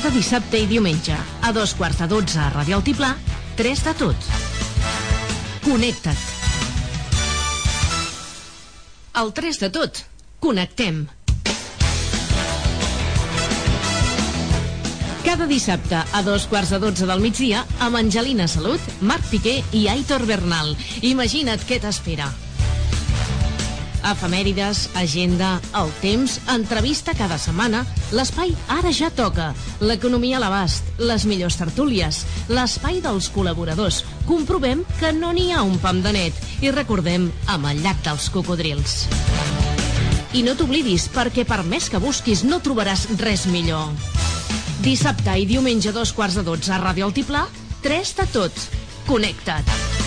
Cada dissabte i diumenge, a dos quarts de dotze a Ràdio Altiplà, tres de tot. Connecta't. El 3 de tot. Connectem. Cada dissabte a dos quarts de dotze del migdia amb Angelina Salut, Marc Piqué i Aitor Bernal. Imagina't què t'espera. Efemèrides, agenda, el temps, entrevista cada setmana, l'espai Ara ja toca, l'economia a l'abast, les millors tertúlies, l'espai dels col·laboradors. Comprovem que no n'hi ha un pam de net i recordem amb el llac dels cocodrils. I no t'oblidis, perquè per més que busquis no trobaràs res millor. Dissabte i diumenge dos quarts de dotze a Ràdio Altiplà, tres de tot. Connecta't.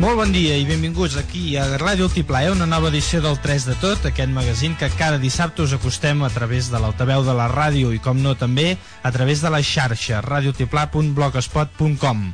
Molt bon dia i benvinguts aquí a Ràdio Altiplà, eh? una nova edició del 3 de tot, aquest magazín que cada dissabte us acostem a través de l'altaveu de la ràdio i, com no, també a través de la xarxa, radiotiplà.blogspot.com.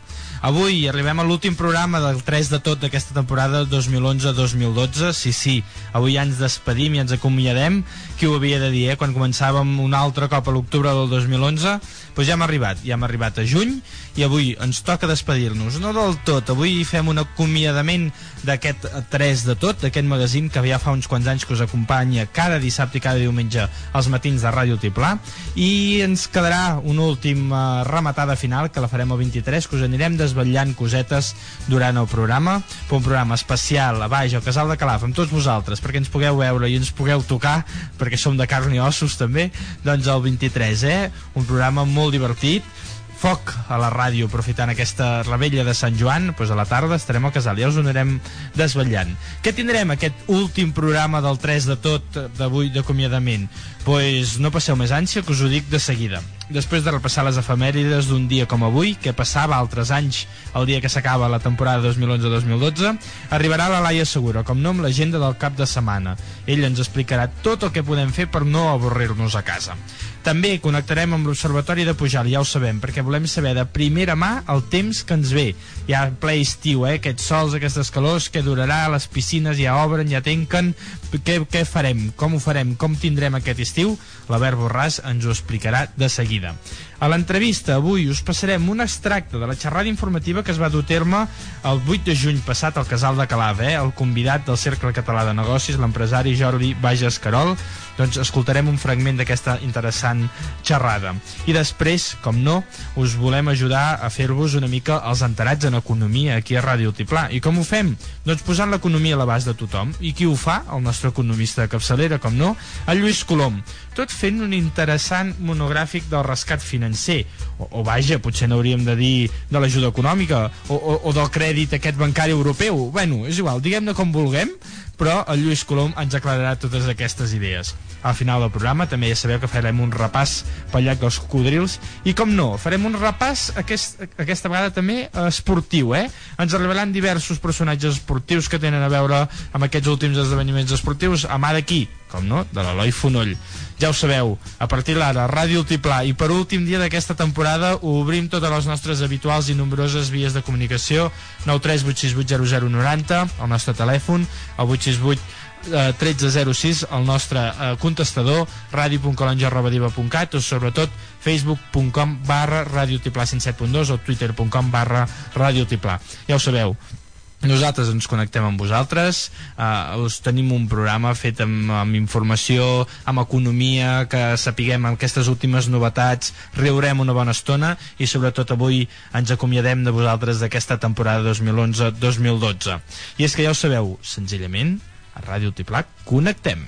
Avui arribem a l'últim programa del 3 de tot d'aquesta temporada 2011-2012. Sí, sí, avui ja ens despedim i ens acomiadem. Qui ho havia de dir, eh? Quan començàvem un altre cop a l'octubre del 2011, doncs ja hem arribat. Ja hem arribat a juny i avui ens toca despedir-nos. No del tot, avui fem un acomiadament d'aquest 3 de tot, d'aquest magazín que ja fa uns quants anys que us acompanya cada dissabte i cada diumenge als matins de Ràdio Tiplà i ens quedarà una última rematada final que la farem el 23 que us anirem desvetllant cosetes durant el programa un programa especial a baix al Casal de Calaf amb tots vosaltres perquè ens pugueu veure i ens pugueu tocar perquè som de carn i ossos també doncs el 23 eh? un programa molt divertit foc a la ràdio aprofitant aquesta rebella de Sant Joan doncs a la tarda estarem al casal, ja us ho anirem desvetllant què tindrem aquest últim programa del 3 de tot d'avui d'acomiadament doncs no passeu més ànsia que us ho dic de seguida després de repassar les efemèrides d'un dia com avui, que passava altres anys el dia que s'acaba la temporada 2011-2012, arribarà la Laia Segura, com no amb l'agenda del cap de setmana. Ell ens explicarà tot el que podem fer per no avorrir-nos a casa. També connectarem amb l'Observatori de Pujal, ja ho sabem, perquè volem saber de primera mà el temps que ens ve. Ja ple estiu, eh? aquests sols, aquestes calors, que durarà, les piscines ja obren, ja tanquen, què, què farem, com ho farem, com tindrem aquest estiu? L'Albert Borràs ens ho explicarà de seguida. A l'entrevista avui us passarem un extracte de la xerrada informativa que es va dur a terme el 8 de juny passat al Casal de Calaf, eh? el convidat del Cercle Català de Negocis, l'empresari Jordi Bages Carol, doncs escoltarem un fragment d'aquesta interessant xerrada. I després, com no, us volem ajudar a fer-vos una mica els enterats en economia aquí a Ràdio Altiplà. I com ho fem? Doncs posant l'economia a l'abast de tothom. I qui ho fa? El nostre economista de capçalera, com no, el Lluís Colom. Tot fent un interessant monogràfic del rescat financer. O, o vaja, potser n'hauríem de dir de l'ajuda econòmica o, o, o del crèdit aquest bancari europeu. Bueno, és igual, diguem-ne com vulguem, però el Lluís Colom ens aclararà totes aquestes idees. Al final del programa també ja sabeu que farem un repàs pel llac dels cocodrils i com no, farem un repàs aquest, aquesta vegada també esportiu, eh? Ens arribaran diversos personatges esportius que tenen a veure amb aquests últims esdeveniments esportius, a mà d'aquí, com no, de l'Eloi Fonoll. Ja ho sabeu, a partir d'ara, Ràdio Altiplà. I per últim dia d'aquesta temporada obrim totes les nostres habituals i nombroses vies de comunicació. 938680090, el nostre telèfon, el 868 eh, 1306 el nostre eh, contestador radio.colonja.diva.cat o sobretot facebook.com barra radiotiplà 107.2 o twitter.com barra radiotiplà ja ho sabeu nosaltres ens connectem amb vosaltres. Eh, us tenim un programa fet amb, amb informació, amb economia que sapiguem aquestes últimes novetats riurem una bona estona i sobretot avui ens acomiadem de vosaltres d'aquesta temporada 2011-2012 i és que ja ho sabeu, senzillament a Ràdio Tiplac connectem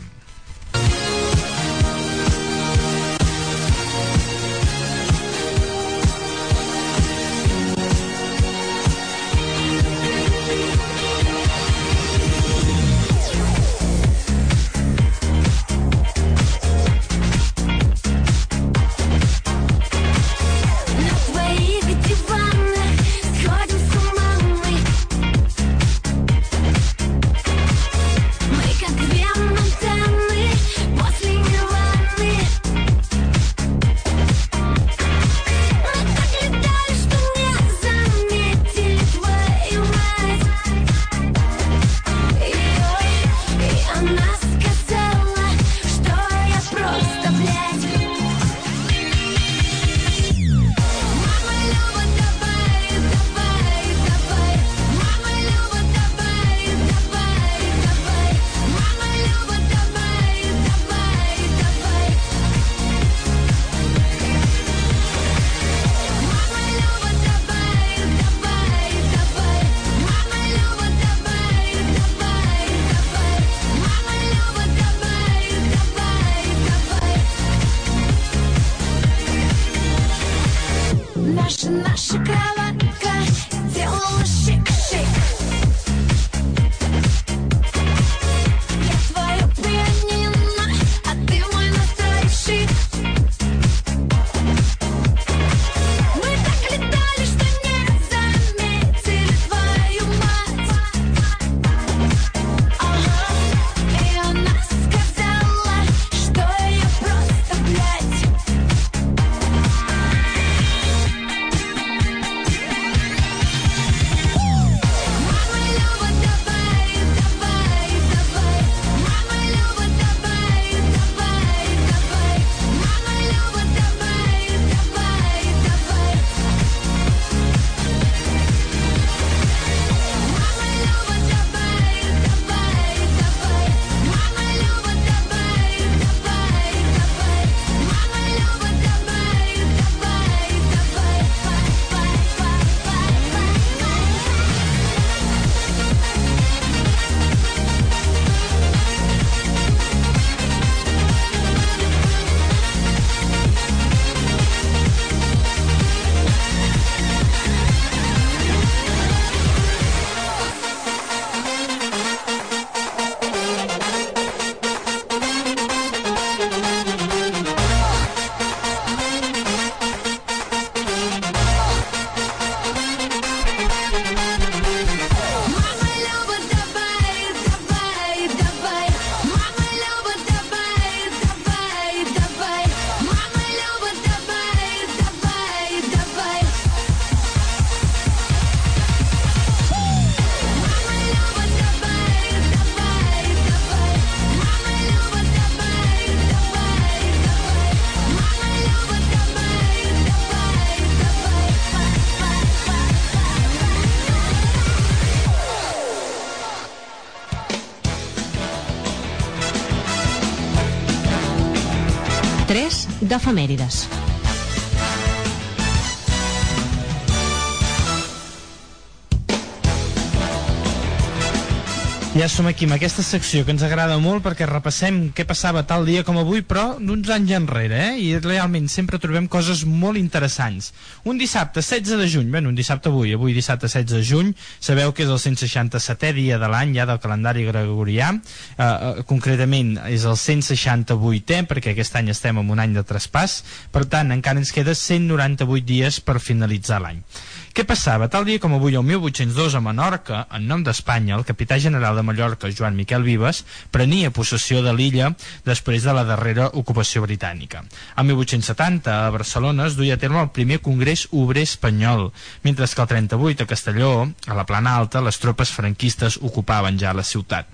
d'efemèrides. Som aquí amb aquesta secció que ens agrada molt perquè repassem què passava tal dia com avui, però d'uns anys enrere, eh? I realment sempre trobem coses molt interessants. Un dissabte 16 de juny, bueno, un dissabte avui, avui dissabte 16 de juny, sabeu que és el 167è dia de l'any ja del calendari gregorià, eh, eh, concretament és el 168è, perquè aquest any estem en un any de traspàs, per tant encara ens queda 198 dies per finalitzar l'any. Què passava? Tal dia com avui, el 1802, a Menorca, en nom d'Espanya, el capità general de Mallorca, Joan Miquel Vives, prenia possessió de l'illa després de la darrera ocupació britànica. El 1870, a Barcelona, es duia a terme el primer Congrés Obrer Espanyol, mentre que el 38, a Castelló, a la Plana Alta, les tropes franquistes ocupaven ja la ciutat.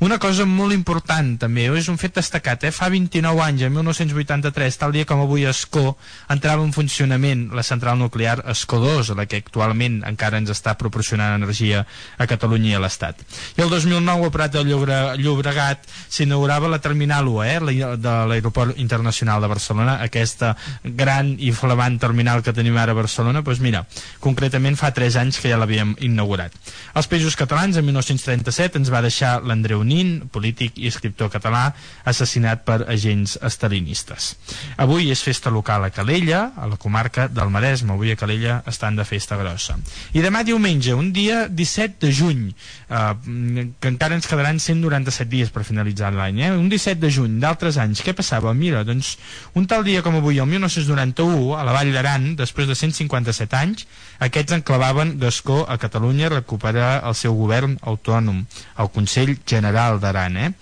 Una cosa molt important, també, és un fet destacat, eh? fa 29 anys, en 1983, tal dia com avui a Escó, entrava en funcionament la central nuclear Escó 2, la que actualment encara ens està proporcionant energia a Catalunya i a l'Estat. I el 2009 a Prat de Llobre, Llobregat s'inaugurava la Terminal 1 eh, de l'Aeroport Internacional de Barcelona, aquesta gran i flamant terminal que tenim ara a Barcelona, doncs mira, concretament fa 3 anys que ja l'havíem inaugurat. Als Països Catalans, en 1937, ens va deixar l'Andreu Nin, polític i escriptor català, assassinat per agents estalinistes. Avui és festa local a Calella, a la comarca del Maresme. Avui a Calella estan de festa grossa. I demà diumenge, un dia 17 de juny, eh, que encara ens quedaran 197 dies per finalitzar l'any, eh? un 17 de juny d'altres anys, què passava? Mira, doncs, un tal dia com avui, el 1991, a la Vall d'Aran, després de 157 anys, aquests enclavaven Gascó a Catalunya a recuperar el seu govern autònom, el Consell General d'Aran, eh?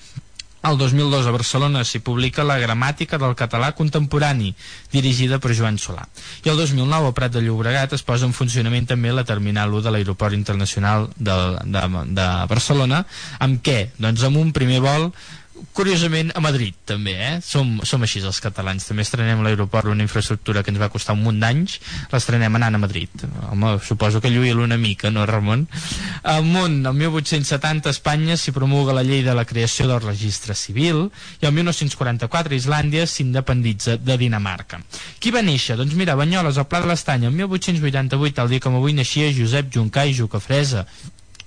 El 2002 a Barcelona s'hi publica la gramàtica del català contemporani, dirigida per Joan Solà. I el 2009 a Prat de Llobregat es posa en funcionament també la Terminal 1 de l'Aeroport Internacional de, de, de Barcelona. Amb què? Doncs amb un primer vol curiosament a Madrid també, eh? Som, som així els catalans, també estrenem l'aeroport una infraestructura que ens va costar un munt d'anys l'estrenem anant a Madrid home, suposo que lluïa una mica, no Ramon? Amunt, el 1870 a Espanya s'hi promulga la llei de la creació del registre civil i el 1944 Islàndia s'independitza de Dinamarca qui va néixer? Doncs mira, Banyoles, al Pla de l'Estany el 1888, tal dia com avui naixia Josep Juncà i Jucafresa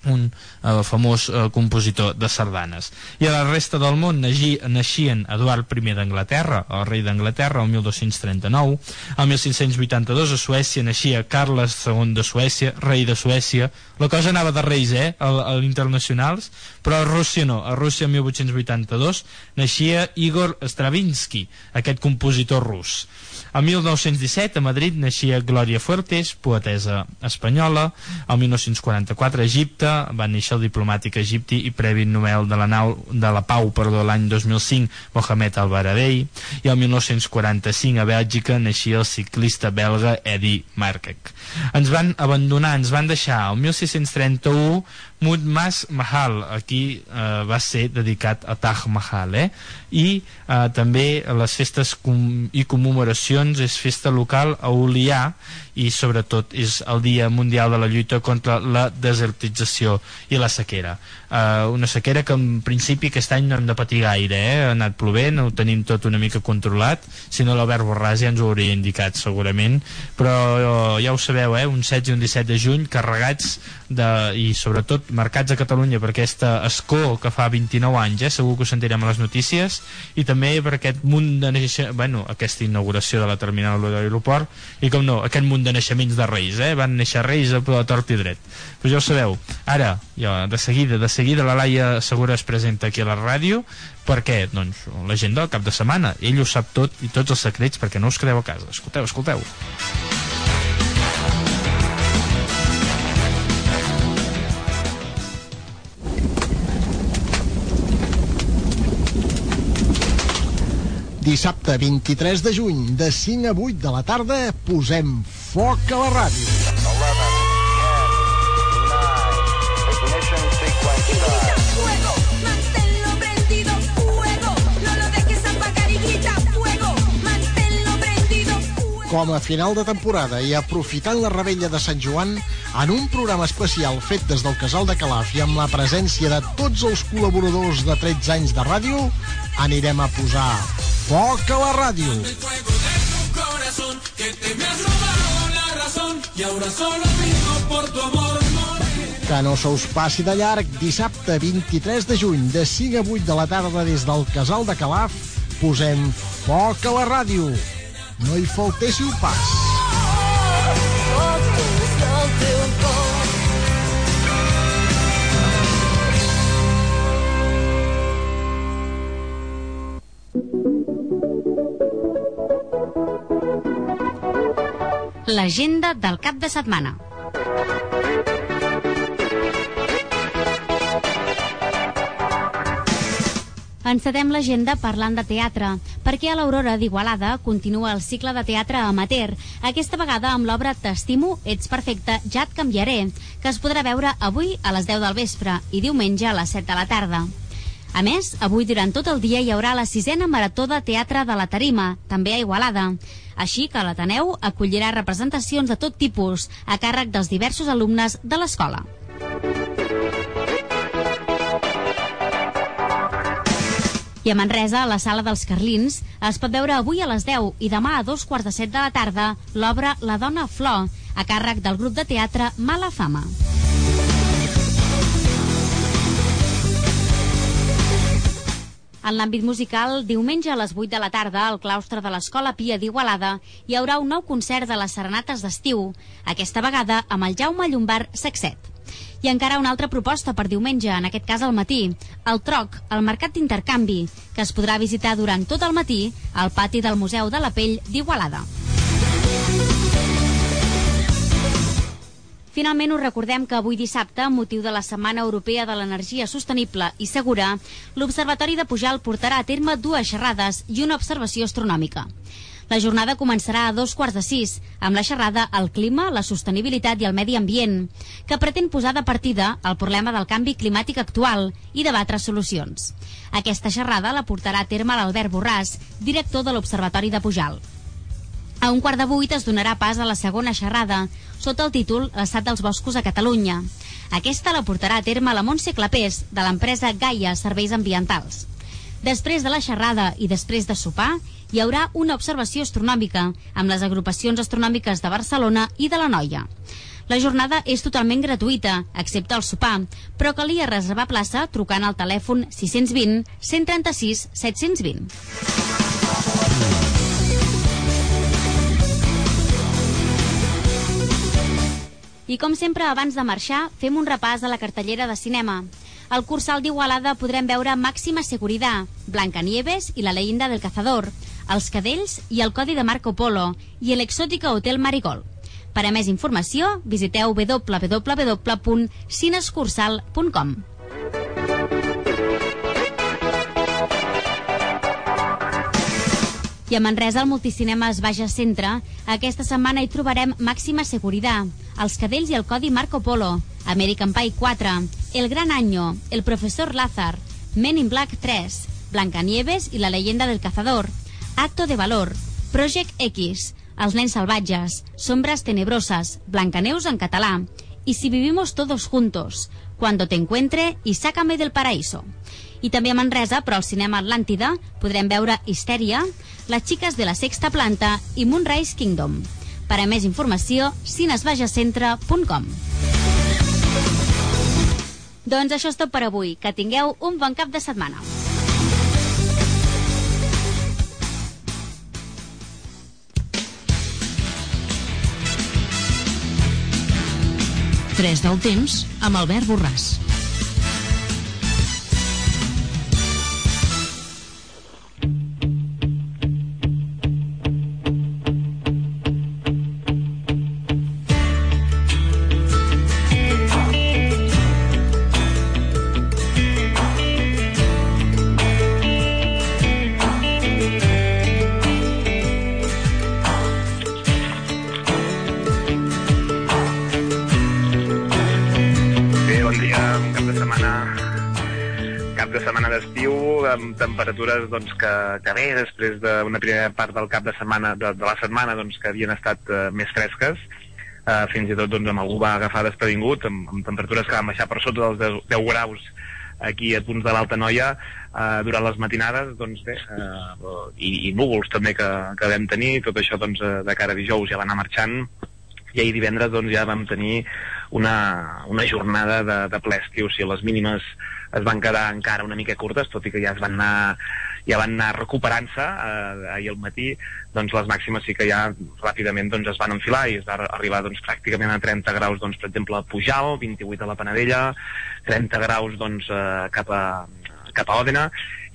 un eh, famós eh, compositor de sardanes. I a la resta del món naixi, naixien Eduard I d'Anglaterra, el rei d'Anglaterra, el 1239. El 1582 a Suècia naixia Carles II de Suècia, rei de Suècia. La cosa anava de reis, eh, a, a l'internacionals, però a Rússia no. A Rússia, el 1882, naixia Igor Stravinsky, aquest compositor rus. El 1917 a Madrid naixia Glòria Fuertes, poetesa espanyola. El 1944 a Egipte va néixer el diplomàtic egipti i previ Nobel de la, nau, de la Pau perdó, l'any 2005 Mohamed Al-Baradei. I el 1945 a Bèlgica naixia el ciclista belga Eddie Markek. Ens van abandonar, ens van deixar el 1631 Mutmas Mahal, aquí eh, va ser dedicat a Taj Mahal, eh? i eh, també les festes com i commemoracions és festa local a Olià i sobretot és el Dia Mundial de la Lluita contra la desertització i la sequera. Eh, una sequera que en principi aquest any no hem de patir gaire, eh? ha anat plovent, ho tenim tot una mica controlat, si no l'Albert Borràs ja ens ho hauria indicat segurament, però eh, ja ho sabeu, eh? un 16 i un 17 de juny carregats de, i sobretot marcats a Catalunya per aquesta escó que fa 29 anys, eh? segur que ho sentirem a les notícies, i també per aquest munt de naixements, bueno, aquesta inauguració de la terminal de l'aeroport, i com no, aquest munt de naixements de reis, eh? van néixer reis a tort i dret. Però ja ho sabeu, ara, ja, de seguida, de seguida la Laia Segura es presenta aquí a la ràdio, perquè, doncs, l'agenda del cap de setmana, ell ho sap tot i tots els secrets perquè no us quedeu a casa. Escolteu, escolteu. Dissabte 23 de juny, de 5 a 8 de la tarda, posem foc a la ràdio. Com a final de temporada i aprofitant la rebella de Sant Joan, en un programa especial fet des del Casal de Calaf i amb la presència de tots els col·laboradors de 13 anys de ràdio, anirem a posar foc a la ràdio. Que no se us passi de llarg, dissabte 23 de juny, de 5 a 8 de la tarda des del Casal de Calaf, posem foc a la ràdio. No hi faltéssiu pas. L'agenda del cap de setmana. Encetem l'agenda parlant de teatre, perquè a l'Aurora d'Igualada continua el cicle de teatre amateur, aquesta vegada amb l'obra T'estimo, ets perfecte, ja et canviaré, que es podrà veure avui a les 10 del vespre i diumenge a les 7 de la tarda. A més, avui durant tot el dia hi haurà la sisena Marató de Teatre de la Tarima, també a Igualada. Així que l'Ateneu acollirà representacions de tot tipus, a càrrec dels diversos alumnes de l'escola. I a Manresa, a la sala dels Carlins, es pot veure avui a les 10 i demà a dos quarts de set de la tarda l'obra La dona flor, a càrrec del grup de teatre Mala Fama. En l'àmbit musical, diumenge a les 8 de la tarda, al claustre de l'Escola Pia d'Igualada, hi haurà un nou concert de les Serenates d'estiu, aquesta vegada amb el Jaume Llombard Sexet. I encara una altra proposta per diumenge, en aquest cas al matí, el Troc, el mercat d'intercanvi, que es podrà visitar durant tot el matí al pati del Museu de la Pell d'Igualada. Finalment us recordem que avui dissabte, amb motiu de la Setmana Europea de l'Energia Sostenible i Segura, l'Observatori de Pujal portarà a terme dues xerrades i una observació astronòmica. La jornada començarà a dos quarts de sis, amb la xerrada El clima, la sostenibilitat i el medi ambient, que pretén posar de partida el problema del canvi climàtic actual i debatre solucions. Aquesta xerrada la portarà a terme l'Albert Borràs, director de l'Observatori de Pujal. A un quart de vuit es donarà pas a la segona xerrada, sota el títol L'estat dels boscos a Catalunya. Aquesta la portarà a terme la Montse Clapés, de l'empresa Gaia Serveis Ambientals. Després de la xerrada i després de sopar, hi haurà una observació astronòmica amb les agrupacions astronòmiques de Barcelona i de la Noia. La jornada és totalment gratuïta, excepte el sopar, però calia reservar plaça trucant al telèfon 620 136 720. I com sempre, abans de marxar, fem un repàs a la cartellera de cinema. Al Cursal d'Igualada podrem veure Màxima Seguridad, Blancanieves i la leyenda del cazador, Els cadells i el codi de Marco Polo i l'exòtica Hotel Marigol. Per a més informació, visiteu www.cinescursal.com. I a Manresa, al Multicinemes Baja Centre, aquesta setmana hi trobarem Màxima Seguridad, Els cadells i el codi Marco Polo, American Pie 4, El Gran Año, El Professor Lázar, Men in Black 3, Blancanieves i la leyenda del cazador, Acto de Valor, Project X, Els nens salvatges, Sombras tenebrosas, Blancaneus en català, i Si vivimos todos juntos, Cuando te encuentre i Sácame del paraíso. I també a Manresa, però al cinema Atlàntida, podrem veure Histèria, Les xiques de la sexta planta i Moonrise Kingdom. Per a més informació, cinesbajacentre.com Doncs això és tot per avui. Que tingueu un bon cap de setmana. Tres del temps amb Albert Borràs. Temperatures doncs, que, que bé, després d'una primera part del cap de setmana de, de la setmana doncs, que havien estat uh, més fresques. Uh, fins i tot doncs, amb algú va agafar desprevingut amb, amb temperatures que van baixar per sota dels 10, 10 graus aquí a punts de l'Alta Noia eh, durant les matinades doncs bé, eh, i, i núvols també que, que vam tenir tot això doncs, eh, de cara a dijous ja va anar marxant. I ahir divendres doncs, ja vam tenir una, una jornada de, de ple estiu, o sigui, les mínimes es van quedar encara una mica curtes, tot i que ja es van anar, ja van anar recuperant-se eh, ahir al matí, doncs les màximes sí que ja ràpidament doncs, es van enfilar i es va arribar doncs, pràcticament a 30 graus, doncs, per exemple, a Pujal, 28 a la Panadella, 30 graus doncs, eh, cap a cap a Òdena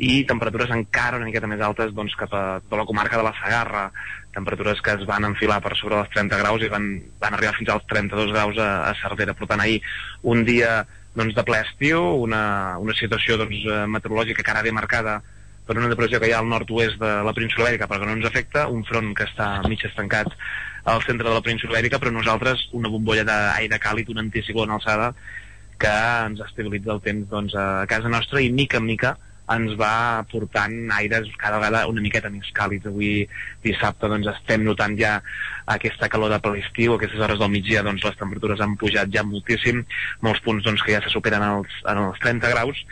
i temperatures encara una miqueta més altes doncs, cap a tota la comarca de la Sagarra temperatures que es van enfilar per sobre dels 30 graus i van, van arribar fins als 32 graus a, a Cervera. Per tant, ahir un dia doncs, de ple estiu, una, una situació doncs, eh, meteorològica que ara ve marcada per una depressió que hi ha al nord-oest de la península Ibèrica però que no ens afecta, un front que està mig estancat al centre de la península Ibèrica però nosaltres una bombolla d'aire càlid, un anticicló en alçada que ens estabilitza el temps doncs, a casa nostra i mica en mica ens va portant aires cada vegada una miqueta més càlids. Avui dissabte doncs, estem notant ja aquesta calor de l'estiu, aquestes hores del migdia doncs, les temperatures han pujat ja moltíssim, molts punts doncs, que ja se superen els, en els 30 graus,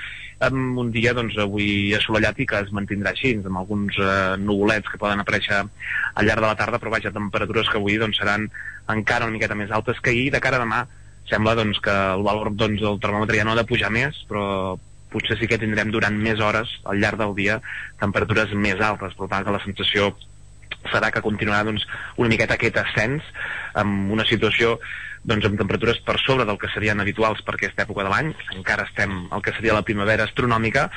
amb un dia doncs, avui assolellat i que es mantindrà així, amb alguns eh, nuvolets que poden aparèixer al llarg de la tarda, però vaja, temperatures que avui doncs, seran encara una miqueta més altes que ahir, de cara a demà sembla doncs, que el valor doncs, del termòmetre ja no ha de pujar més, però potser sí que tindrem durant més hores al llarg del dia temperatures més altes, per tant que la sensació serà que continuarà doncs, una miqueta aquest ascens amb una situació doncs, amb temperatures per sobre del que serien habituals per aquesta època de l'any, encara estem al que seria la primavera astronòmica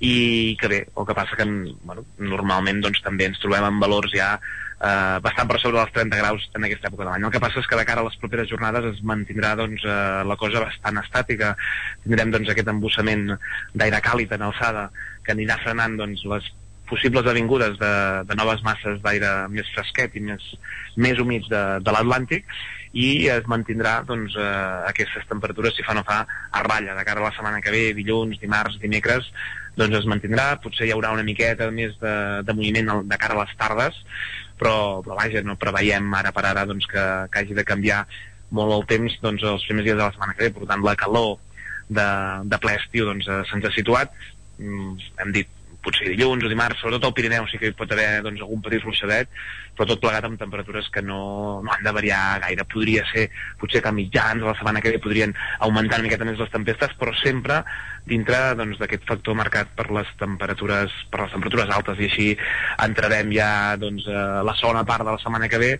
i que bé, el que passa que bueno, normalment doncs, també ens trobem en valors ja eh, bastant per sobre dels 30 graus en aquesta època de l'any. El que passa és que de cara a les properes jornades es mantindrà doncs, eh, la cosa bastant estàtica. Tindrem doncs, aquest embussament d'aire càlid en alçada que anirà frenant doncs, les possibles avingudes de, de noves masses d'aire més fresquet i més, més humits de, de l'Atlàntic i es mantindrà doncs, eh, aquestes temperatures, si fa no fa, a ratlla. De cara a la setmana que ve, dilluns, dimarts, dimecres, doncs es mantindrà, potser hi haurà una miqueta més de, de moviment de cara a les tardes, però, però vaja, no preveiem ara per ara doncs, que, que hagi de canviar molt el temps doncs, els primers dies de la setmana que ve, per tant la calor de, de ple estiu doncs, eh, se'ns ha situat, mm, hem dit potser dilluns o dimarts, sobretot al Pirineu sí que hi pot haver doncs, algun petit ruixadet, però tot plegat amb temperatures que no, no han de variar gaire. Podria ser, potser que a mitjans de la setmana que ve podrien augmentar una miqueta més les tempestes, però sempre dintre doncs, d'aquest factor marcat per les temperatures per les temperatures altes i així entrarem ja doncs, a la segona part de la setmana que ve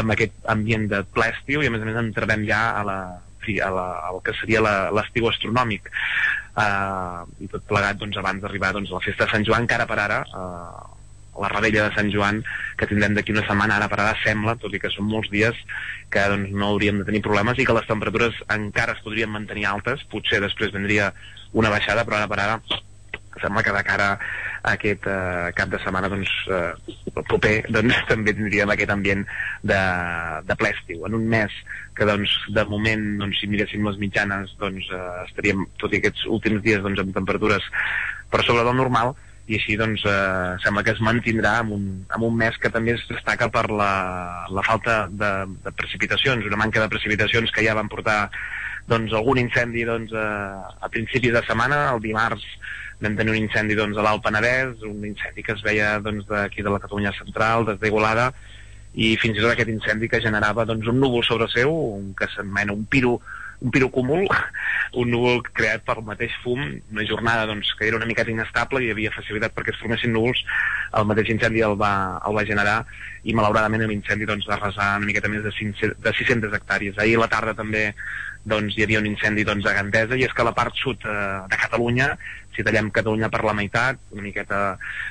amb aquest ambient de ple estiu i a més a més entrarem ja a la, a la, al que seria l'estiu astronòmic uh, i tot plegat doncs, abans d'arribar doncs, a la festa de Sant Joan que ara per ara uh, la rebella de Sant Joan que tindrem d'aquí una setmana ara per ara sembla, tot i que són molts dies que doncs, no hauríem de tenir problemes i que les temperatures encara es podrien mantenir altes potser després vendria una baixada però ara per ara sembla que de cara a aquest eh, cap de setmana doncs, eh, proper doncs, també tindríem aquest ambient de, de ple estiu. En un mes que doncs, de moment, doncs, si miréssim les mitjanes, doncs, eh, estaríem, tot i aquests últims dies, doncs, amb temperatures per sobre del normal, i així doncs, eh, sembla que es mantindrà en un, en un mes que també es destaca per la, la falta de, de precipitacions, una manca de precipitacions que ja van portar doncs, algun incendi doncs, a, a principis de setmana, el dimarts vam tenir un incendi doncs, a l'Alt Penedès, un incendi que es veia doncs, d'aquí de la Catalunya central, des d'Igualada, i fins i tot aquest incendi que generava doncs, un núvol sobre seu, un que s'anomena un piro un pirocúmul, un núvol creat pel mateix fum, una jornada doncs, que era una miqueta inestable i havia facilitat perquè es formessin núvols, el mateix incendi el va, el va generar i malauradament l'incendi doncs, va arrasar una miqueta més de, 500, de 600 hectàrees. Ahir a la tarda també doncs, hi havia un incendi doncs, a Gandesa i és que la part sud eh, de Catalunya, si tallem Catalunya per la meitat, una miqueta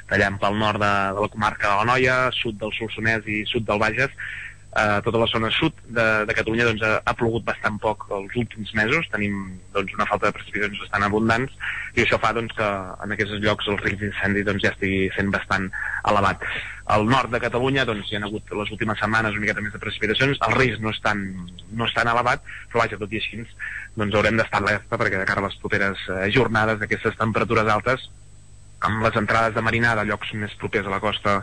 tallem pel nord de, de la comarca de la Noia, sud del Solsonès i sud del Bages, eh, tota la zona sud de, de Catalunya doncs, ha, ha plogut bastant poc els últims mesos, tenim doncs, una falta de precipitacions bastant abundants i això fa doncs, que en aquests llocs el risc d'incendi doncs, ja estigui sent bastant elevat. Al nord de Catalunya doncs, hi ha hagut les últimes setmanes una miqueta més de precipitacions, el risc no és tan, no és tan elevat, però vaja, tot i així doncs, haurem d'estar alerta perquè de cara a les properes eh, jornades d'aquestes temperatures altes amb les entrades de marinada a llocs més propers a la costa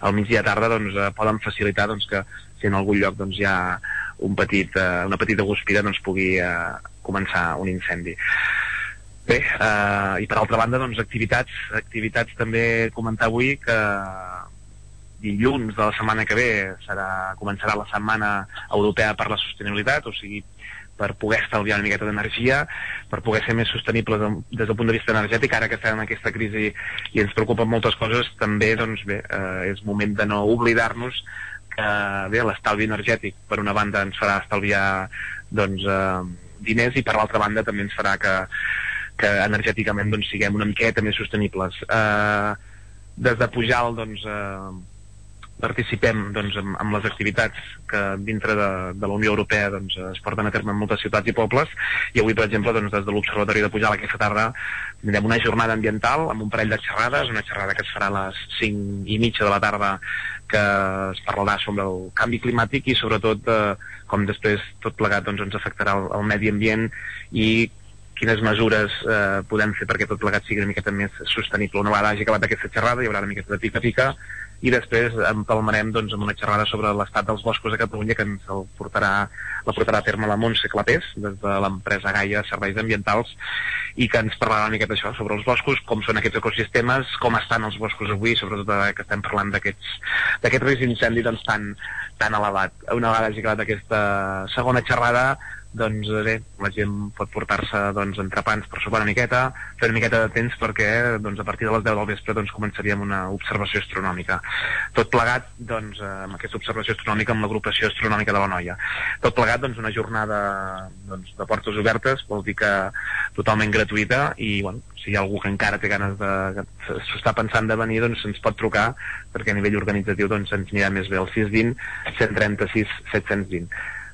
al migdia tarda doncs, eh, poden facilitar doncs, que si en algun lloc doncs, hi ha un petit, eh, una petita guspira doncs, pugui eh, començar un incendi. Bé, eh, i per altra banda, doncs, activitats, activitats també comentar avui que dilluns de la setmana que ve serà, començarà la setmana europea per la sostenibilitat, o sigui, per poder estalviar una miqueta d'energia, per poder ser més sostenibles en- des del punt de vista energètic, ara que estem en aquesta crisi i ens preocupen moltes coses, també doncs, bé, eh, és moment de no oblidar-nos que bé, l'estalvi energètic per una banda ens farà estalviar doncs, eh, diners i per l'altra banda també ens farà que, que energèticament doncs, siguem una miqueta més sostenibles. Eh, des de Pujal doncs, eh, participem doncs, amb, amb les activitats que dintre de, de la Unió Europea doncs, es porten a terme en moltes ciutats i pobles i avui, per exemple, doncs, des de l'Observatori de Pujal aquesta tarda tindrem una jornada ambiental amb un parell de xerrades, una xerrada que es farà a les 5 i mitja de la tarda que es parlarà sobre el canvi climàtic i sobretot eh, com després tot plegat doncs, ens afectarà el, el medi ambient i quines mesures eh, podem fer perquè tot plegat sigui una miqueta més sostenible. Una vegada hagi acabat aquesta xerrada hi haurà una miqueta de pica-pica i després empalmarem doncs, amb una xerrada sobre l'estat dels boscos a Catalunya que ens el portarà, la portarà a terme la Montse Clapés des de l'empresa Gaia Serveis Ambientals i que ens parlarà una miqueta això sobre els boscos, com són aquests ecosistemes, com estan els boscos avui, sobretot que estem parlant d'aquest risc d'incendi doncs, tan, tan elevat. Una vegada hagi acabat aquesta segona xerrada doncs bé, la gent pot portar-se doncs, entrepans per sopar una miqueta, fer una miqueta de temps perquè doncs, a partir de les 10 del vespre doncs, començaríem una observació astronòmica. Tot plegat doncs, eh, amb aquesta observació astronòmica amb l'agrupació astronòmica de la Noia. Tot plegat doncs, una jornada doncs, de portes obertes, vol dir que totalment gratuïta i bueno, si hi ha algú que encara té ganes de... que s'està pensant de venir, doncs ens pot trucar perquè a nivell organitzatiu doncs, ens anirà més bé el 620 136 720.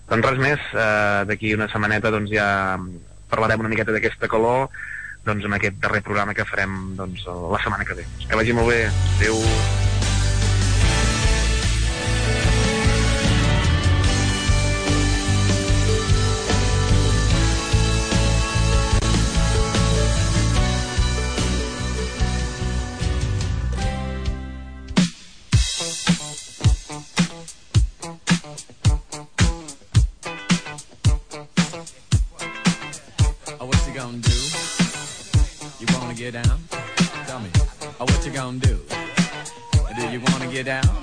Doncs res més, eh, d'aquí una setmaneta doncs, ja parlarem una miqueta d'aquesta calor doncs, en aquest darrer programa que farem doncs, la setmana que ve. Que vagi molt bé. Adéu. you down.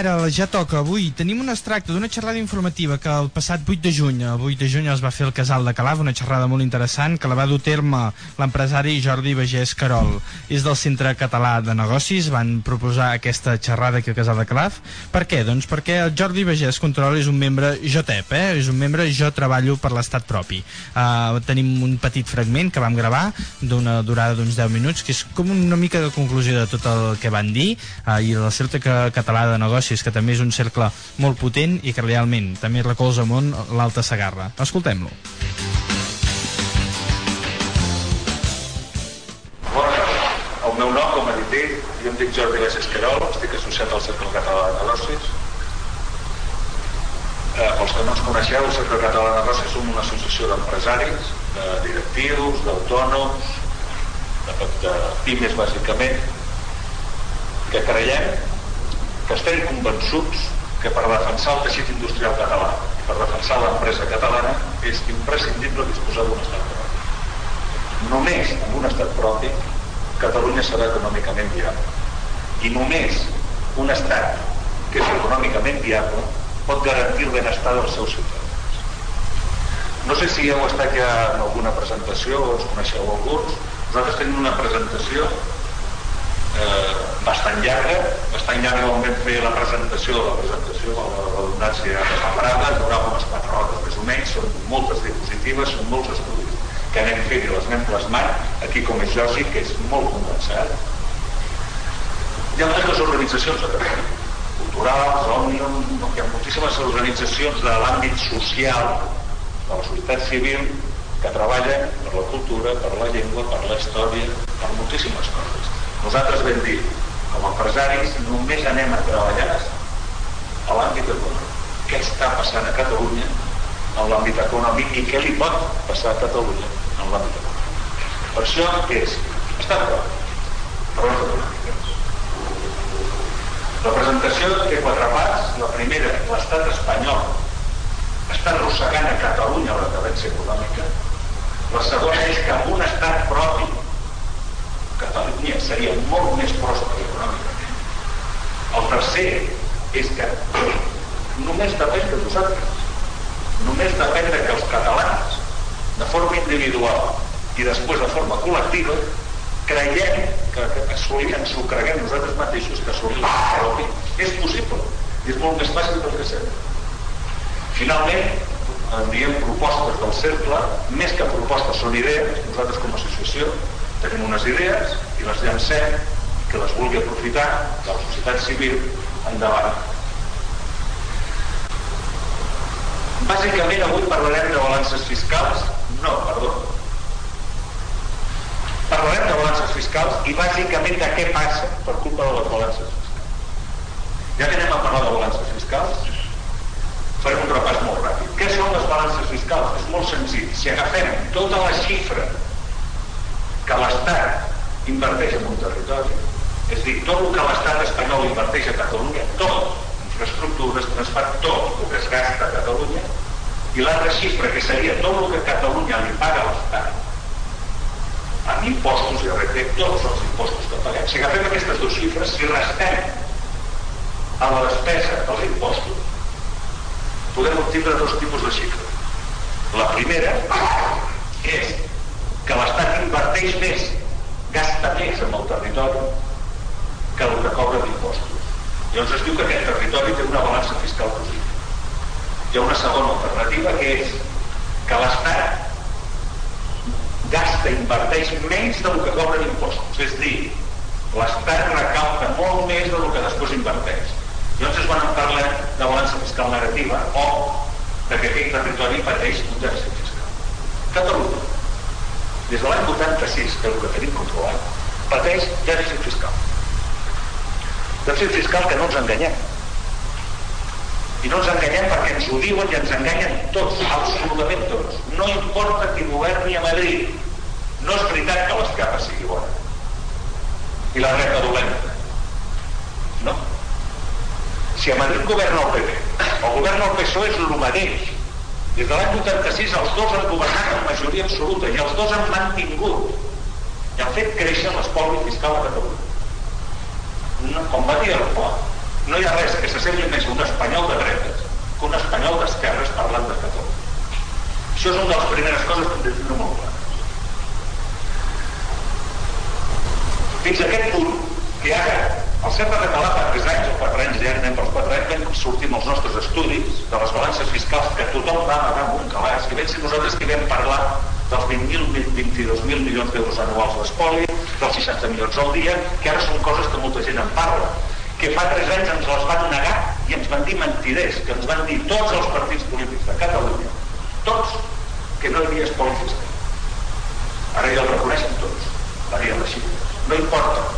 Ara ja toca, avui tenim un extracte d'una xerrada informativa que el passat 8 de juny, el 8 de juny es va fer el Casal de Calaf, una xerrada molt interessant que la va dur terme l'empresari Jordi Bagés Carol. És del Centre Català de Negocis, van proposar aquesta xerrada aquí al Casal de Calaf. Per què? Doncs perquè el Jordi Bagés Control és un membre JOTEP, eh? és un membre Jo Treballo per l'Estat Propi. Uh, tenim un petit fragment que vam gravar d'una durada d'uns 10 minuts, que és com una mica de conclusió de tot el que van dir, uh, i el Centre Català de Negocis, que també és un cercle molt potent i que realment també recolza molt l'Alta Sagarra. Escoltem-lo. El meu nom, com ha dit ell, jo em dic Jordi Bages Querol, estic associat al Cercle Català de Negocis. Eh, pels que no ens coneixeu, el Cercle Català de Negocis som una associació d'empresaris, de directius, d'autònoms, de, de pimes bàsicament, que creiem que estem convençuts que per defensar el teixit industrial català i per defensar l'empresa catalana és imprescindible disposar d'un estat propi. Només amb un estat propi Catalunya serà econòmicament viable. I només un estat que és econòmicament viable pot garantir el benestar dels seus ciutadans. No sé si heu estat ja en alguna presentació o us coneixeu alguns. Nosaltres tenim una presentació eh, bastant llarga, bastant llarga on vam fer la presentació de la presentació de la redundància separada, durava unes 4 hores més o menys, són moltes diapositives, són molts estudis que anem fent i les anem plasmant, aquí com és lògic, que és molt condensat. Hi ha moltes organitzacions Catalunya, culturals, Òmnium, hi ha moltíssimes organitzacions de l'àmbit social, de la societat civil, que treballen per la cultura, per la llengua, per la història, per moltíssimes coses. Nosaltres vam dir, com a empresaris, només anem a treballar a l'àmbit econòmic. Què està passant a Catalunya en l'àmbit econòmic i què li pot passar a Catalunya en l'àmbit econòmic. Per això és estat propi, raons econòmiques. La presentació té quatre parts. La primera, l'estat espanyol està arrossegant a Catalunya la decadència econòmica. La segona és que amb un estat propi Catalunya seria molt més pròspera. El tercer és que només depèn de nosaltres. Només depèn de que els catalans, de forma individual i després de forma col·lectiva, creiem que, que assolir, ens ho creguem nosaltres mateixos, que assolir l'estat propi és possible. I és molt més fàcil del que sembla. Finalment, en diem propostes del cercle, més que propostes són idees, nosaltres com a associació tenim unes idees i les llancem, que les vulgui aprofitar de la societat civil endavant. Bàsicament avui parlarem de balances fiscals, no, perdó. Parlarem de balances fiscals i bàsicament de què passa per culpa de les balances fiscals. Ja que anem a parlar de balances fiscals, farem un repàs molt ràpid. Què són les balances fiscals? És molt senzill. Si agafem tota la xifra que l'Estat inverteix en un territori, és a dir, tot el que l'Estat espanyol inverteix a Catalunya, tot, infraestructures, transport, tot el que es gasta a Catalunya, i l'altra xifra, que seria tot el que Catalunya li paga a l'Estat, amb impostos i RT, tots els impostos que paguem. Si agafem aquestes dues xifres, si restem a la despesa dels impostos, podem obtindre dos tipus de xifres. La primera és que l'Estat inverteix més, gasta més en el territori que el que cobra d'impostos. Llavors es diu que aquest territori té una balança fiscal positiva. Hi ha una segona alternativa que és que l'Estat gasta, inverteix menys del que cobra d'impostos. És dir, l'Estat recapta molt més del que després inverteix. Llavors es van parlar de balança fiscal negativa o de que aquell territori pateix un dèficit fiscal. Catalunya, des de l'any 86, que és el que tenim controlat, pateix dèficit fiscal. Dèficit fiscal que no ens enganyem. I no ens enganyem perquè ens ho diuen i ens enganyen tots, absolutament tots. No importa qui governi a Madrid. No és veritat que l'esquerra sigui bona. I la dreta dolenta. No. Si a Madrid governa el PP o governa el PSOE és el mateix. Des de l'any 86 els dos han governat amb majoria absoluta i els dos han mantingut i han fet créixer l'espoli fiscal a Catalunya. No, com va dir el Pla, no hi ha res que s'assembli més a un espanyol de dretes que un espanyol d'esquerres parlant de Catalunya. Això és una de les primeres coses que hem de tindre molt clar. Fins a aquest punt, que ara el centre català fa 3 anys o 4 anys, ja anem pels 4 anys, vam sortir amb els nostres estudis de les balances fiscals que tothom va amagar amb un calaix, i vam ser nosaltres que vam parlar dels 20.000, 22.000 milions d'euros anuals d'espoli, dels 60 milions al dia, que ara són coses que molta gent en parla, que fa 3 anys ens les van negar i ens van dir mentiders, que ens van dir tots els partits polítics de Catalunya, tots, que no hi havia espoli fiscal. Ara ja el reconeixen tots, varien les xifres. No importa,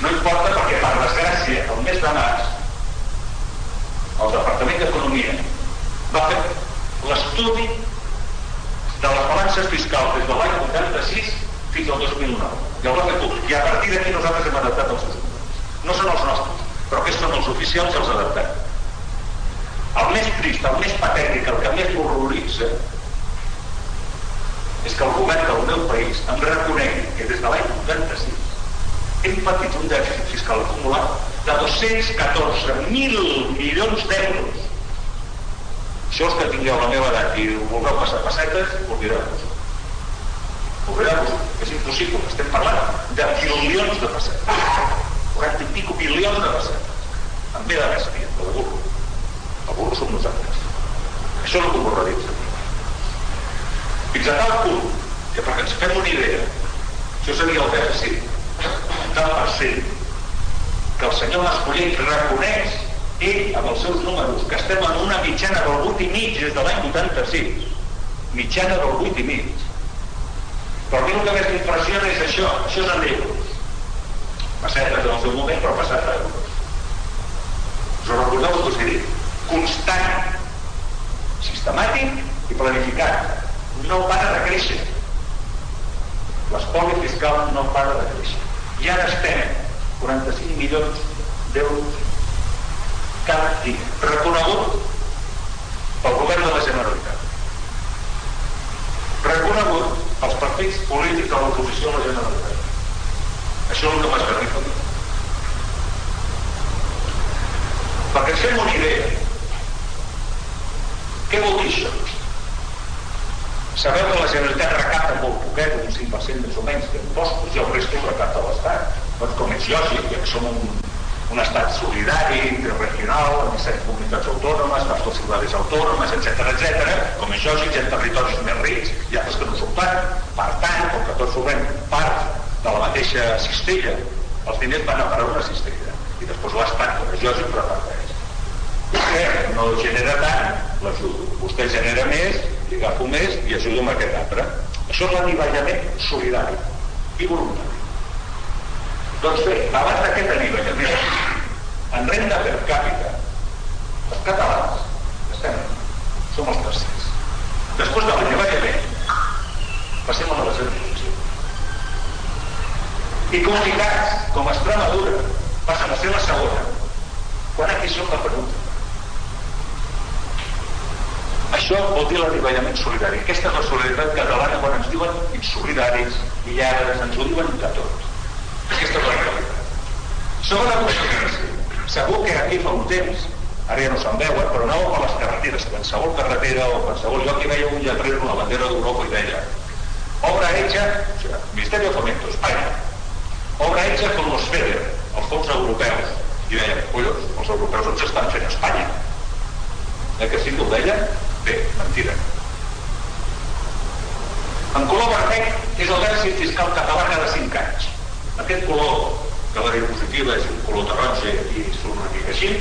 no importa perquè, per desgràcia, el mes de març, el Departament d'Economia va fer l'estudi de les balances fiscals des de l'any 86 fins al 2009. I el fer públic. I a partir d'aquí nosaltres hem adaptat els seus números. No són els nostres, però aquests són els oficials i els adaptem. El més trist, el més patètic, el que més horroritza és que el govern del meu país em reconegui que des de l'any 86 hem patit un dèficit fiscal acumulat de 214.000 milions d'euros. Això és que tingueu la meva edat i ho vulgueu passar pessetes, oblideu-vos. Oblideu-vos, és impossible, estem parlant de bilions de pessetes. 40 i pico bilions de pessetes. En ve de bèstia, de burro. El burro som nosaltres. Això és el que horroritza. Fins a tal punt que perquè ens fem una idea, això seria el dèficit, tant per que el senyor Mascolell reconeix ell amb els seus números que estem en una mitjana del 8 i mig des de l'any 86 mitjana del 8 i mig però a mi el que és això això és en euros pessetes en el seu moment però passat a euros us ho recordeu el que us he dit? Constant sistemàtic i planificat. No para de créixer. L'espoli fiscal no para de créixer. I ara estem 45 milions d'euros cada dia reconegut pel govern de la Generalitat reconegut pels partits polítics de l'oposició a la Generalitat això és el que m'esgarrifa perquè ens fem una idea què vol dir això? Sabeu que la Generalitat recapta molt poquet, un 5% més o menys d'impostos, i el resto recapta l'Estat. Doncs com és lògic, ja que som un, un estat solidari, interregional, amb 17 comunitats autònomes, nostres ciutats autònomes, etc etc. com és lògic, hi territoris més rics i altres que no s'ho. Per tant, com que tots formem part de la mateixa cistella, els diners van a parar una cistella. I després l'Estat, com és lògic, reparteix. Vostè no genera tant, l'ajudo. Vostè genera més, li agafo més i ajudo amb aquest altre. Això és l'anivellament solidari i voluntari. Doncs bé, abans d'aquest anivellament, en renda per càpita, els catalans estem, som els tercers. Després de l'anivellament, passem a la tercera posició. I comunicats com Extremadura passen a ser la segona, quan aquí som la penúltima. Això vol dir l'anivellament solidari. Aquesta és la solidaritat catalana quan ens diuen insolidaris i lladres, ens ho diuen de tot. Aquesta és la realitat. Segona consideració. Segur que aquí fa un temps, ara ja no se'n veuen, però anàvem a les carreteres, qualsevol carretera o qualsevol lloc hi veia un lletrer amb la bandera d'Europa i deia obra hecha, o sigui, Ministerio de Fomento, Espanya, obra hecha con los FEDER, els fons europeus. I deien, collons, els europeus ens estan fent Espanya. Eh que sí que ho deien? Bé, mentida. En color vermell és el dèficit fiscal català cada 5 anys. Aquest color, que la diapositiva és un color taronja i surt una mica així,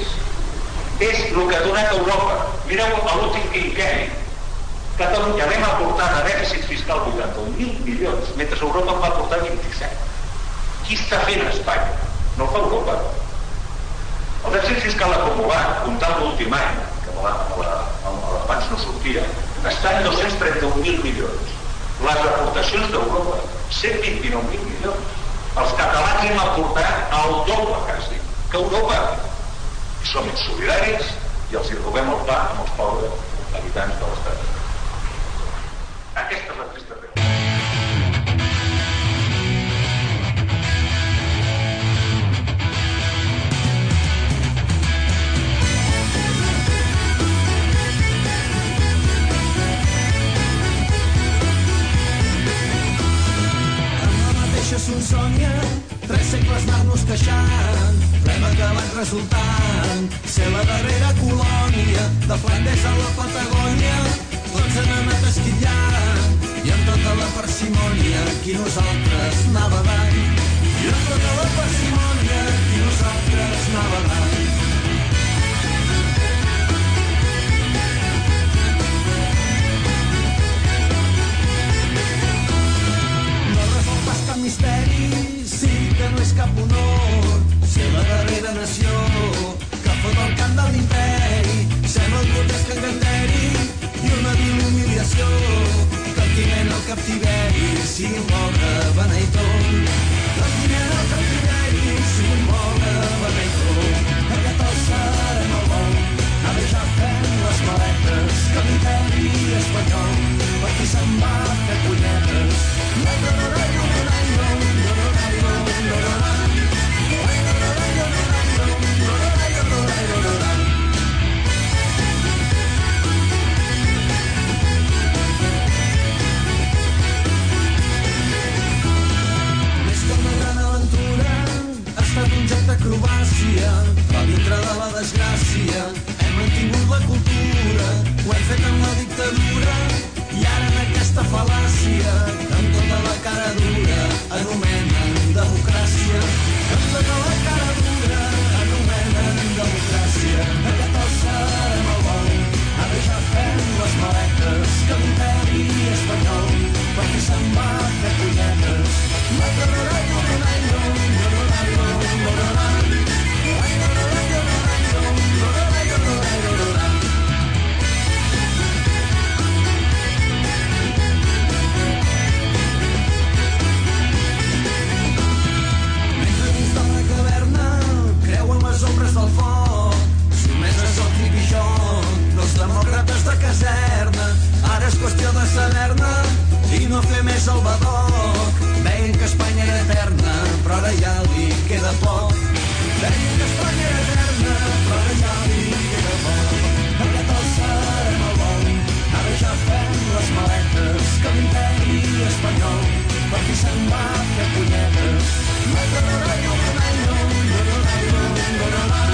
és el que ha donat Europa. Mireu a l'últim quinquenni. Catalunya anem aportant a dèficit fiscal 81.000 milions, mentre Europa en va aportar 27. Qui està fent a Espanya? No fa Europa. El dèficit fiscal acumulat, comptant l'últim any, que a l'abans no sortia, està en 231.000 milions. Les aportacions d'Europa, 129.000 milions. Els catalans hem aportat el doble, quasi, que Europa. I som insolidaris i els hi robem el pa amb els pobres habitants de l'estat. Aquesta sonsònia, tres segles anar-nos queixant, l'hem acabat resultant. Ser la darrera colònia de Flandes a la Patagònia, tots han anat esquillant i amb tota la parsimònia qui nosaltres navegant i amb tota la parsimònia qui nosaltres navegant No misteri, sí que no és cap honor ser la darrera nació que fot el camp de l'imperi. Sembla un grotesc encanteri i una vil humiliació que el qui nen al captiveri sigui un pobre beneitó. Que el qui nen al captiveri sigui un pobre beneitó. Aquest el serem el vol, ara ja fem les maletes, que l'imperi espanyol per qui se'n va fer punyetes. Més d'acrobàcia, però dintre de la desgràcia hem mantingut la cultura, ho hem fet amb la dictadura, i ara en aquesta fal·làcia, amb tota la cara dura, anomenen democràcia. caserna, ara és qüestió de saber-ne i no fer més el badoc. Deien que Espanya era eterna, però ara ja li queda poc. Deien que Espanya era eterna, però ara ja li queda poc. Ara t'alçarem el vol, ara ja fem les maletes que l'imperi espanyol per qui se'n va fer punyetes. Matarà la llum, la llum, la llum, la llum, la llum,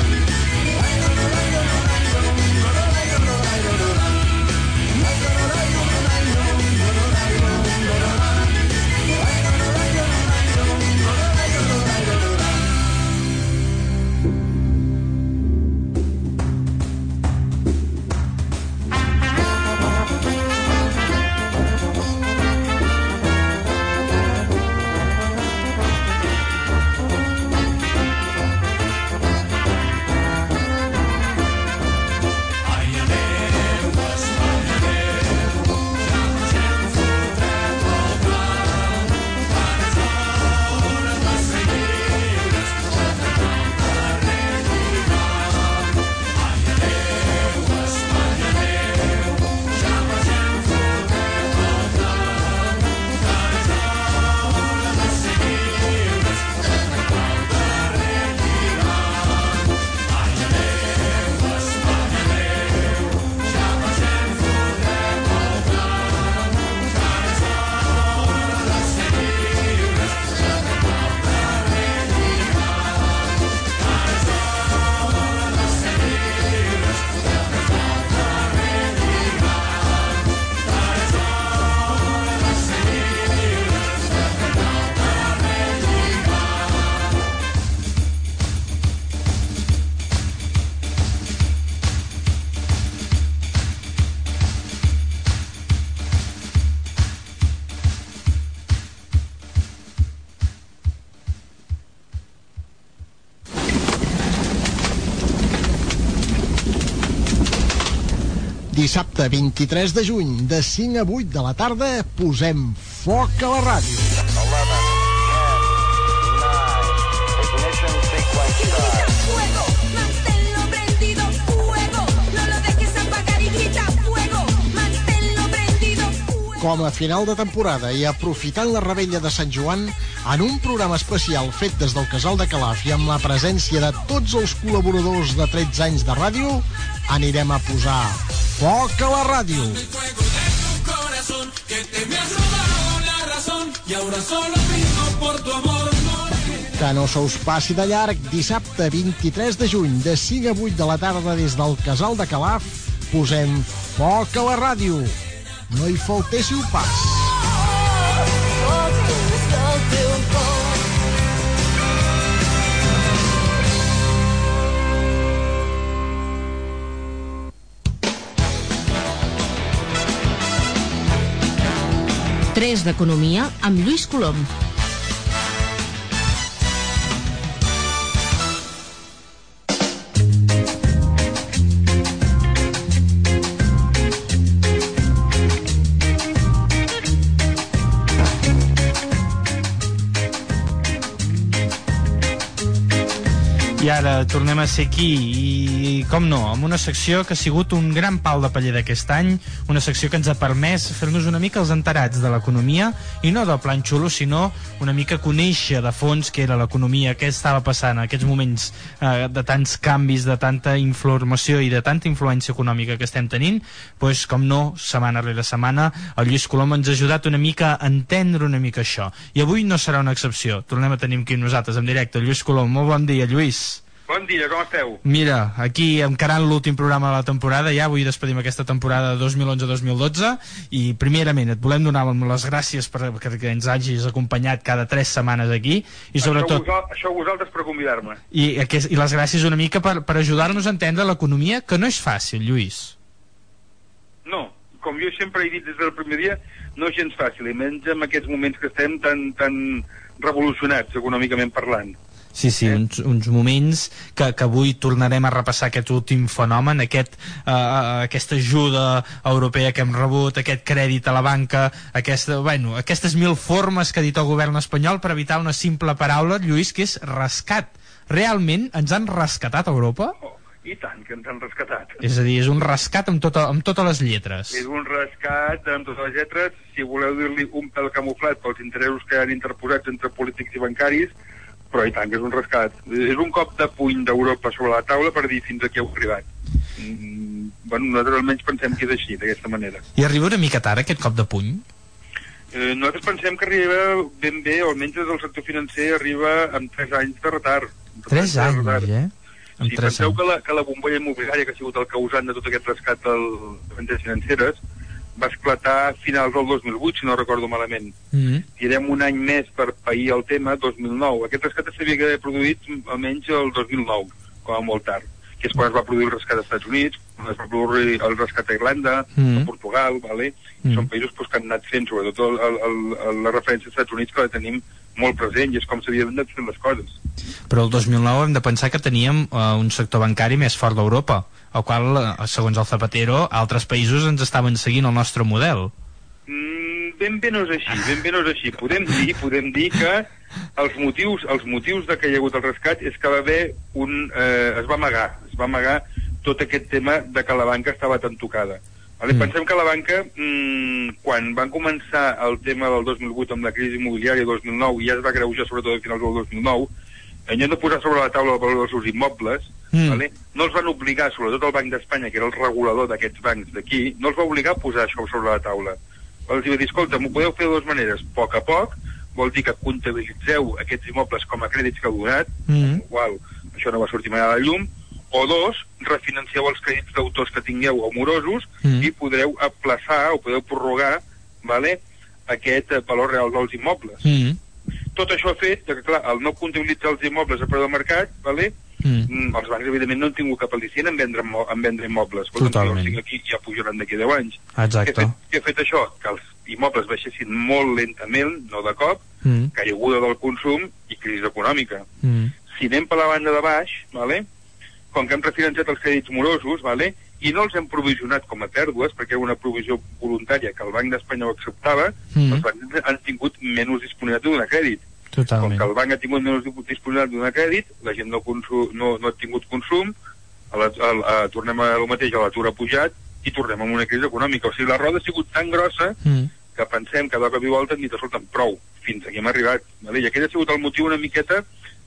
Dissabte 23 de juny, de 5 a 8 de la tarda, posem foc a la ràdio. 11, 10, 9, ignition sequence start. Fuego, manténlo prendido, fuego, no lo dejes apagar y grita fuego, manténlo prendido, fuego. Com a final de temporada i aprofitant la rebella de Sant Joan, en un programa especial fet des del Casal de Calaf i amb la presència de tots els col·laboradors de 13 anys de ràdio, anirem a posar foc a la ràdio. Que no se us passi de llarg, dissabte 23 de juny, de 5 a 8 de la tarda des del Casal de Calaf, posem foc a la ràdio. No hi faltéssiu pas. Tres d'Economia amb Lluís Colom. Ara tornem a ser aquí i, com no, amb una secció que ha sigut un gran pal de paller d'aquest any, una secció que ens ha permès fer-nos una mica els enterats de l'economia i no del plan xulo, sinó una mica conèixer de fons què era l'economia, què estava passant en aquests moments eh, de tants canvis, de tanta informació i de tanta influència econòmica que estem tenint, doncs com no, setmana rere setmana, el Lluís Colom ens ha ajudat una mica a entendre una mica això. I avui no serà una excepció. Tornem a tenir aquí nosaltres en directe. Lluís Colom, molt bon dia, Lluís. Bon dia, com esteu? Mira, aquí encarant l'últim programa de la temporada, ja avui despedim aquesta temporada 2011-2012 i primerament et volem donar les gràcies per, perquè ens hagis acompanyat cada tres setmanes aquí i sobretot Això, vosal, això vosaltres per convidar-me. i, aquest, i les gràcies una mica per, per ajudar-nos a entendre l'economia que no és fàcil, Lluís. No, com jo sempre he dit des del primer dia, no és gens fàcil, i menys en aquests moments que estem tan, tan revolucionats econòmicament parlant. Sí, sí, uns, uns moments que, que avui tornarem a repassar aquest últim fenomen, aquest, uh, aquesta ajuda europea que hem rebut, aquest crèdit a la banca, aquesta, bueno, aquestes mil formes que ha dit el govern espanyol per evitar una simple paraula, Lluís, que és rescat. Realment ens han rescatat a Europa? Oh, I tant, que ens han rescatat. És a dir, és un rescat amb, tota, amb totes les lletres. És un rescat amb totes les lletres, si voleu dir-li un pèl camuflat pels interessos que han interposats entre polítics i bancaris, però i tant que és un rescat. És un cop de puny d'Europa sobre la taula per dir fins aquí heu arribat. Mm, bueno, nosaltres almenys pensem que és així, d'aquesta manera. I arriba una mica tard aquest cop de puny? Eh, nosaltres pensem que arriba ben bé, o almenys des del sector financer, arriba amb 3 anys de retard. Amb Tres de anys, retard. eh? Amb Si tres penseu anys. que la, que la bombolla immobiliària que ha sigut el causant de tot aquest rescat de les financeres va esclatar a finals del 2008, si no recordo malament. Mm. Tirem un any més per pair el tema, 2009. Aquest rescat s'havia d'haver produït almenys el 2009, com a molt tard, que és quan es va produir el rescat als Estats Units, quan es va produir el rescat a Irlanda, Mm. a Portugal, vale? Mm. són països pues, que han anat fent, sobretot el, el, el, la referència als Estats Units, que la tenim molt present, i és com s'havien anat fent les coses. Però el 2009 hem de pensar que teníem uh, un sector bancari més fort d'Europa, el qual, uh, segons el Zapatero, altres països ens estaven seguint el nostre model. Mm, ben bé no és així, ben bé no és així. Podem dir, podem dir que els motius, els motius de que hi ha hagut el rescat és que va haver un... Eh, es va amagar, es va amagar tot aquest tema de que la banca estava tan tocada. Vale? Mm. Pensem que la banca, mm, quan van començar el tema del 2008 amb la crisi immobiliària 2009, i ja es va greujar sobretot a finals del 2009, en lloc de posar sobre la taula el valor dels seus immobles, Mm. mm. vale? no els van obligar, sobretot el Banc d'Espanya, que era el regulador d'aquests bancs d'aquí, no els va obligar a posar això sobre la taula. Els va dir, escolta, m'ho podeu fer de dues maneres. A poc a poc, vol dir que comptabilitzeu aquests immobles com a crèdits que heu donat, Mm. igual això no va sortir mai a la llum, o dos, refinancieu els crèdits d'autors que tingueu o morosos Mm. i podreu aplaçar o podeu prorrogar vale, aquest eh, valor real dels immobles. Mm. Tot això ha fet que, clar, al no comptabilitzar els immobles a preu de mercat, vale, Mm. mm, els bancs, evidentment, no han tingut cap al·licient en vendre, en vendre immobles. Totalment. estic aquí ja pujaran d'aquí 10 anys. Què ha, Exacte. fet, què ha fet això? Que els immobles baixessin molt lentament, no de cop, Mm. caiguda del consum i crisi econòmica. Mm. Si anem per la banda de baix, vale? Com que hem refinanciat els crèdits morosos, vale? i no els hem provisionat com a pèrdues, perquè era una provisió voluntària que el Banc d'Espanya ho acceptava, Mm. els bancs han tingut menys disponibilitat de donar crèdit. Com Totalment. que el banc ha tingut menys disponibilitat de donar crèdit, la gent no, consum, no, no ha tingut consum, a la, a, a, tornem a lo mateix, a l'atur ha pujat, i tornem a una crisi econòmica. O sigui, la roda ha sigut tan grossa Mm. que pensem que de cop i volta hem dit, escolta'm, prou, fins aquí hem arribat. Vale? I aquest ha sigut el motiu una miqueta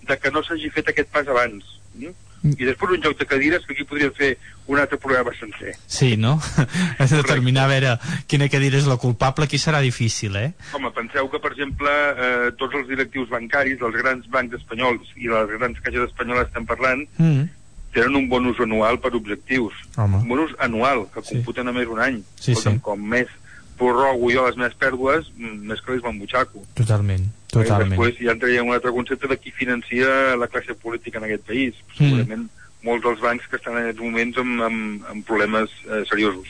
de que no s'hagi fet aquest pas abans. Mm? I després un joc de cadires que aquí podríem fer un altre programa sencer. Sí, no? Has de determinar a veure quina cadira és la culpable, aquí serà difícil, eh? Home, penseu que, per exemple, eh, tots els directius bancaris dels grans bancs espanyols i les grans caixes espanyoles estem parlant Mm. tenen un bonus anual per objectius. Home. Un bonus anual, que Sí. computen a més un any. Sí, Escolta'm, sí. Com més prorrogo jo les meves pèrdues, mm, més que les m'embutxaco. Totalment, I totalment. després ja entraria en un altre concepte de qui financia la classe política en aquest país. Mm. Segurament molts dels bancs que estan en aquests moments amb, amb, amb problemes eh, seriosos.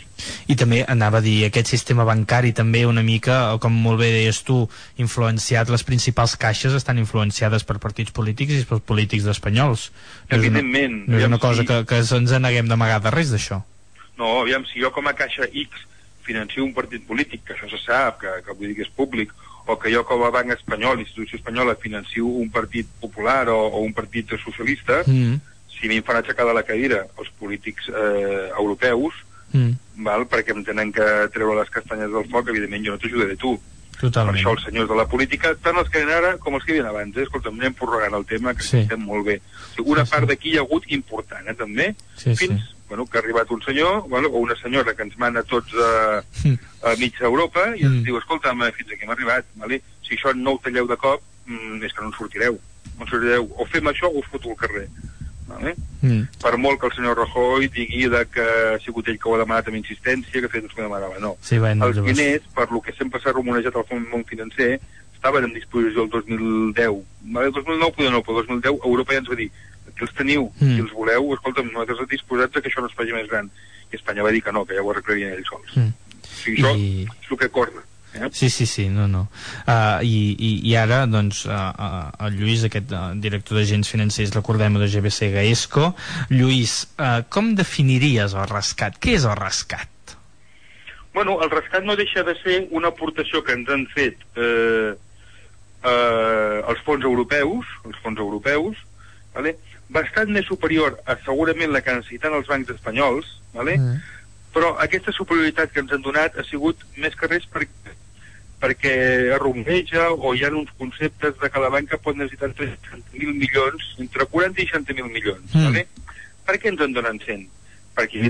I també anava a dir, aquest sistema bancari també una mica, com molt bé deies tu, influenciat, les principals caixes estan influenciades per partits polítics i pels polítics d'espanyols. No és una, Evidentment, no és una cosa si- que, que ens neguem d'amagar de res d'això. No, aviam, si jo com a caixa X financio un partit polític, que això se sap, que, que vull dir que és públic, o que jo com a banc espanyol, institució espanyola, financio un partit popular o, o un partit socialista, Mm. si a mi em fan aixecar de la cadira els polítics eh, europeus, Mm. val? perquè em tenen que treure les castanyes del foc, evidentment jo no t'ajudaré tu. Per Totalment. això els senyors de la política, tant els que eren ara com els que hi havia abans, eh? escolta, anem prorrogant el tema, que Sí. estem molt bé. O sigui, una Sí, sí. part d'aquí hi ha hagut important, eh, també, Sí, fins sí. Bueno, que ha arribat un senyor bueno, o una senyora que ens mana tots a, a mitja Europa i ens Mm. diu, escolta, fins aquí hem arribat, vale? si això no ho talleu de cop, mm, és que no en sortireu. No en sortireu. O fem això o us foto al carrer. Vale? Mm. Per molt que el senyor Rajoy digui de que ha sigut ell que ho ha demanat amb insistència, que ha fet que demanava. No. Sí, bueno, els llavors- diners, per lo que sempre s'ha rumonejat al fons món financer, estaven en disposició el 2010. Vale? El 2009 poder no, però el 2010 Europa ja ens va dir que els teniu, Mm. si els voleu, escolta'm, nosaltres estem disposats a que això no es faci més gran. I Espanya va dir que no, que ja ho arreglarien ells sols. Mm. O sigui, això I- és el que corre. Eh? Sí, sí, sí, no, no. Uh, i, i, I ara, doncs, uh, uh, el Lluís, aquest uh, director d'agents financers, recordem de GBC Gaesco. Lluís, uh, com definiries el rescat? Què és el rescat? Bueno, el rescat no deixa de ser una aportació que ens han fet eh, eh, els fons europeus, els fons europeus, vale? Bastant més superior a segurament la que necessiten els bancs espanyols, vale? Mm. però aquesta superioritat que ens han donat ha sigut més que res perquè perquè arrombeja o hi ha uns conceptes de que la banca pot necessitar entre 60.000 milions, entre 40 i 60.000 milions. Mm. Vale? Per què ens en donen 100? Perquè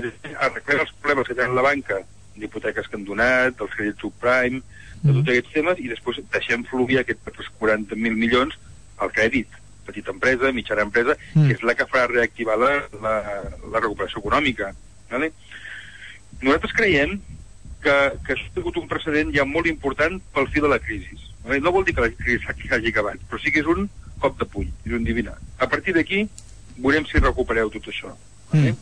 arreglar els problemes que tenen la banca, d'hipoteques que han donat, dels crèdits subprime, de tots aquests temes, i després deixem fluir aquests altres 40.000 milions al crèdit, petita empresa, mitjana empresa, Mm. que és la que farà reactivar la, la, la recuperació econòmica. Vale? Nosaltres creiem que, que això ha sigut un precedent ja molt important pel fi de la crisi. Vale? No vol dir que la crisi hagi acabat, però sí que és un cop de puny, és un divinar. A partir d'aquí veurem si recupereu tot això. Vale?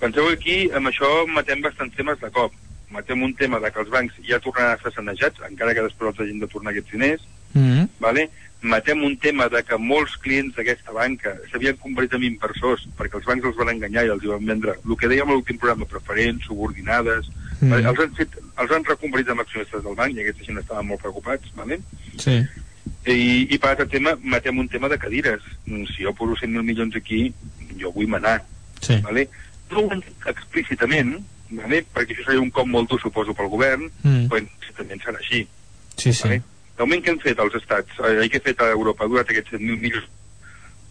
Penseu que aquí amb això matem bastants temes de cop. Matem un tema de que els bancs ja tornaran a ser sanejats, encara que després els hagin de tornar aquests diners, Mm. vale? matem un tema de que molts clients d'aquesta banca s'havien convertit en inversors perquè els bancs els van enganyar i els van vendre el que dèiem a l'últim programa, preferents, subordinades, Mm. vale? els, han fet, els han reconvertit en accionistes del banc i aquesta gent estaven molt preocupats. Vale? Sí. I, I per altre tema, matem un tema de cadires. Mm, Si jo poso 100.000 milions aquí, jo vull manar. Sí. Vale? No ho han dit explícitament, vale? perquè això seria un cop molt dur, suposo, pel govern, Mm. però implícitament serà així. Sí, sí. Vale? L'augment que han fet els estats, eh, que ha fet a Europa, ha durat aquests 7.000 milions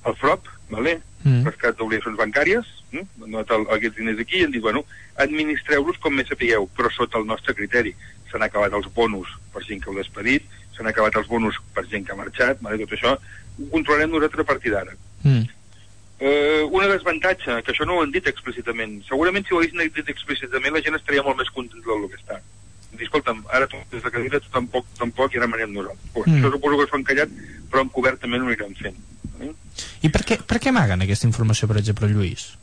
al FROP, vale? Mm. rescat d'obligacions bancàries, eh? han donat el, aquests diners aquí i han dit, bueno, administreu-los com més sapigueu, però sota el nostre criteri. S'han acabat els bonus per gent que heu despedit, s'han acabat els bonus per gent que ha marxat, vale? tot això ho controlem nosaltres a partir d'ara. Mm. Eh, una desavantatge, que això no ho han dit explícitament, segurament si ho haguessin dit explícitament la gent estaria molt més contenta del que està. Dir, escolta'm, ara tu des de cadira tu tampoc, tampoc i ara manem nosaltres. Pues, Mm. Això suposo que s'ho han callat, però en cobert també no ho anirem fent. Eh? I per què, per què amaguen aquesta informació, per exemple, Lluís?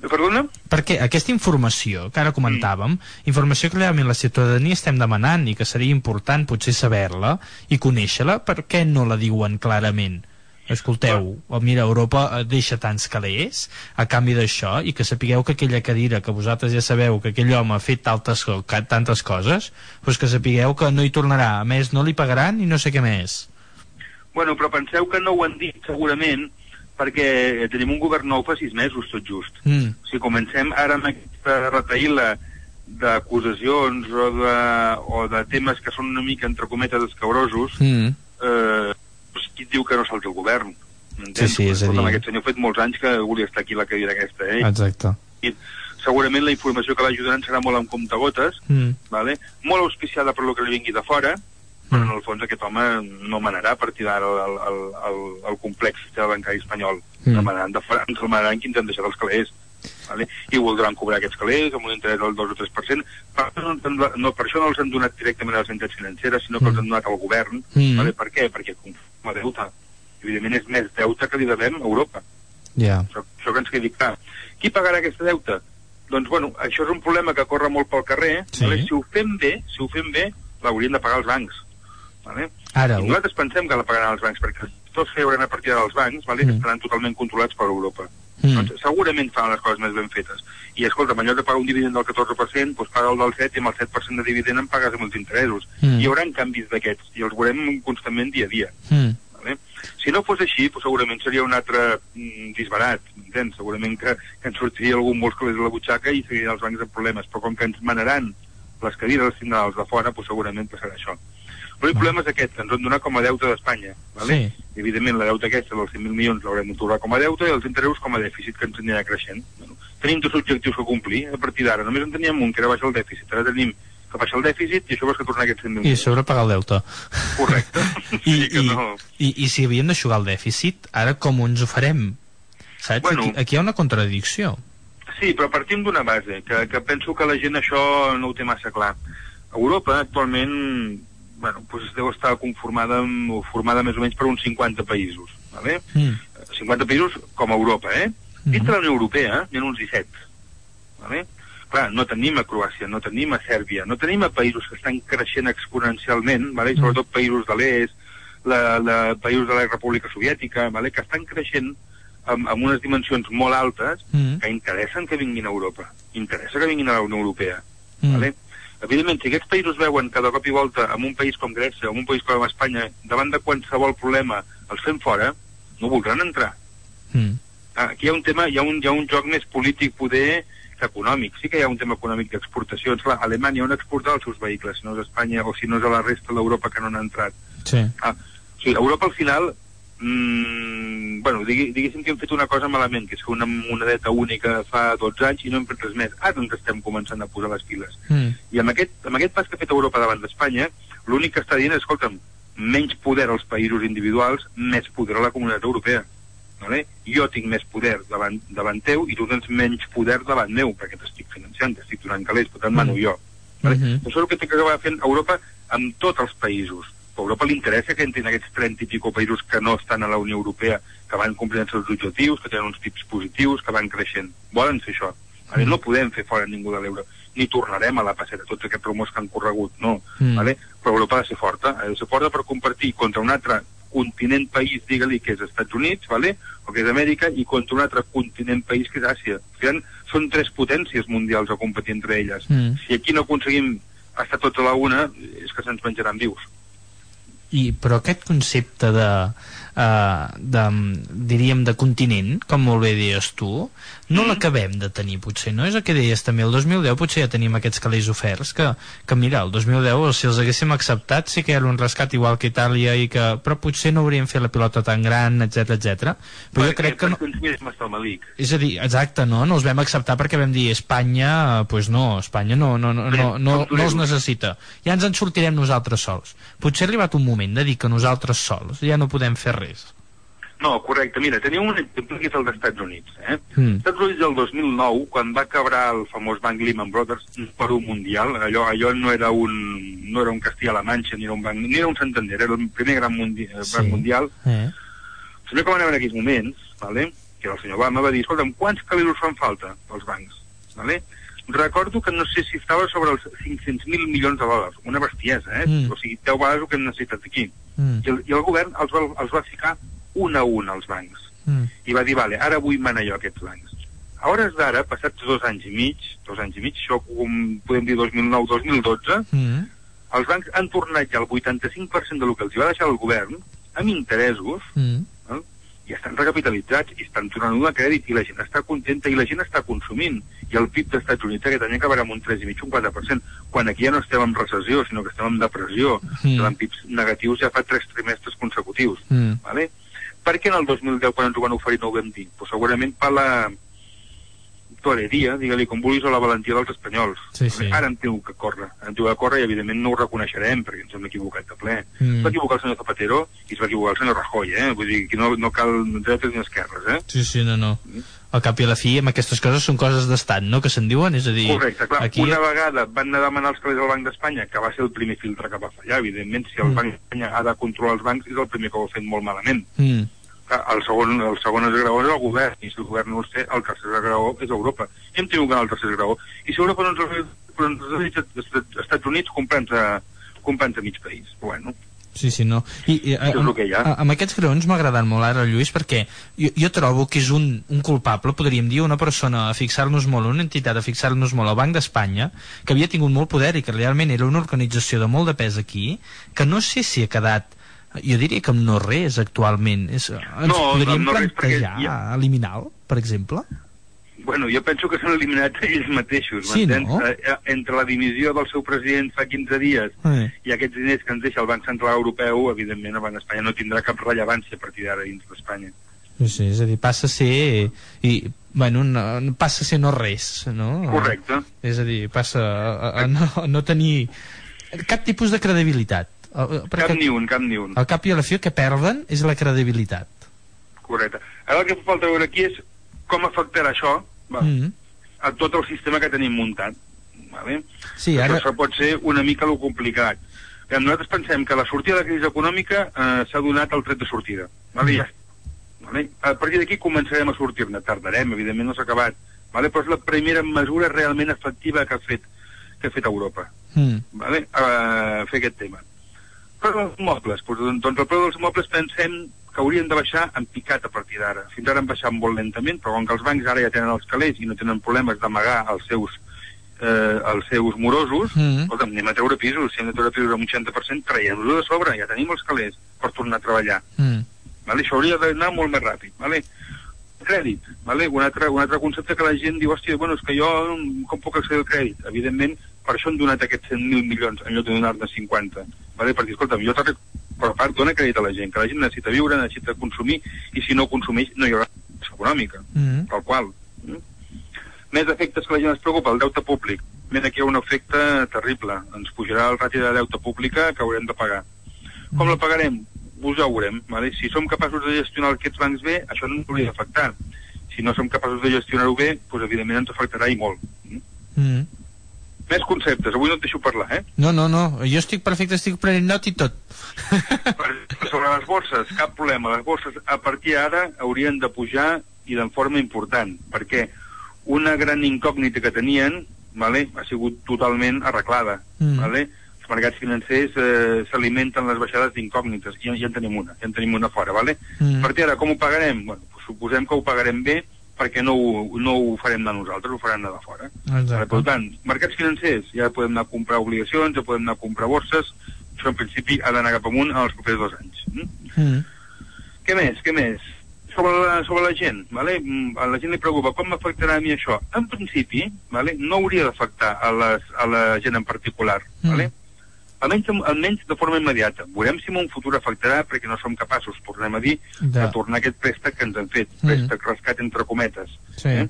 Perdona? Perquè aquesta informació que ara comentàvem, informació que realment la ciutadania estem demanant i que seria important potser saber-la i conèixer-la, per què no la diuen clarament? Escolteu, oh, mira, Europa eh, deixa tants calés a canvi d'això i que sapigueu que aquella cadira que vosaltres ja sabeu que aquell home ha fet tantes, tantes coses, doncs que sapigueu que no hi tornarà, a més no li pagaran i no sé què més. Bueno, però penseu que no ho han dit segurament perquè tenim un govern nou fa sis mesos, tot just. Mm. Si comencem ara amb aquesta retaïla d'acusacions o, de, o de temes que són una mica, entre cometes, escabrosos, Mm. eh, qui et diu que no salti el govern? Sí, sí, és a dir- Aquest senyor ha fet molts anys que volia estar aquí la cadira aquesta, eh? Exacte. I segurament la informació que l'ajudaran serà molt amb comptagotes, Mm. vale? molt auspiciada per lo que li vingui de fora, però en el fons aquest home no manarà a partir d'ara el, el, el, el complex bancari espanyol. Mm. Mm. El manaran de fora, ens el manaran qui ens han deixat els calés. Vale? I voldran cobrar aquests calés amb un interès del 2 o 3%. Per, això no, no, per això no els han donat directament a les entitats financeres, sinó que els han donat al govern. Mm. Vale? Per què? Perquè com a deute. Evidentment és més deute que li devem a Europa. Ja. Això, això que ens quedi clar. Qui pagarà aquesta deute? Doncs, bueno, això és un problema que corre molt pel carrer. Sí. Vale? Si ho fem bé, si ho fem bé, l'haurien de pagar els bancs. Vale? Ara, I nosaltres pensem que la pagaran els bancs, perquè tots feuran a partir dels bancs, vale? que estaran totalment controlats per Europa. Mm. Doncs segurament fan les coses més ben fetes. I escolta, en lloc de pagar un dividend del 14%, doncs paga el del 7 i amb el 7% de dividend en pagues amb els interessos. Mm. Hi haurà canvis d'aquests i els veurem constantment dia a dia. Mm. Vale? Si no fos així, doncs segurament seria un altre mm, disbarat, m'entens? Segurament que, que ens sortiria algun calés a la butxaca i seguirien els bancs amb problemes, però com que ens manaran les cadires els tindran els de fora, doncs segurament passarà això. L'únic problema és aquest, que ens han donat com a deute d'Espanya. Vale? Sí. Evidentment, la deute aquesta dels 100.000 milions l'haurem de tornar com a deute i els interessos com a dèficit que ens anirà creixent. Bueno, tenim dos objectius a complir a partir d'ara. Només en teníem un, que era baixar el dèficit. Ara tenim que baixar el dèficit i això vols que tornar aquests 100.000 I sobre pagar el deute. Correcte. I, Sí que i, no. i, I si havíem d'aixugar el dèficit, ara com ens ho farem? Saps? Bueno. aquí, aquí hi ha una contradicció. Sí, però partim d'una base, que, que penso que la gent això no ho té massa clar. Europa actualment bueno, doncs deu estar conformada, amb, o formada més o menys per uns 50 països. Vale? Mm. 50 països com a Europa, eh? Dins de la Unió Europea n'hi ha uns 17. Vale? Clar, no tenim a Croàcia, no tenim a Sèrbia, no tenim a països que estan creixent exponencialment, vale? I sobretot països de l'est, la, la, països de la República Soviètica, vale? que estan creixent amb, amb unes dimensions molt altes Mm. que interessen que vinguin a Europa. Interessa que vinguin a la Unió Europea. Mm. Vale? Evidentment, si aquests països veuen que de cop i volta en un país com Grècia o en un país com Espanya, davant de qualsevol problema els fem fora, no voldran entrar. Mm. Ah, Aquí hi ha un tema, hi ha un, hi ha un joc més polític poder vista econòmic. Sí que hi ha un tema econòmic d'exportacions. Clar, Alemanya on exporta els seus vehicles, si no és a Espanya o si no és a la resta d'Europa que no han entrat. Sí. Ah, o sigui, Europa al final mm, bueno, digui, diguéssim que hem fet una cosa malament, que és fer una monedeta única fa 12 anys i no hem fet res més. Ara ens estem començant a posar les piles. Mm. I amb aquest, amb aquest pas que ha fet Europa davant d'Espanya, l'únic que està dient és, escolta'm, menys poder als països individuals, més poder a la comunitat europea. Vale? Jo tinc més poder davant, davant teu i tu tens menys poder davant meu, perquè t'estic financiant, t'estic donant calés, per tant mano jo. Vale? Mhm. Això és el que té que acabar fent Europa amb tots els països. A Europa li interessa que entrin aquests 30 i pico països que no estan a la Unió Europea, que van complint els seus objectius, que tenen uns tips positius, que van creixent. Volen fer això. Vale? No podem fer fora ningú de l'euro, ni tornarem a la passeta, tots aquests rumors que han corregut, no. Mm. Vale? Però Europa ha de ser forta, ha de ser forta per compartir contra un altre continent país, digue-li, que és Estats Units, vale? o que és Amèrica, i contra un altre continent país que és Àsia. Sigui, són tres potències mundials a competir entre elles. Mm. Si aquí no aconseguim estar tots a la una, és que se'ns menjaran vius. I, però aquest concepte de, uh, de, diríem, de continent, com molt bé deies tu, no l'acabem de tenir, potser, no? És el que deies també, el 2010 potser ja teníem aquests calés oferts, que, que mira, el 2010, si els haguéssim acceptat, sí que era un rescat igual que Itàlia, i que, però potser no hauríem fet la pilota tan gran, etc etc. Però jo crec que no... Perquè. És a dir, exacte, no? No els vam acceptar perquè vam dir Espanya, eh, pues no, Espanya no, no, no, no, no, no els necessita. Ja ens en sortirem nosaltres sols. Potser ha arribat un moment de dir que nosaltres sols ja no podem fer res. No, correcte. Mira, tenim un exemple que és el dels Estats Units. Eh? Mm. Estats Units del 2009, quan va quebrar el famós banc Lehman Brothers per un mundial, allò, allò no era un, no era un Castilla-La Manxa, ni era un banc, ni era un Santander, era el primer gran mundi Sí. banc mundial. Eh? El senyor que va anar en aquells moments, vale? que el senyor Obama, va dir, escolta'm, quants calibros fan falta als bancs? Vale? Recordo que no sé si estava sobre els 500.000 milions de dòlars, una bestiesa, eh? Mm. O sigui, 10 vegades el que hem necessitat aquí. Mm. I el, I el govern els va, els va ficar un a un als bancs Mm. i va dir, vale, ara vull manar jo aquests bancs. A hores d'ara, passats dos anys i mig, dos anys i mig, això com podem dir 2009-2012, Mm. els bancs han tornat ja el 85% del que els va deixar el govern amb interessos Mm. eh? i estan recapitalitzats i estan tornant un crèdit i la gent està contenta i la gent està consumint i el PIB dels Estats Units aquest any acabarà amb un 3,5 un 4% quan aquí ja no estem en recessió sinó que estem en depressió Mm. estem en PIBs negatius ja fa tres trimestres consecutius Mm. vale? Per què en el 2010 quan ens ho van oferir no ho vam dir? Pues segurament per la toreria, digue-li com vulguis, o la valentia dels espanyols. Sí, sí. Ara en diu que corre, en diu que corre i evidentment no ho reconeixerem perquè ens hem equivocat de ple. Mm. Es va equivocar el senyor Zapatero i es va equivocar el senyor Rajoy, eh? Vull dir que no, no cal dretes ni esquerres, eh? Sí, sí, no, no. Al cap i a la fi, amb aquestes coses són coses d'estat, no?, que se'n diuen, és a dir... Correcte, clar, aquí... una vegada van anar a demanar els calés al Banc d'Espanya, que va ser el primer filtre que va fallar, evidentment, si el Mm. Banc d'Espanya ha de controlar els bancs, és el primer que ho ha fet molt malament. Mm. El segon, el segon esgraó és el govern, i si el govern no els té, el tercer esgraó és Europa. I hem tingut que anar al tercer esgraó. I si Europa no ens però ens ha dit als Estats Units comprant-se comprant mig país. Bueno, Sí, sí, no. I, i, a, el ha. a, amb aquests graons m'ha agradat molt ara, Lluís, perquè jo, jo trobo que és un, un culpable, podríem dir, una persona a fixar-nos molt, una entitat a fixar-nos molt al Banc d'Espanya, que havia tingut molt poder i que realment era una organització de molt de pes aquí, que no sé si ha quedat jo diria que amb no res actualment és, ens No, podríem no res, plantejar ja- eliminar-lo, per exemple bueno, jo penso que s'han eliminat ells mateixos, Sí, no? Eh, eh, Entre la dimissió del seu president fa 15 dies eh. i aquests diners que ens deixa el Banc Central Europeu, evidentment el Banc d'Espanya no tindrà cap rellevància a partir d'ara dins d'Espanya. sí, sí, és a dir, passa a ser i, bueno, no, passa a ser no res no? Correcte. és a dir, passa a, a, no, a no tenir cap tipus de credibilitat El- perquè Cap ni un, cap ni un. al cap i a la fi el que perden és la credibilitat Correcte. Ara el que fa falta veure aquí és com afectarà això va, mm. a tot el sistema que tenim muntat. Vale? Sí, ara- això pot ser una mica lo complicat. Eh, Nosaltres pensem que la sortida de la crisi econòmica eh, s'ha donat el tret de sortida. Vale? Ja. Vale? A partir d'aquí començarem a sortir-ne. Tardarem, evidentment no s'ha acabat. Vale? Però és la primera mesura realment efectiva que ha fet, que ha fet Europa. Mm. Vale? Uh, fer aquest tema. Però els mobles, doncs, doncs el preu dels mobles pensem que haurien de baixar en picat a partir d'ara. Fins ara han baixat molt lentament, però com que els bancs ara ja tenen els calés i no tenen problemes d'amagar els seus eh, els seus morosos, Mm. escolta'm, anem a treure pisos, si hem de treure pisos amb un 60%, traiem-los de sobre, ja tenim els calés per tornar a treballar. Mm. Vale? Això hauria d'anar molt més ràpid. Vale? crèdit. Vale? Un, altre, un altre concepte que la gent diu, hòstia, bueno, és que jo com puc accedir al crèdit? Evidentment, per això han donat aquests 100.000 milions en lloc de donar-ne 50. Vale? Per dir, escolta'm, jo t'arrec... però a part dona crèdit a la gent, que la gent necessita viure, necessita consumir, i si no consumeix no hi haurà econòmica, Mm. tal qual. Mm? Més efectes que la gent es preocupa, el deute públic. Mira, aquí hi ha un efecte terrible. Ens pujarà el ràtio de deute pública que haurem de pagar. Com la pagarem? Us ja ho veurem. Vale? Si som capaços de gestionar aquests bancs bé, això no ens hauria d'afectar. Si no som capaços de gestionar-ho bé, doncs evidentment ens afectarà i molt. Mm. Més conceptes, avui no et deixo parlar, eh? No, no, no, jo estic perfecte, estic prenent nota i tot. Sobre les borses, cap problema. Les borses a partir d'ara haurien de pujar i de forma important, perquè una gran incògnita que tenien vale, ha sigut totalment arreglada. Mm. Vale? Els mercats financers eh, s'alimenten les baixades d'incògnites, i ja, ja en tenim una, ja en tenim una fora. Vale? Mm. A partir d'ara, com ho pagarem? Bueno, suposem que ho pagarem bé perquè no ho, no ho farem de nosaltres, ho faran de fora. Vale, per Exacte. tant, mercats financers, ja podem anar a comprar obligacions, ja podem anar a comprar borses, això en principi ha d'anar cap amunt en els propers dos anys. Mm? Mm. Què més, què més? Sobre la, sobre la gent, vale? Mm, a la gent li preocupa, com m'afectarà a mi això? En principi, vale? no hauria d'afectar a, les, a la gent en particular, Mm. Almenys, almenys de forma immediata. Veurem si en un futur afectarà perquè no som capaços, tornem a dir, De- de tornar aquest préstec que ens han fet, Mm. préstec rescat entre cometes. Sí. Eh?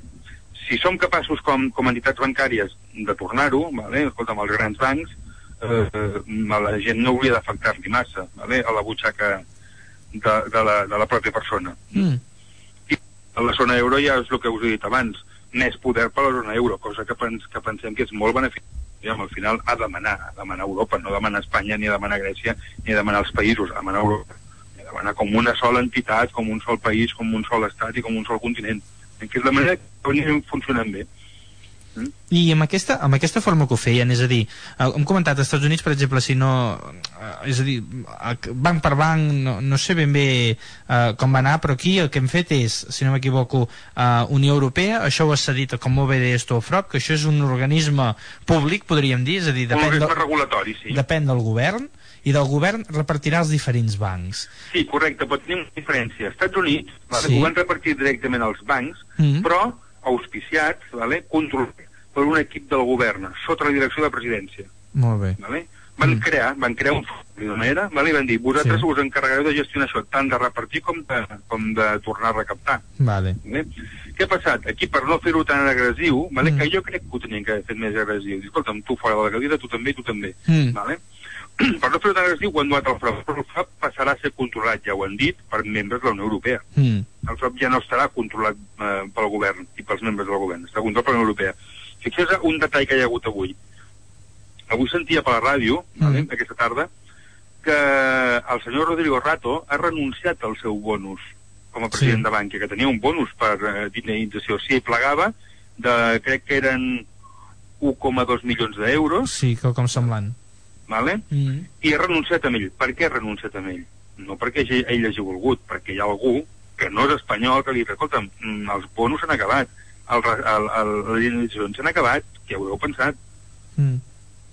Si som capaços com, com a entitats bancàries de tornar-ho, vale? escolta, amb els grans bancs, eh, eh, a la gent no hauria d'afectar-li massa vale? a la butxaca de, de, la, de la pròpia persona. Mm. A la zona euro ja és el que us he dit abans, més poder per la zona euro, cosa que, pens, que pensem que és molt beneficiós. Al final de demanar, de demanar Europa, no demanar Espanya, ni demanar Grècia, ni demanar els països, de demanar Europa. De demanar com una sola entitat, com un sol país, com un sol estat i com un sol continent. Que és la manera que anirem funcionant bé. I amb aquesta, amb aquesta forma que ho feien, és a dir, eh, hem comentat als Estats Units, per exemple, si no... eh, És a dir, banc per banc, no, no sé ben bé eh, com va anar, però aquí el que hem fet és, si no m'equivoco, eh, Unió Europea, això ho ha cedit com molt bé deies tu, Frop, que això és un organisme públic, podríem dir, és a dir, depèn, organisme de, regulatori, sí. depèn del govern, i del govern repartirà els diferents bancs. Sí, correcte, però tenim una diferència. Als Estats Units Sí. ho van repartir directament als bancs, Mm. però auspiciats, vale, controlats per un equip del govern, sota la direcció de la presidència. Molt bé. Vale? Van Mm. crear, van crear un fons de manera, vale? i van dir, vosaltres Sí. us encarregareu de gestionar això, tant de repartir com de, com de tornar a recaptar. Vale. Vale? Què ha passat? Aquí, per no fer-ho tan agressiu, vale? Mm. que jo crec que ho tenien que haver fet més agressiu. Escolta'm, tu fora de la cadira, tu també, tu també. Mm. Vale? per no fer-ho tan agressiu, donat al FROP, però el passarà a ser controlat, ja ho han dit, per membres de la Unió Europea. Mm. El FROP ja no estarà controlat eh, pel govern i pels membres del govern, estarà controlat per la Unió Europea. Fixeu-vos un detall que hi ha hagut avui. Avui sentia per la ràdio, vale, Mm. aquesta tarda, que el senyor Rodrigo Rato ha renunciat al seu bonus com a president Sí. de Bankia, que tenia un bonus per eh, dinamització. Si ell plegava, de, crec que eren 1,2 milions d'euros, Sí, quelcom semblant. Vale? Mm. i ha renunciat amb ell. Per què ha renunciat amb ell? No perquè ell, hagi volgut, perquè hi ha algú que no és espanyol que li diu, escolta'm, mm, els bonus s'han acabat, el, el, el, les indemnitzacions s'han acabat, què haureu pensat? Mm.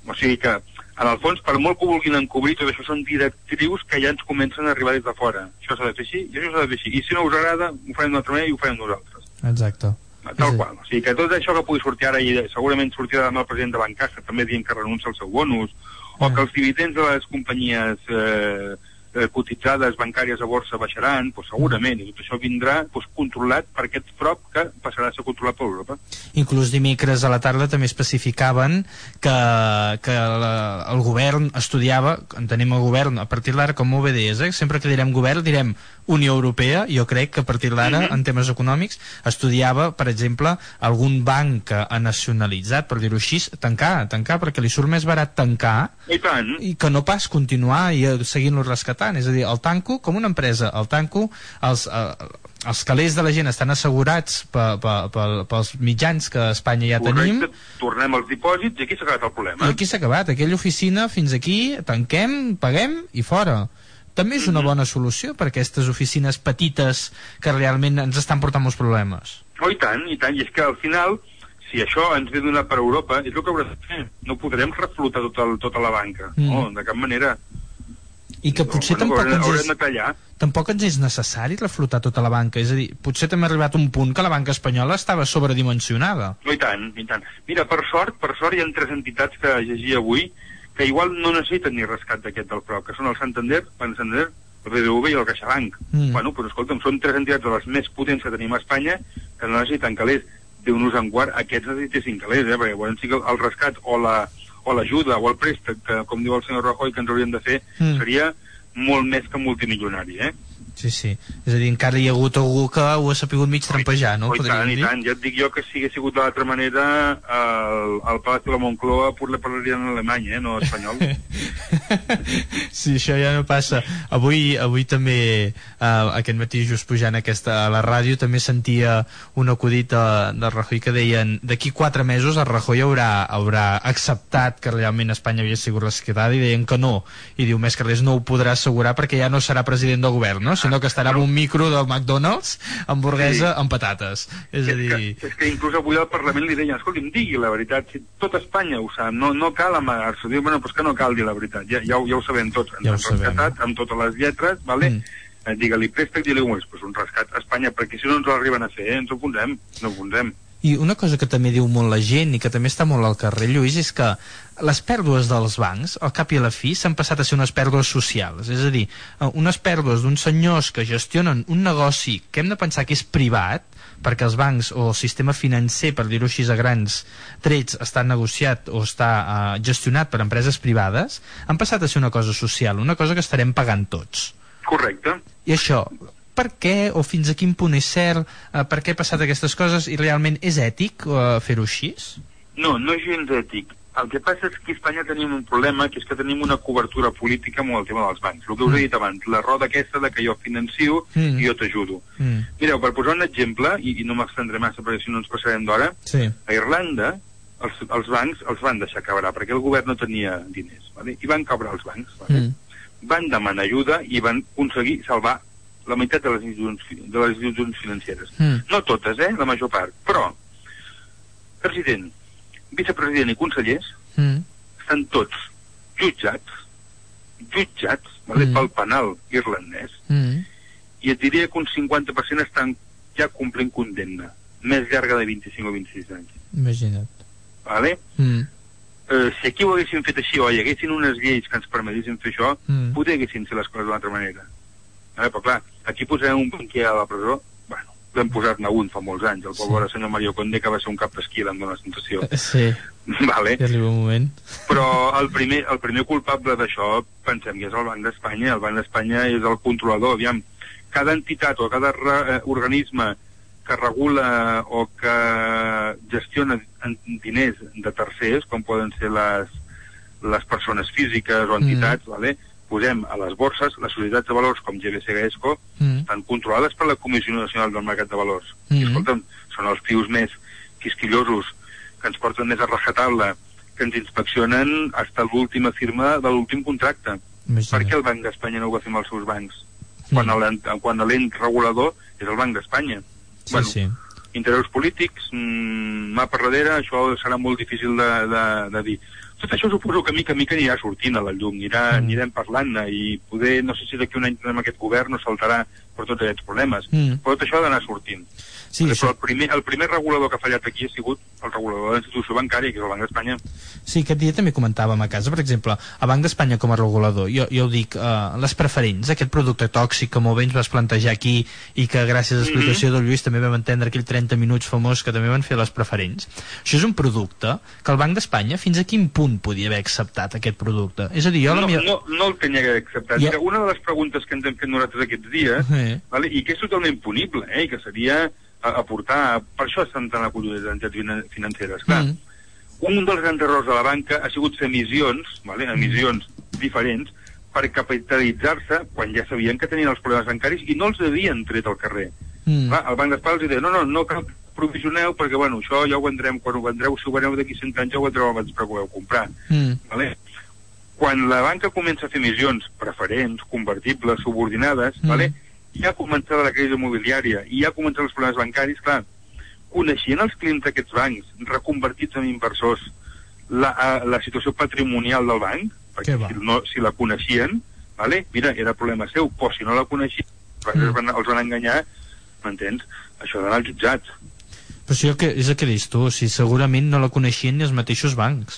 O sigui que, en el fons, per molt que ho vulguin encobrir, tot això són directrius que ja ens comencen a arribar des de fora. Això s'ha de fer així i això s'ha de fer així. I si no us agrada, ho farem d'una altra manera i ho farem nosaltres. Exacte. Tal Sí. qual. O sigui que tot això que pugui sortir ara, i segurament sortirà demà el president de Bancasa, també dient que renuncia al seu bonus, o que els dividends de les companyies eh, eh, cotitzades bancàries a borsa baixaran, doncs segurament, i tot això vindrà doncs, controlat per aquest FROP que passarà a ser controlat per Europa. Inclús dimecres a la tarda també especificaven que, que la, el govern estudiava, entenem el govern a partir d'ara com deies, eh? sempre que direm govern direm Unió Europea, jo crec que a partir d'ara Mhm. en temes econòmics estudiava, per exemple, algun banc que ha nacionalitzat, per dir-ho així, tancar, tancar, perquè li surt més barat tancar I tant, i que no pas continuar i eh, seguint-lo rescatant, és a dir, el tanco com una empresa, el tanco els, eh, els calés de la gent estan assegurats pe, pe, pe, pels mitjans que a Espanya ja tenim. Correcte, tornem als dipòsits i aquí s'ha acabat el problema. i aquí s'ha acabat, aquella oficina fins aquí, tanquem, paguem i fora. També és una bona solució per a aquestes oficines petites que realment ens estan portant molts problemes. Oh, i tant, i tant, i és que al final, si això ens ve donat per Europa, és el que haurà de fer. No podrem reflotar tot el, tota la banca, Mm. no, de cap manera. I que potser tampoc haurem, ens haurem és- de tallar. Tampoc ens és necessari reflotar tota la banca, és a dir, potser també ha arribat un punt que la banca espanyola estava sobredimensionada. No, i tant, i tant. Mira, per sort, per sort hi ha tres entitats que llegia avui que igual no necessiten ni rescat d'aquest del PRO, que són el Santander, el Santander, el BBV i el CaixaBank. Mm. Bueno, però escolta'm, són tres entitats de les més potents que tenim a Espanya que no necessiten calés. Déu-nos en guard, aquests necessitessin calés, eh? perquè bueno, sí que el rescat o la o l'ajuda o el préstec, que com diu el senyor Rajoy que ens haurien de fer, Mm. seria molt més que multimilionari, eh? Sí, sí. És a dir, encara hi ha hagut algú que ho ha sapigut mig trampejar, no? Oh, i tant, Podríem i dir. tant. Ja et dic jo que si hagués sigut de l'altra manera, el, el Palat de la Moncloa parla- parlarien en alemany, eh? no espanyol. Sí, això ja no passa. Avui, avui també, uh, aquest matí just pujant aquesta, a la ràdio, també sentia un acudit de, de Rajoy que deien d'aquí quatre mesos el Rajoy haurà, haurà acceptat que realment Espanya havia sigut rescatada i deien que no. I diu, més que res no ho podrà assegurar perquè ja no serà president del govern, no? Sinó que estarà amb un micro del McDonald's, hamburguesa, amb patates. És a és, dir... que, és que inclús avui al Parlament li deien, escolti'm, digui la veritat, si tot Espanya ho sap, no, no cal amagar-se. Diu, bueno, però és que no cal dir la veritat, ja, ja, ho- ja ho sabem tots. Ens Ja ho sabem. rescatat amb totes les lletres, vale? Mm. Eh, digue-li préstec, digue-li un, pues un rescat a Espanya, perquè si no ens l'arriben a fer, eh, ens ho enfonsem, no ho enfonsem. I una cosa que també diu molt la gent i que també està molt al carrer, Lluís, és que les pèrdues dels bancs, al cap i a la fi, s'han passat a ser unes pèrdues socials. És a dir, eh, unes pèrdues d'uns senyors que gestionen un negoci que hem de pensar que és privat, perquè els bancs o el sistema financer, per dir-ho així a grans trets, està negociat o està eh, gestionat per empreses privades, han passat a ser una cosa social, una cosa que estarem pagant tots. Correcte. I això, per què o fins a quin punt és cert, eh, per què ha passat aquestes coses i realment és ètic eh, fer-ho així? No, no és gens ètic. El que passa és que a Espanya tenim un problema, que és que tenim una cobertura política amb el tema dels bancs. El que us he dit abans, la roda aquesta de que jo financio Mm. i jo t'ajudo. Mm. Mireu, per posar un exemple, i, i no m'extendré massa perquè si no ens passarem d'hora, Sí. a Irlanda els, els bancs els van deixar quebrar perquè el govern no tenia diners, vale? i van quebrar els bancs. Vale? Mm. Van demanar ajuda i van aconseguir salvar la meitat de les institucions, de les institucions financeres. Mm. No totes, eh? La major part. Però, president, vicepresident i consellers Mm. estan tots jutjats, jutjats vale, Mm. pel penal irlandès, Mm. i et diria que un 50% estan ja complint condemna, més llarga de 25 o 26 anys. Imagina't. Vale? Mm. Eh, si aquí ho haguessin fet així o hi haguessin unes lleis que ens permetissin fer això, Mm. potser haguessin fet les coses d'una altra manera. Vale? Però clar, aquí posarem un banquer a la presó, vam posar-ne un fa molts anys, el pobre senyor Mario Conde, que va ser un cap d'esquí, em dóna la sensació. Sí, vale? ja arriba un moment. Però el primer, el primer culpable d'això, pensem que és el Banc d'Espanya. El Banc d'Espanya és el controlador. Aviam, cada entitat o cada re, eh, organisme que regula o que gestiona diners de tercers, com poden ser les, les persones físiques o entitats, vale? Posem a les borses, les societats de valors com GBC Gaesco, Mm. estan controlades per la Comissió Nacional del Mercat de Valors. Mm. I, escolta'm, són els tios més quisquillosos, que ens porten més a rajatabla, que ens inspeccionen fins a l'última firma de l'últim contracte. Per què el Banc d'Espanya no ho va fer amb els seus bancs? L'ent- quan l'ent regulador és el Banc d'Espanya. Sí, sí. Interessos polítics, mmm, mà per darrere, això serà molt difícil de, de, de dir. Tot això suposo que mica a mica anirà sortint a la llum, anirà, Mm. anirem parlant-ne i poder, no sé si d'aquí un any tenim aquest govern no saltarà per tots aquests problemes. Mm. Però tot això ha d'anar sortint. Sí, Perquè, això- però el primer, el primer regulador que ha fallat aquí ha sigut el regulador de la institució bancària, que és el Banc d'Espanya. Sí, aquest dia també comentàvem a casa, per exemple, a Banc d'Espanya com a regulador, jo, jo ho dic, eh, les preferents, aquest producte tòxic que molt bé ens vas plantejar aquí i que gràcies a l'explicació del Lluís també vam entendre aquell 30 minuts famós que també van fer les preferents. Això és un producte que el Banc d'Espanya fins a quin punt podia haver acceptat aquest producte? És a dir, jo la no, meva... no, no el tenia que acceptat. Mira, una de les preguntes que ens hem fet nosaltres aquests dies, Eh. vale, i que és totalment punible, eh, i que seria aportar... Per això estan tan acollides les entitats finan- financeres. Clar, Mm. un dels grans errors de la banca ha sigut fer emissions, vale, emissions diferents, per capitalitzar-se quan ja sabien que tenien els problemes bancaris i no els havien tret al carrer. Mm. Clar, el Banc d'Espanya els deia, no, no, no cal provisioneu perquè, bueno, això ja ho vendrem, quan ho vendreu, si ho vendreu d'aquí 100 anys ja ho vendreu abans que ho comprar. Mm. Vale? Quan la banca comença a fer emissions preferents, convertibles, subordinades, Mm. vale? Ja ha començat la crisi immobiliària i ja ha començat els problemes bancaris, clar, coneixien els clients d'aquests bancs reconvertits en inversors la, a, la situació patrimonial del banc? Perquè si, no, si la coneixien, vale? mira, era problema seu, però si no la coneixia, Mm. els, van, els van enganyar, m'entens? Això d'anar al jutjat. Però això que, és el que dius tu, si segurament no la coneixien ni els mateixos bancs.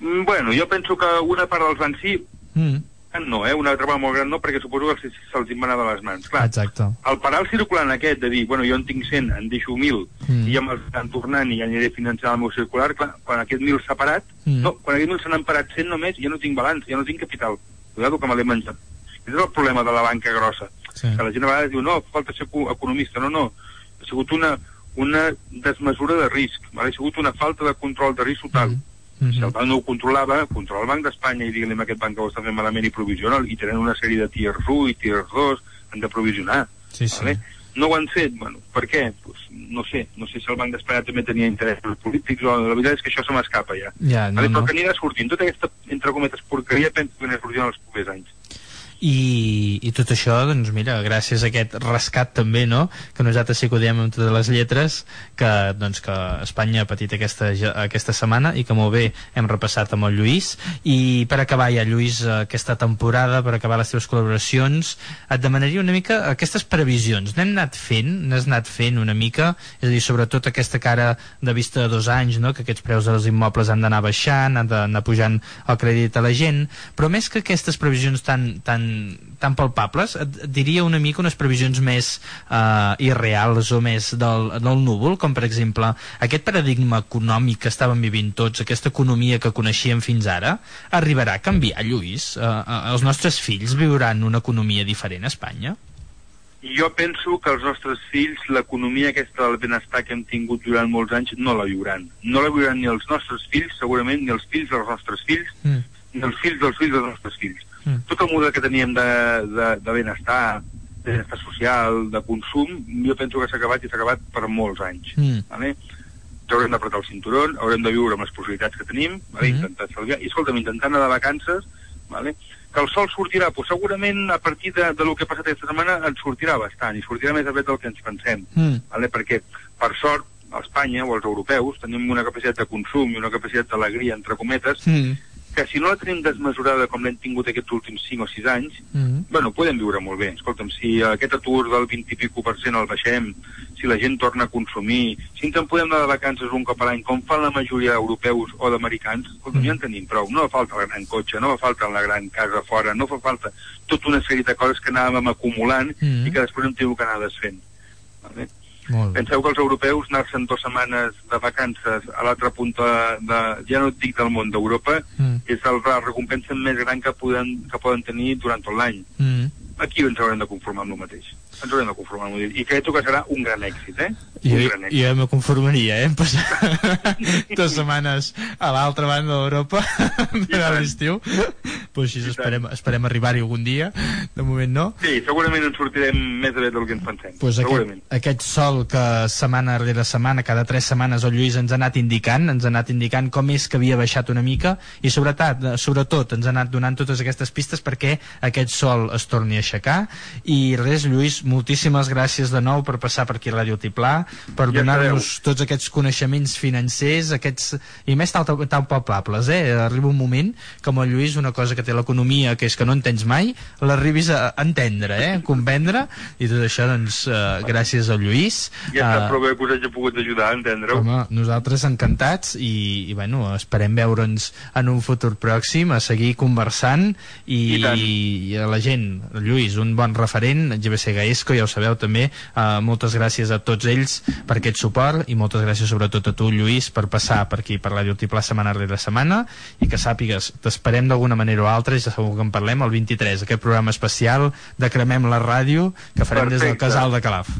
Mm, Bueno, jo penso que una part dels bancs sí, Mm. No, eh? una part molt gran no, perquè suposo que se- se'ls va anar de les mans. Clar, Exacte. el parar el circulant aquest de dir, bueno, jo en tinc 100, en deixo 1.000, Mm. i ja me'ls estan tornant i ja aniré finançant el meu circular, clar, quan aquest 1.000 s'ha parat, Mm. no, quan aquest 1.000 se n'han parat 100 només, ja no tinc balanç, ja no tinc capital. Cuidado que me l'he menjat. Aquest és el problema de la banca grossa. Sí. Que la gent a vegades diu, no, falta ser eco- economista. No, no, ha sigut una, una desmesura de risc, vale? ha sigut una falta de control de risc total. Mm. Si el banc no ho controlava, controla el Banc d'Espanya i digui-li a aquest banc que ho està fent malament i provisiona, i tenen una sèrie de tiers 1 i tiers 2, han de provisionar. Sí, sí. Vale? No ho han fet, bueno, per què? Pues, no sé, no sé si el Banc d'Espanya també tenia interessos polítics o la veritat és que això se m'escapa ja. Ja, no, vale? Però no. que anirà sortint, tota aquesta, entre cometes, porqueria penso que anirà sortint els propers anys. I, i tot això, doncs mira, gràcies a aquest rescat també, no?, que nosaltres sí que ho diem amb totes les lletres, que, doncs, que Espanya ha patit aquesta, aquesta setmana i que molt bé hem repassat amb el Lluís. I per acabar ja, Lluís, aquesta temporada, per acabar les teves col·laboracions, et demanaria una mica aquestes previsions. N'hem anat fent, n'has anat fent una mica, és a dir, sobretot aquesta cara de vista de dos anys, no?, que aquests preus dels immobles han d'anar baixant, han d'anar pujant el crèdit a la gent, però més que aquestes previsions tan, tan, tan palpables, et, et diria una mica unes previsions més eh, irreals o més del, del núvol, com per exemple aquest paradigma econòmic que estàvem vivint tots, aquesta economia que coneixíem fins ara, arribarà a canviar, Lluís? Eh, eh, els nostres fills viuran una economia diferent a Espanya? Jo penso que els nostres fills, l'economia aquesta del benestar que hem tingut durant molts anys, no la viuran. No la viuran ni els nostres fills, segurament, ni els fills dels nostres fills, Mm. ni els fills dels fills dels nostres fills. Mm. Tot el model que teníem de, de, de benestar, de benestar social, de consum, jo penso que s'ha acabat i s'ha acabat per molts anys. Mm. Vale? Haurem d'apretar el cinturó, haurem de viure amb les possibilitats que tenim, vale? Mhm. intentar estalviar, i escolta'm, intentar anar de vacances, vale? que el sol sortirà, pues, segurament a partir de, de lo que ha passat aquesta setmana ens sortirà bastant, i sortirà més aviat del que ens pensem, Mm. vale? perquè per sort a Espanya o els europeus tenim una capacitat de consum i una capacitat d'alegria, entre cometes, Mm. Que si no la tenim desmesurada com l'hem tingut aquests últims 5 o 6 anys, Mm. bueno, podem viure molt bé. Escolta'm, si aquest atur del 20 i pico per cent el baixem, si la gent torna a consumir, si ens en podem anar de vacances un cop a l'any, com fan la majoria d'europeus o d'americans, escolta'm, ja en tenim prou. No fa falta el gran cotxe, no fa falta la gran casa fora, no fa falta tota una sèrie de coses que anàvem acumulant Mhm. i que després hem tingut que anar desfent. Vale? Penseu que els europeus anar-se'n dues setmanes de vacances a l'altra punta, de, ja no et dic del món, d'Europa, Mm. és el, la recompensa més gran que poden, que poden tenir durant tot l'any. Mm. Aquí ens haurem de conformar amb el mateix. Ens haurem de conformar mateix. I crec que serà un gran èxit, eh? Jo, gran èxit. jo me conformaria, eh? Passar dues setmanes a l'altra banda d'Europa durant tant. l'estiu. Pues així I esperem, esperem arribar-hi algun dia. De moment no. Sí, segurament ens sortirem més aviat del que ens pensem. Pues aquest, segurament. aquest sol que setmana rere setmana, cada tres setmanes el Lluís ens ha anat indicant, ens ha anat indicant com és que havia baixat una mica i sobretot, sobretot ens ha anat donant totes aquestes pistes perquè aquest sol es torni a aixecar i res, Lluís, moltíssimes gràcies de nou per passar per aquí a Ràdio Tiplà per Ja donar-nos tots aquests coneixements financers aquests, i més tan, tan palpables eh? arriba un moment que amb el Lluís una cosa que té l'economia que és que no entens mai l'arribis a entendre, eh? a comprendre i tot això doncs eh, gràcies al Lluís Ja està Eh, prou bé que us hagi pogut ajudar a entendre-ho. Home, nosaltres encantats i, i bueno, esperem veure'ns en un futur pròxim, a seguir conversant i, I tant. i a la gent, Lluís, un bon referent, GBC Gaesco, ja ho sabeu també, uh, moltes gràcies a tots ells per aquest suport i moltes gràcies sobretot a tu, Lluís, per passar per aquí per la Altiplà setmana rere setmana i que sàpigues, t'esperem d'alguna manera o altra i ja segur que en parlem el 23, aquest programa especial de Cremem la Ràdio que farem des del Perfecte. Casal de Calaf.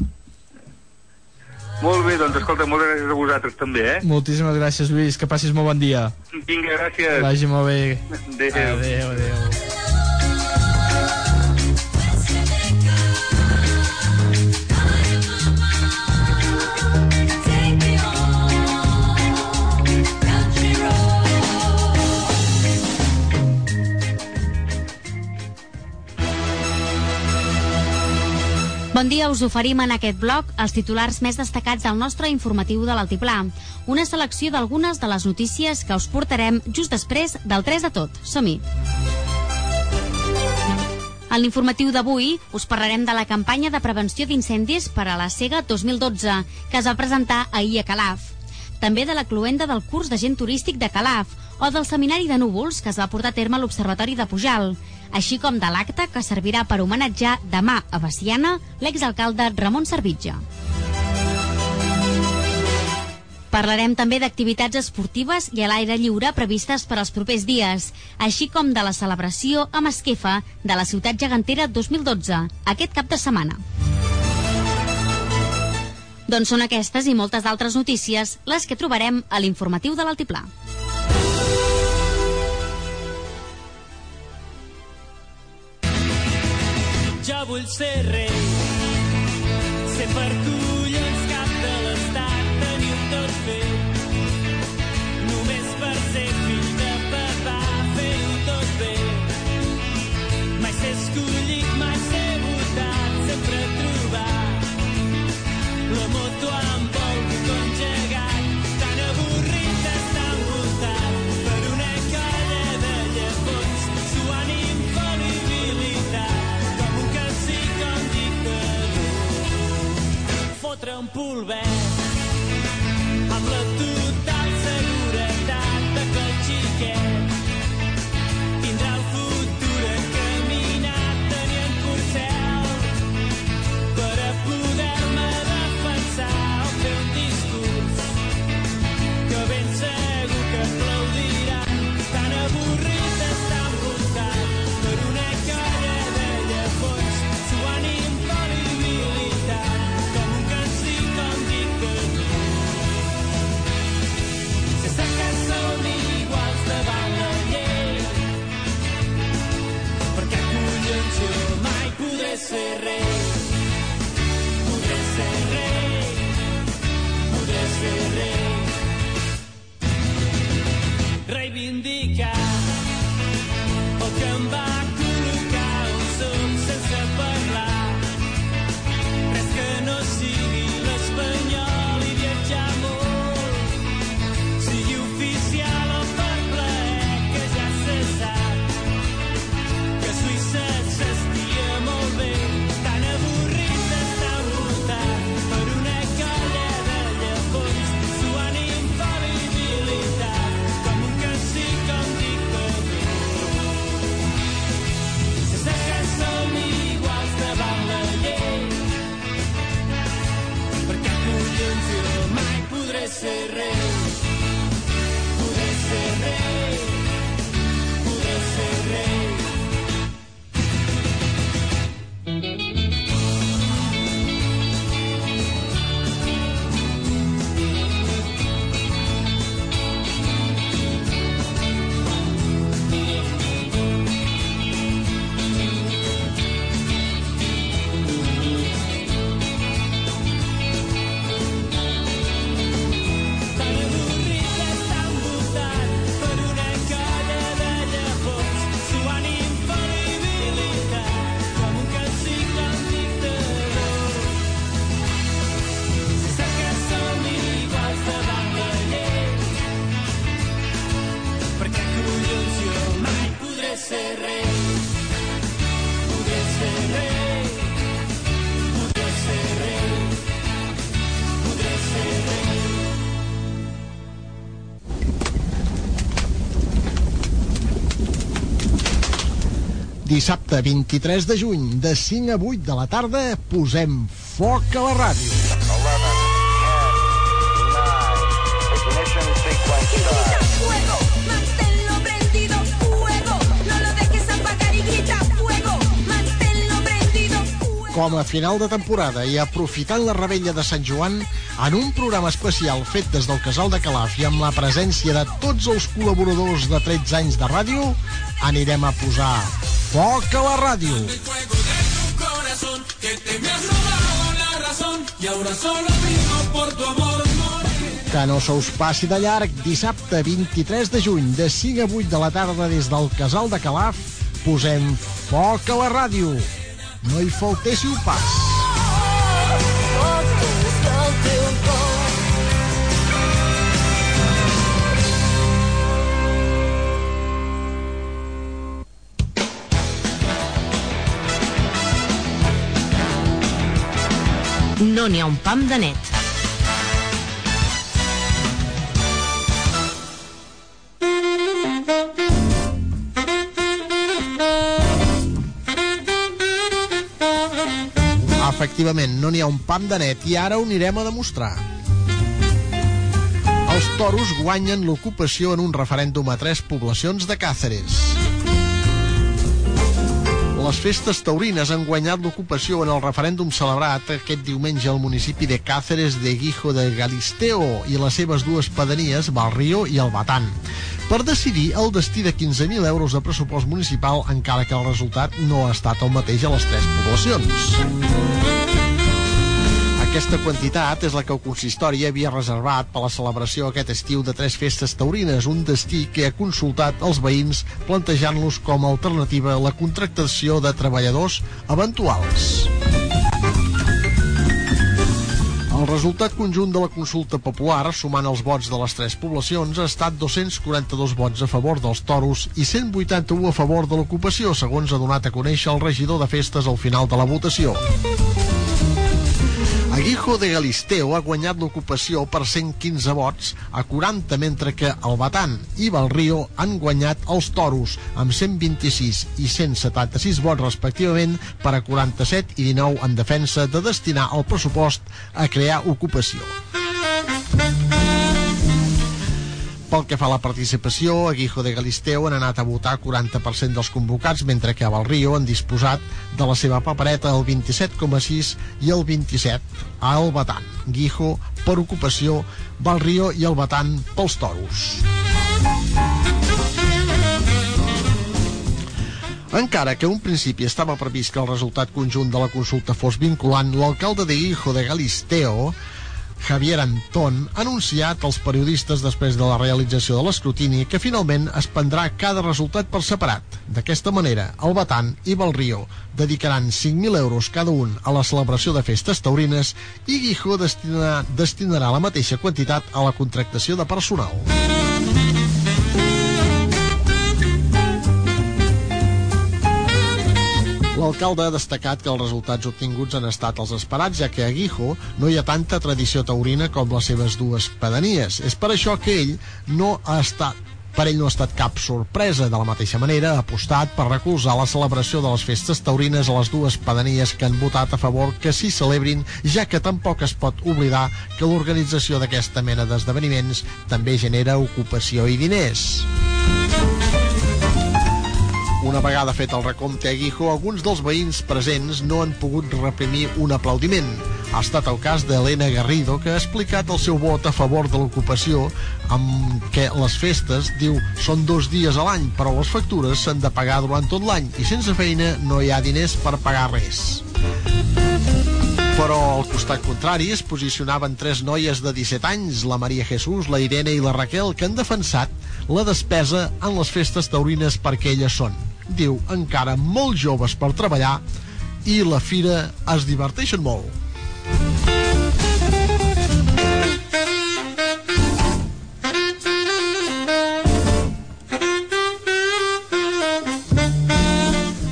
Molt bé, doncs escolta, moltes gràcies a vosaltres també, eh? Moltíssimes gràcies, Lluís, que passis molt bon dia. Vinga, gràcies. Que vagi molt bé. Adéu. Adéu, adéu. Bon dia, us oferim en aquest bloc els titulars més destacats del nostre informatiu de l'Altiplà. Una selecció d'algunes de les notícies que us portarem just després del 3 de tot. Som-hi! En l'informatiu d'avui us parlarem de la campanya de prevenció d'incendis per a la Sega 2012, que es va presentar ahir a Calaf. També de la cluenda del curs de gent turístic de Calaf o del seminari de núvols que es va portar a terme a l'Observatori de Pujal, així com de l'acte que servirà per homenatjar demà a Baciana l'exalcalde Ramon Servitja. Parlarem també d'activitats esportives i a l'aire lliure previstes per als propers dies, així com de la celebració a Masquefa de la Ciutat Gegantera 2012, aquest cap de setmana. Doncs són aquestes i moltes d'altres notícies les que trobarem a l'informatiu de l'Altiplà. Jo vull ser rei, ser per tu Dissabte 23 de juny, de 5 a 8 de la tarda, posem foc a la ràdio. 11, 10, 9, ignition sequence start. Fuego, manténlo prendido, fuego, no lo dejes apagar y grita fuego, manténlo prendido, fuego. Com a final de temporada i aprofitant la rebella de Sant Joan, en un programa especial fet des del Casal de Calaf i amb la presència de tots els col·laboradors de 13 anys de ràdio, anirem a posar foc a la ràdio. Que no se us passi de llarg, dissabte 23 de juny, de 5 a 8 de la tarda des del Casal de Calaf, posem foc a la ràdio. No hi faltéssiu pas. No n'hi ha un pam de net. Efectivament, no n'hi ha un pam de net i ara ho anirem a demostrar. Els toros guanyen l'ocupació en un referèndum a tres poblacions de Càceres. Les festes taurines han guanyat l'ocupació en el referèndum celebrat aquest diumenge al municipi de Càceres de Guijo de Galisteo i les seves dues pedanies, Balrío i el Batán, per decidir el destí de 15.000 euros de pressupost municipal encara que el resultat no ha estat el mateix a les tres poblacions. Aquesta quantitat és la que el consistori havia reservat per la celebració aquest estiu de tres festes taurines, un destí que ha consultat els veïns plantejant-los com a alternativa a la contractació de treballadors eventuals. El resultat conjunt de la consulta popular, sumant els vots de les tres poblacions, ha estat 242 vots a favor dels toros i 181 a favor de l'ocupació, segons ha donat a conèixer el regidor de festes al final de la votació. Aguijo de Galisteo ha guanyat l'ocupació per 115 vots a 40, mentre que el Batán i Balrío han guanyat els toros amb 126 i 176 vots respectivament per a 47 i 19 en defensa de destinar el pressupost a crear ocupació. Pel que fa a la participació, a Guijo de Galisteu han anat a votar 40% dels convocats, mentre que a Balrío han disposat de la seva papereta el 27,6 i el 27 a El Batán. Guijo per ocupació, Balrío i El Batán pels toros. Encara que un principi estava previst que el resultat conjunt de la consulta fos vinculant, l'alcalde de Guijo de Galisteo Javier Antón, ha anunciat als periodistes després de la realització de l'escrutini que finalment es prendrà cada resultat per separat. D'aquesta manera, el Batán i Balrío dedicaran 5.000 euros cada un a la celebració de festes taurines i Guijo destinarà, destinarà la mateixa quantitat a la contractació de personal. L'alcalde ha destacat que els resultats obtinguts han estat els esperats, ja que a Guijo no hi ha tanta tradició taurina com les seves dues pedanies. És per això que ell no ha estat per ell no ha estat cap sorpresa. De la mateixa manera, ha apostat per recolzar la celebració de les festes taurines a les dues pedanies que han votat a favor que s'hi celebrin, ja que tampoc es pot oblidar que l'organització d'aquesta mena d'esdeveniments també genera ocupació i diners. Una vegada fet el recompte a Guijo, alguns dels veïns presents no han pogut reprimir un aplaudiment. Ha estat el cas d'Helena Garrido, que ha explicat el seu vot a favor de l'ocupació, amb què les festes, diu, són dos dies a l'any, però les factures s'han de pagar durant tot l'any i sense feina no hi ha diners per pagar res. Però al costat contrari es posicionaven tres noies de 17 anys, la Maria Jesús, la Irene i la Raquel, que han defensat la despesa en les festes taurines perquè elles són, diu, encara molt joves per treballar i la fira es diverteixen molt.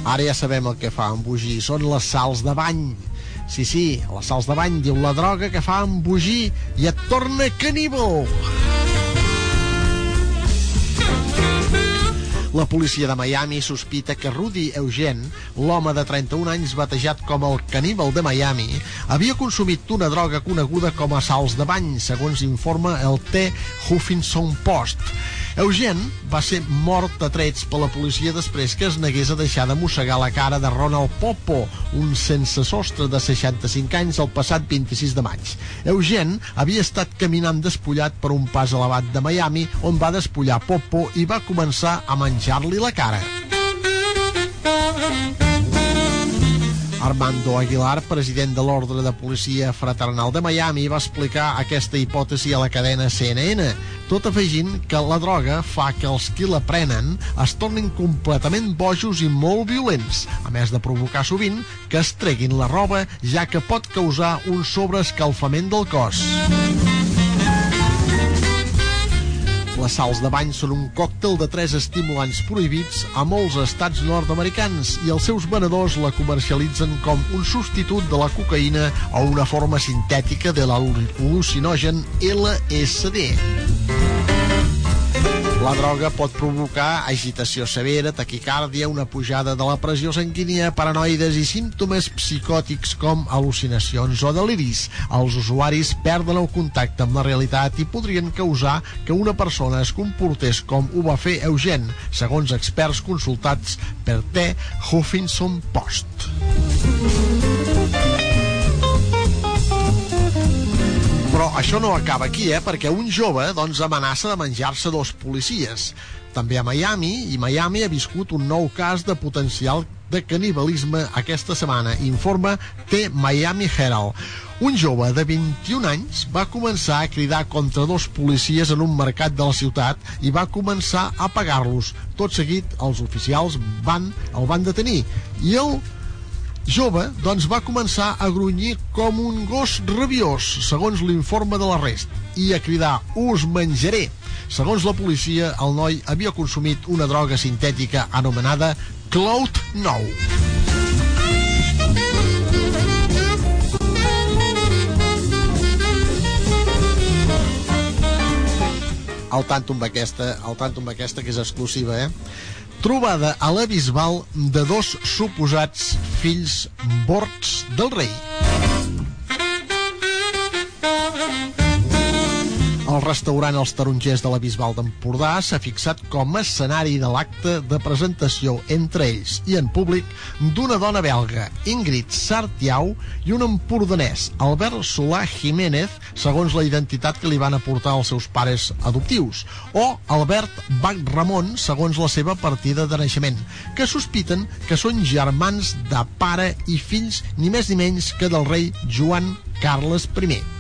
Ara ja sabem el que fa embogir, són les sals de bany. Sí, sí, les sals de bany, diu la droga que fa embogir i et torna caníbal. La policia de Miami sospita que Rudy Eugene, l'home de 31 anys batejat com el caníbal de Miami, havia consumit una droga coneguda com a sals de bany, segons informa el T. Huffington Post. Eugene va ser mort a trets per la policia després que es negués a deixar de mossegar la cara de Ronald Popo, un sense sostre de 65 anys el passat 26 de maig. Eugene havia estat caminant despullat per un pas elevat de Miami on va despullar Popo i va començar a menjar-li la cara. Armando Aguilar, president de l'Ordre de Policia Fraternal de Miami, va explicar aquesta hipòtesi a la cadena CNN, tot afegint que la droga fa que els qui la prenen es tornin completament bojos i molt violents, a més de provocar sovint que es treguin la roba, ja que pot causar un sobreescalfament del cos. Les sals de bany són un còctel de tres estimulants prohibits a molts estats nord-americans i els seus venedors la comercialitzen com un substitut de la cocaïna o una forma sintètica de l'al·lucinogen LSD. La droga pot provocar agitació severa, taquicàrdia, una pujada de la pressió sanguínia, paranoides i símptomes psicòtics com al·lucinacions o deliris. Els usuaris perden el contacte amb la realitat i podrien causar que una persona es comportés com ho va fer Eugen, segons experts consultats per The Huffington Post. Però això no acaba aquí, eh? Perquè un jove, doncs, amenaça de menjar-se dos policies. També a Miami, i Miami ha viscut un nou cas de potencial de canibalisme aquesta setmana, informa The Miami Herald. Un jove de 21 anys va començar a cridar contra dos policies en un mercat de la ciutat i va començar a pagar-los. Tot seguit, els oficials van, el van detenir i el jove doncs, va començar a grunyir com un gos rabiós, segons l'informe de l'arrest, i a cridar «Us menjaré!». Segons la policia, el noi havia consumit una droga sintètica anomenada Cloud 9. al tanto amb aquesta, al tanto amb aquesta que és exclusiva, eh? Trobada a la Bisbal de dos suposats fills bords del rei. El restaurant Els Tarongers de la Bisbal d'Empordà s'ha fixat com a escenari de l'acte de presentació entre ells i en públic d'una dona belga, Ingrid Sartiau, i un empordanès, Albert Solà Jiménez, segons la identitat que li van aportar els seus pares adoptius, o Albert Bach Ramon, segons la seva partida de naixement, que sospiten que són germans de pare i fills ni més ni menys que del rei Joan Carles I.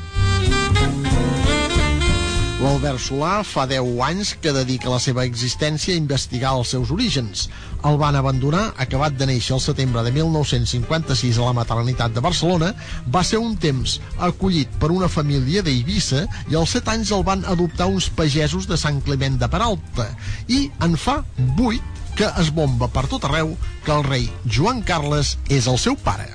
L'Albert Solà fa 10 anys que dedica la seva existència a investigar els seus orígens. El van abandonar acabat de néixer el setembre de 1956 a la maternitat de Barcelona, va ser un temps acollit per una família d'Eivissa i als 7 anys el van adoptar uns pagesos de Sant Clement de Peralta i en fa 8 que es bomba per tot arreu que el rei Joan Carles és el seu pare.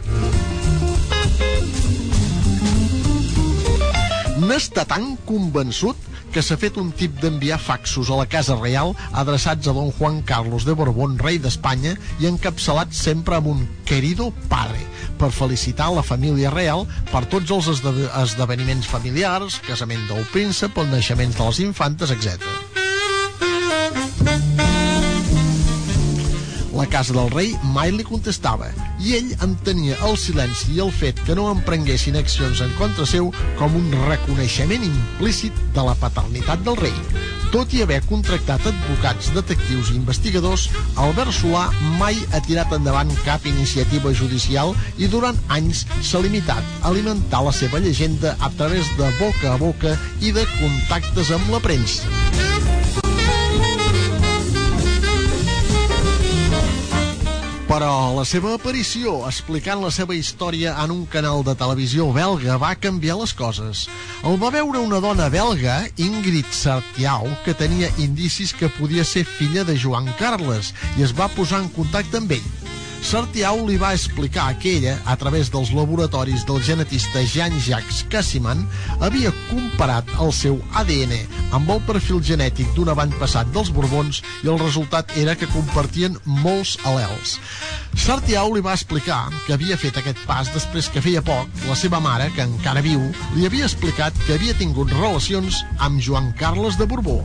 N'està tan convençut que s'ha fet un tip d'enviar faxos a la Casa Reial adreçats a don Juan Carlos de Borbón, rei d'Espanya, i encapçalats sempre amb un querido padre, per felicitar la família real per tots els esde esdeveniments familiars, casament del príncep, el naixement de les infantes, etc. La casa del rei mai li contestava i ell entenia el silenci i el fet que no emprenguessin accions en contra seu com un reconeixement implícit de la paternitat del rei. Tot i haver contractat advocats, detectius i investigadors, Albert Solà mai ha tirat endavant cap iniciativa judicial i durant anys s'ha limitat a alimentar la seva llegenda a través de boca a boca i de contactes amb la premsa. Però la seva aparició explicant la seva història en un canal de televisió belga va canviar les coses. El va veure una dona belga, Ingrid Sartiau, que tenia indicis que podia ser filla de Joan Carles i es va posar en contacte amb ell. Sartiau li va explicar que ella, a través dels laboratoris del genetista Jean-Jacques Cassiman, havia comparat el seu ADN amb el perfil genètic d'un avantpassat dels Borbons i el resultat era que compartien molts al·lels. Sartiau li va explicar que havia fet aquest pas després que feia poc la seva mare, que encara viu, li havia explicat que havia tingut relacions amb Joan Carles de Borbó.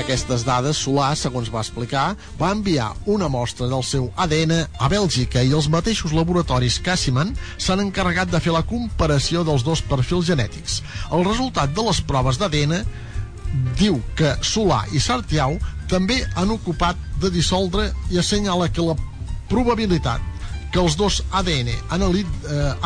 Aquestes dades, Solà, segons va explicar, va enviar una mostra del seu ADN a Bèlgica i els mateixos laboratoris Cassiman s'han encarregat de fer la comparació dels dos perfils genètics. El resultat de les proves d'ADN diu que Solà i Sartiau també han ocupat de dissoldre i assenyala que la probabilitat que els dos ADN anali eh,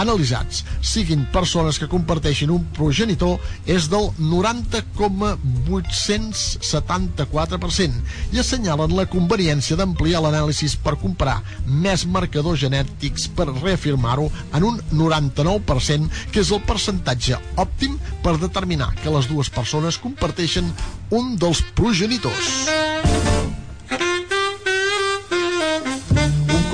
analitzats siguin persones que comparteixin un progenitor és del 90,874% i assenyalen la conveniència d'ampliar l'anàlisi per comparar més marcadors genètics per reafirmar-ho en un 99%, que és el percentatge òptim per determinar que les dues persones comparteixen un dels progenitors.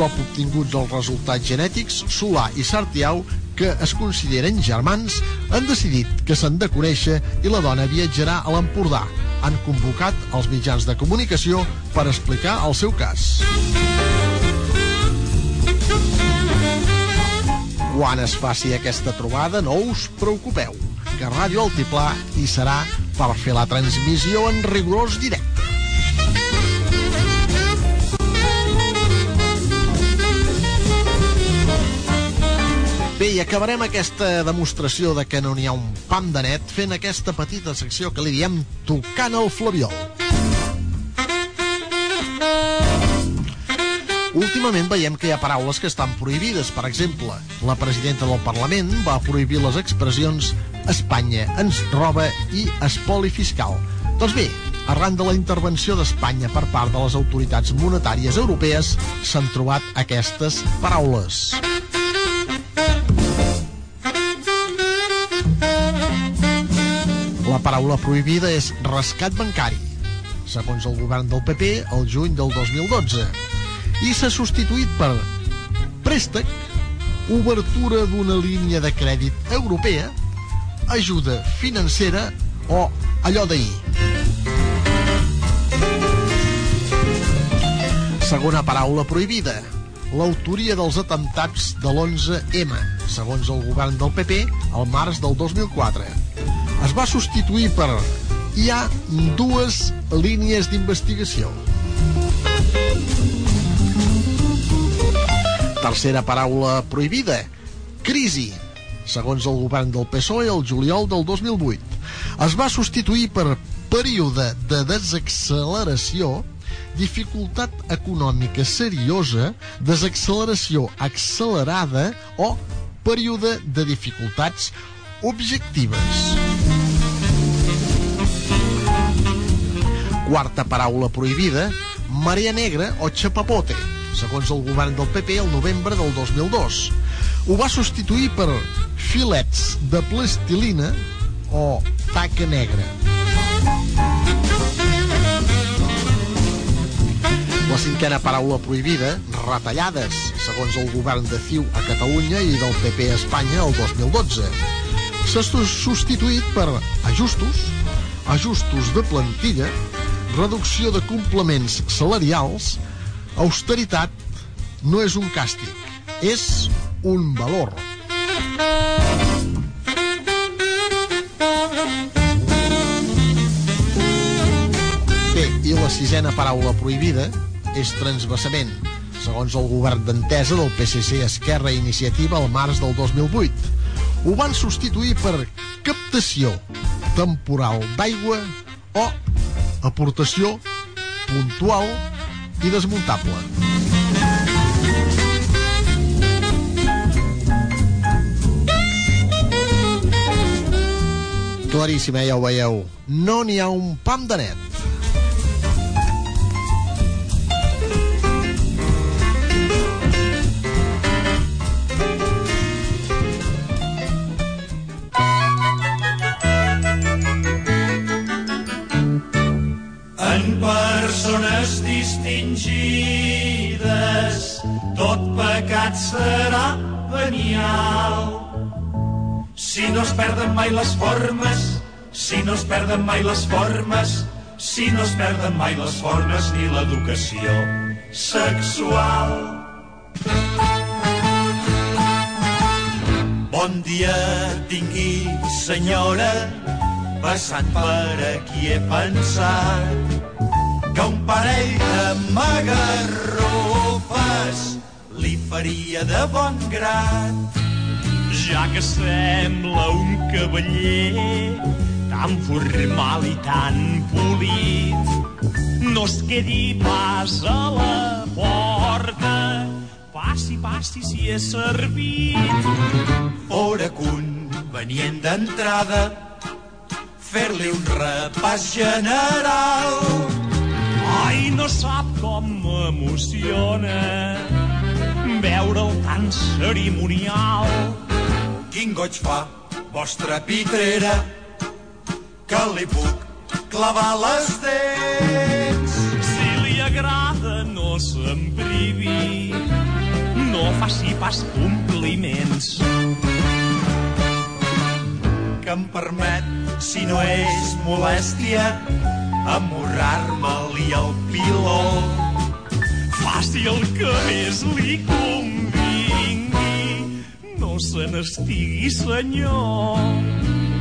Cop obtinguts els resultats genètics, Solà i Sartiau, que es consideren germans, han decidit que s'han de conèixer i la dona viatjarà a l'Empordà. Han convocat els mitjans de comunicació per explicar el seu cas. Quan es faci aquesta trobada, no us preocupeu, que Ràdio Altiplà hi serà per fer la transmissió en rigorós directe. Bé, i acabarem aquesta demostració de que no n'hi ha un pam de net fent aquesta petita secció que li diem tocant el flabiol. Últimament veiem que hi ha paraules que estan prohibides. Per exemple, la presidenta del Parlament va prohibir les expressions Espanya ens roba i espoli fiscal. Doncs bé, arran de la intervenció d'Espanya per part de les autoritats monetàries europees, s'han trobat aquestes paraules. La paraula prohibida és rescat bancari, segons el govern del PP, el juny del 2012, i s'ha substituït per préstec, obertura d'una línia de crèdit europea, ajuda financera o allò d'ahir. Segona paraula prohibida, l'autoria dels atemptats de l'11M, segons el govern del PP, al març del 2004. Es va substituir per hi ha dues línies d'investigació. Tercera paraula prohibida, crisi, segons el govern del PSOE el juliol del 2008. Es va substituir per període de desacceleració, dificultat econòmica seriosa, desacceleració accelerada o període de dificultats objectives. Quarta paraula prohibida, marea negra o xapapote, segons el govern del PP el novembre del 2002. Ho va substituir per filets de plastilina o taca negra. La cinquena paraula prohibida, retallades, segons el govern de CiU a Catalunya i del PP a Espanya el 2012. S'ha substituït per ajustos, ajustos de plantilla, reducció de complements salarials, austeritat no és un càstig, és un valor. Bé, i la sisena paraula prohibida és transvasament, segons el govern d'entesa del PSC Esquerra Iniciativa al març del 2008. Ho van substituir per captació temporal d'aigua o aportació puntual i desmuntable. Claríssima, ja ho veieu. No n'hi ha un pam de net. Serà venial. Si no es perden mai les formes, si no es perden mai les formes, si no es perden mai les formes ni l'educació sexual. Bon dia tingui, senyora, passant per aquí he pensat que un parell de magarrofes li faria de bon grat. Ja que sembla un cavaller tan formal i tan polit, no es quedi pas a la porta Passi, passi, si és servit. Fora convenient d'entrada fer-li un repàs general. Ai, no sap com m'emociona veure'l tan cerimonial. Quin goig fa vostra pitrera que li puc clavar les dents. Si li agrada, no se'n privi, no faci pas compliments. que em permet, si no és molèstia, amorrar-me-li el piló. Faci el que més li convingui, no se n'estigui, senyor.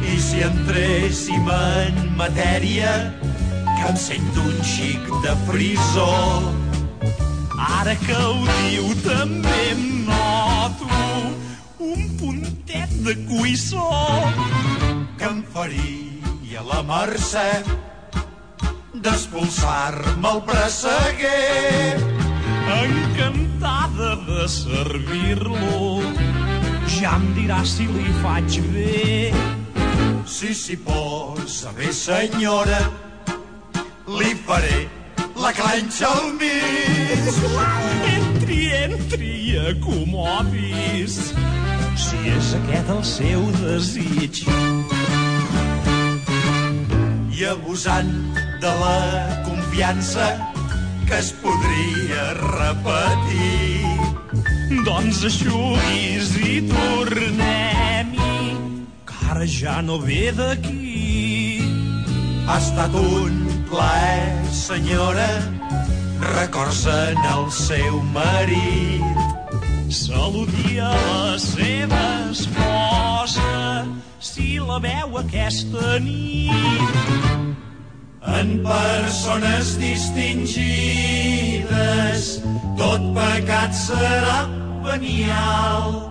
I si entréssim en matèria, que em sento un xic de frisó. Ara que ho diu també em noto un puntet de cuissó. que em faria la mercè d'expulsar-me el presseguer. Encantada de servir-lo, ja em dirà si li faig bé. Si s'hi posa bé, senyora, li faré la clenxa al mig. Entri, entri, acomodis, si és aquest el seu desig. I abusant de la confiança que es podria repetir. Doncs aixuguis i tornem-hi, que ara ja no ve d'aquí. Ha estat un plaer, senyora, records en el seu marit. Saludi a la seva esposa, si la veu aquesta nit. En persones distingides, tot pecat serà venial.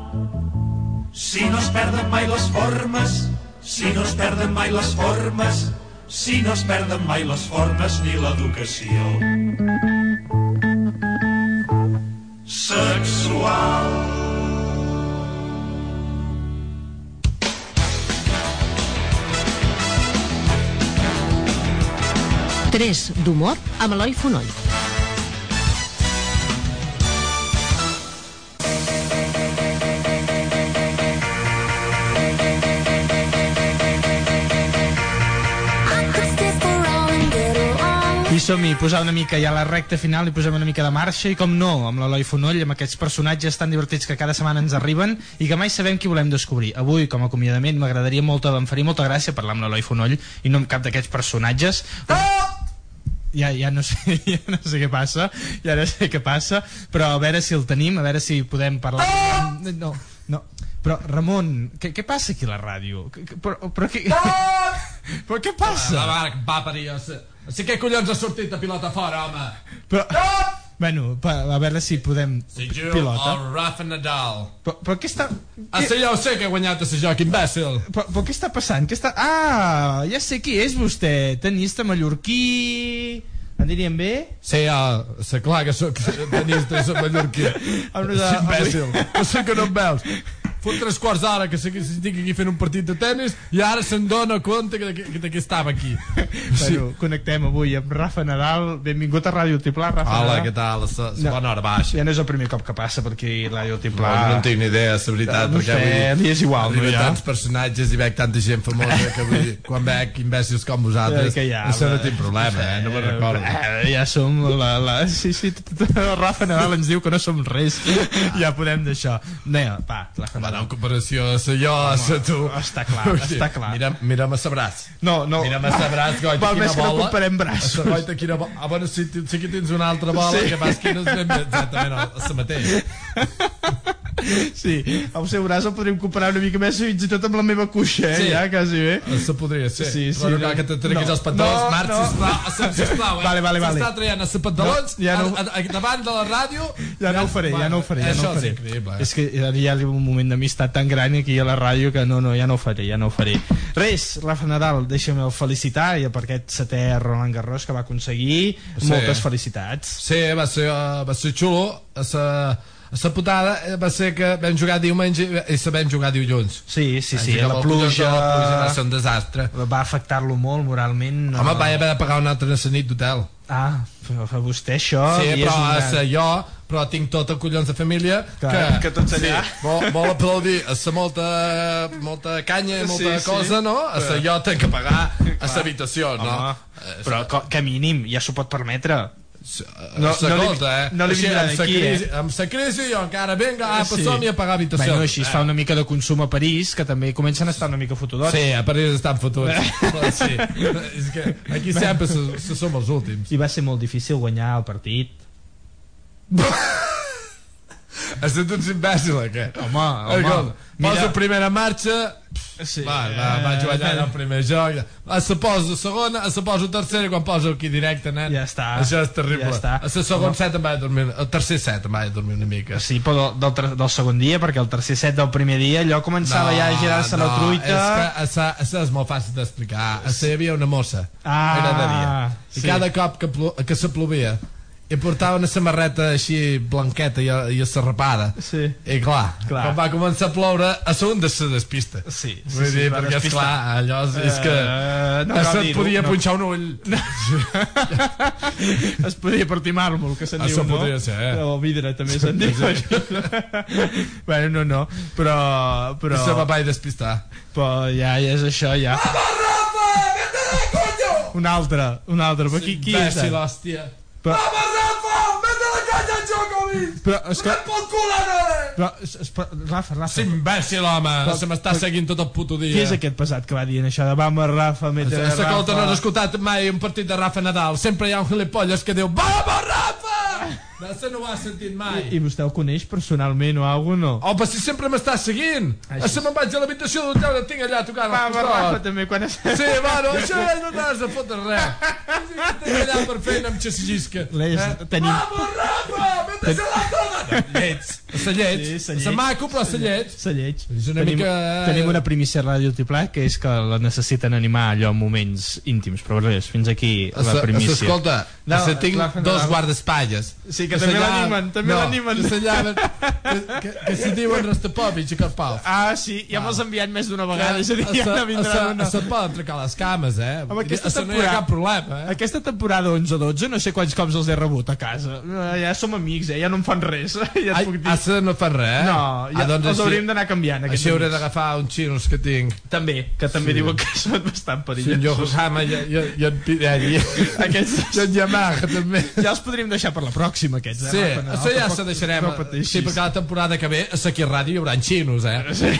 Si no es perden mai les formes, si no es perden mai les formes, si no es perden mai les formes ni l'educació. Sexual. Tres d'humor amb Eloi Fonoll. I som-hi, posar una mica ja la recta final i posem una mica de marxa i com no, amb l'Eloi Fonoll, amb aquests personatges tan divertits que cada setmana ens arriben i que mai sabem qui volem descobrir. Avui, com a acomiadament, m'agradaria molt, em faria molta gràcia parlar amb l'Eloi Fonoll i no amb cap d'aquests personatges. Ja, ja, no sé, ja no sé què passa, ja no sé què passa, però a veure si el tenim, a veure si podem parlar... No, no, però Ramon, què, què passa aquí a la ràdio? Però, però, què, però què passa? La va, va parir, o sigui, o sigui, què collons ha sortit de pilota fora, home? Però, bueno, a veure si podem... Si jo, pilota. el Rafa Nadal. Però, però què està... Ah, sí, ja ho sé que ha guanyat a ser joc, imbècil. Però, però què està passant? Què està... Ah, ja sé qui és vostè. Tenista mallorquí... En diríem bé? Sí, ja, sé clar que sóc tenista sóc mallorquí. Amb nosaltres- imbècil. No sé que no em veus. Fot tres quarts d'hora que sé que estic aquí fent un partit de tennis i ara se'n dona compte que, que, que, que estava aquí. Bueno, connectem avui amb Rafa Nadal. Benvingut a Ràdio Tiplà, Rafa Hola, Nadal. què tal? La, la No. bona hora baixa. Ja no és el primer cop que passa per aquí Ràdio Tiplà. No, no en tinc ni idea, la veritat, No perquè sé, li és igual, no, arriben ja? tants personatges i veig tanta gent famosa que dir, quan veig imbècils com vosaltres, Eh, que ja, això no tinc problema, eh? no me'n recordo. Eh, ja som la, la... Sí, sí, Rafa Nadal ens diu que no som res. ja podem d'això. Anem, va, Rafa Bueno, Nadal. en comparació a ser jo, a ser tu... està clar, Vull dir, està clar. Mira, mira'm a sabràs. No, no. Mira'm a sabràs, goita, Val quina més que no bola. comparem braços. A goita, quina bola. Ah, bueno, sí, sí que tens una altra bola, Sí. que fas que no és ben exactament el, el mateix. Sí, el seu braç el podríem comparar una mica més fins i tot amb la meva cuixa, eh? Sí. Ja, quasi bé. Això podria ser. Sí, sí, Però no no. cal que te treguis No. els pantalons, No, Marc, no. sisplau, sisplau, eh? Vale, vale, vale. S'està traient els pantalons No, ja no- a, a, davant de la ràdio. Ja no ho faré, ja no ho faré, ja no ho faré. és increïble. eh? És que ja ha un moment d'amistat tan gran aquí a la ràdio que no, no, ja no ho faré, ja no ho faré. Res, Rafa Nadal, deixa'm el felicitar ja per aquest setè Roland Garros que va aconseguir. Sí. Moltes felicitats. Sí, va ser, uh, va ser xulo. A sa, La putada eh, va ser que vam jugar diumenge i sabem jugar dilluns. Sí, sí, sí, Vam la pluja... La pluja va ser un desastre. Va afectar-lo molt moralment. No... Home, vaig haver de pagar una altra nit d'hotel. Ah, però a vostè això... sí, però un a gran- ser jo, però tinc tot el collons de família Clar, que, que tots allà. Sí, vol, vol aplaudir a ser molta, molta canya i molta Sí, sí. cosa, no? A ser jo tenc que pagar a l'habitació, no? Home, però que mínim, ja s'ho pot permetre. No, Escolta, eh? no li Així, vindrà amb sa d'aquí, crisi, eh? Amb crisi jo encara, vinga, apa, Sí. som-hi a pagar habitació. Bueno, així es fa una mica de consum a París, que també comencen a estar una mica fotudots. Sí, a París estan fotuts. sí. És que aquí sempre se, se som els últims. I va ser molt difícil guanyar el partit. Has estat un imbècil, aquest. Home, home, Escolta, mira- Posa primera marxa, Sí, va, va, va jugar allà el primer joc, a se posa segona, a se posa tercera, quan posa aquí directe, nen. Ja està. Això és terrible. Ja està. A la segon set em vaig dormir, el tercer set em vaig dormir una mica. Sí, però del, del, del segon dia, perquè el tercer set del primer dia allò començava ja a girar-se la truita. És que a és molt fàcil d'explicar. A sa hi havia una mossa. Ah, era de dia. I sí. cada cop que, plo, que se plovia i portava una samarreta així blanqueta i, i serrapada. Sí. I clar, Clar. quan va començar a ploure, a segon de se despista. Sí, sí, Vull sí, dir, va perquè, despistar. esclar, allò és, és que... Eh, no no dir-ho, podia no. punxar un ull. es podia partir màrmol, que se'n diu, no? podria ser, eh? O vidre, també se'n diu. bueno, no, no, però... però... I se va vaig despistar. Però ja, ja és això, ja. Un altre, un altre. Però qui, qui és? Imbècil, hòstia. Però, Rafa, mete la canya al joc, però, és que... Pel cul, ara! Però, es, es, Rafa, Rafa. Sí, imbècil, home. Però- se m'està però- seguint tot el puto dia. Qui és aquest pesat que va dient això de vamos, Rafa, mete Rafa? Escolta, no has escoltat mai un partit de Rafa Nadal. Sempre hi ha un gilipolles que diu Vamos, Rafa! Això no ho has sentit mai. I vostè el coneix personalment o alguna no? Oh, però si sempre m'està seguint. Així. Això me'n vaig a l'habitació d'hotel, el tinc allà tocant Va, el costat. també, quan es... Sí, bueno, això no t'has de fotre res. Estic allà per feina amb xassisca. Les, tenim... Vamos, Rafa! Vete a la zona! Llets. A sa llets. Sí, sa llets. maco, però a sa llets. Se lleig. És una tenim, mica- tenim una primícia a Ràdio Tiplà que és que la necessiten animar allò en moments íntims, però res, fins aquí la primícia. Escolta, No, no, se tinc clar, dos guardaespatlles. Sí, que també s'allà- l'animen, també no, l'animen. Que que, que, que se diuen Rastapovic i Karpov. Ah, sí, ja me'ls han enviat més d'una vegada, és a dir, ja no vindrà una. sa poden trecar les cames, eh? Amb aquesta A sa no hi ha temporada, cap problema, eh? aquesta temporada 11-12 no sé quants cops els he rebut a casa. Eh, Ja som amics, eh? ja no em fan res. Ja et Ai, puc dir. No fan res, eh? No, ja, ah, doncs els així, hauríem d'anar canviant. Així hauré d'agafar uns xinos que tinc. També, que també diuen que són bastant Sí, en perillosos. Yokohama i, i, i en Pirelli. Aquests- I en Yamaha, també. Ja els podríem deixar per la pròxima, aquests. Eh? Sí, Rafa Nadal, això ja se deixarem. No pateixis. sí, perquè la temporada que ve a Saki Ràdio hi haurà xinos, eh? Sí.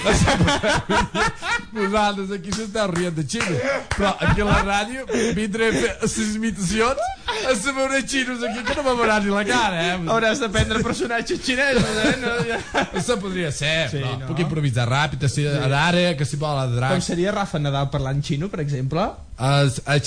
Vosaltres aquí s'esteu rient de xinos. Però aquí a la ràdio vindré a fer les imitacions a saber xinos aquí que no me veuran ni la cara, eh? Hauràs de prendre personatges xinesos, eh? No. Això podria ser, Sí, sí, no? Puc improvisar ràpid, si, a l'àrea, que si vol a Com drac. seria Rafa Nadal parlant xino, per exemple? Es, a,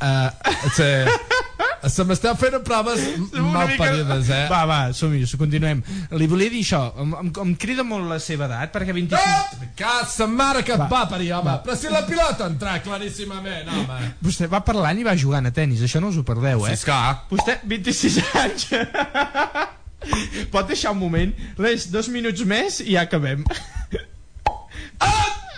a, a, se m'esteu fent proves mal parides, eh? Va, va, som-hi, continuem. Li volia dir això, em, em, em crida molt la seva edat, perquè 26... Que sa mare que et Va. va parir, home. Però si la pilota entra claríssimament, home. Vostè va parlant i va jugant a tennis, això no us ho perdeu, eh? Sí, esclar. Vostè, 26 anys... Pot deixar un moment? Res, dos minuts més i ja acabem.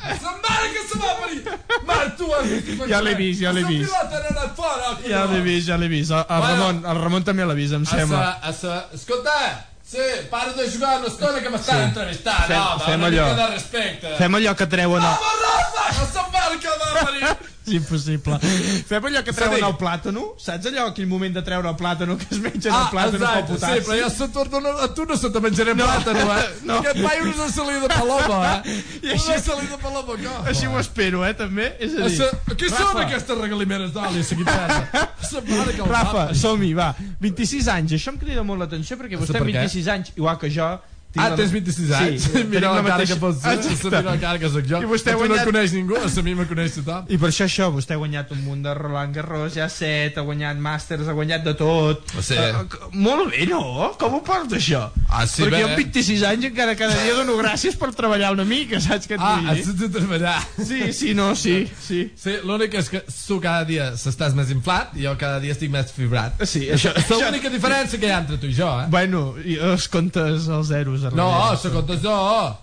Sa mare que se va parir! Mare, tu has vist... Ja l'he vist, ja l'he vist. La fora, Ja l'he vist, ja l'he vist. El, el. Ramon, el Ramon també l'ha vist, em A sa, sembla. a sa... Escolta, sí, para de jugar una estona que m'estan Sí. entrevistant, Fem- home, fem una allò. mica de respecte. Fem allò que treuen... Home, Rafa, que sa mare que va parir! És impossible. Fem allò que treuen el plàtano? Saps allò, aquell moment de treure el plàtano que es mengen el plàtano pel exacte, potassi? sí, però jo se torno, a tu no se te menjaré no, plàtano, eh? no. Aquest paio no salida de paloma, eh? I així-. Una salida de paloma, que... Així ho espero, eh, també? És a dir... Essa, què són Rafa, aquestes regalimeres d'oli, el Rafa, som-hi, va. 26 anys, això em crida molt l'atenció perquè vostè per amb què? 26 anys, igual que jo, Tinc Ah, tens 26 anys? Sí, mira la tenim cara mateixa- que pots ser, mira la cara que sóc jo. I vostè tu guanyat... no coneix ningú, a mi me coneix tothom. I per això això, vostè ha guanyat un munt de Roland Garros, ja set, ha guanyat màsters, ha guanyat de tot. Sí. Uh, molt bé, no? Com ho porta això? Ah, sí, Perquè bé. jo amb 26 anys encara cada dia dono gràcies per treballar una mica, saps què et Ah, vull has dir? de treballar. Sí, sí, no, sí, sí. Sí, l'únic és que tu cada dia s'estàs més inflat i jo cada dia estic més fibrat. Sí, això, això- és l'única diferència que hi ha entre tu i jo, eh? Bueno, i els comptes els zeros. A No, se comptes jo,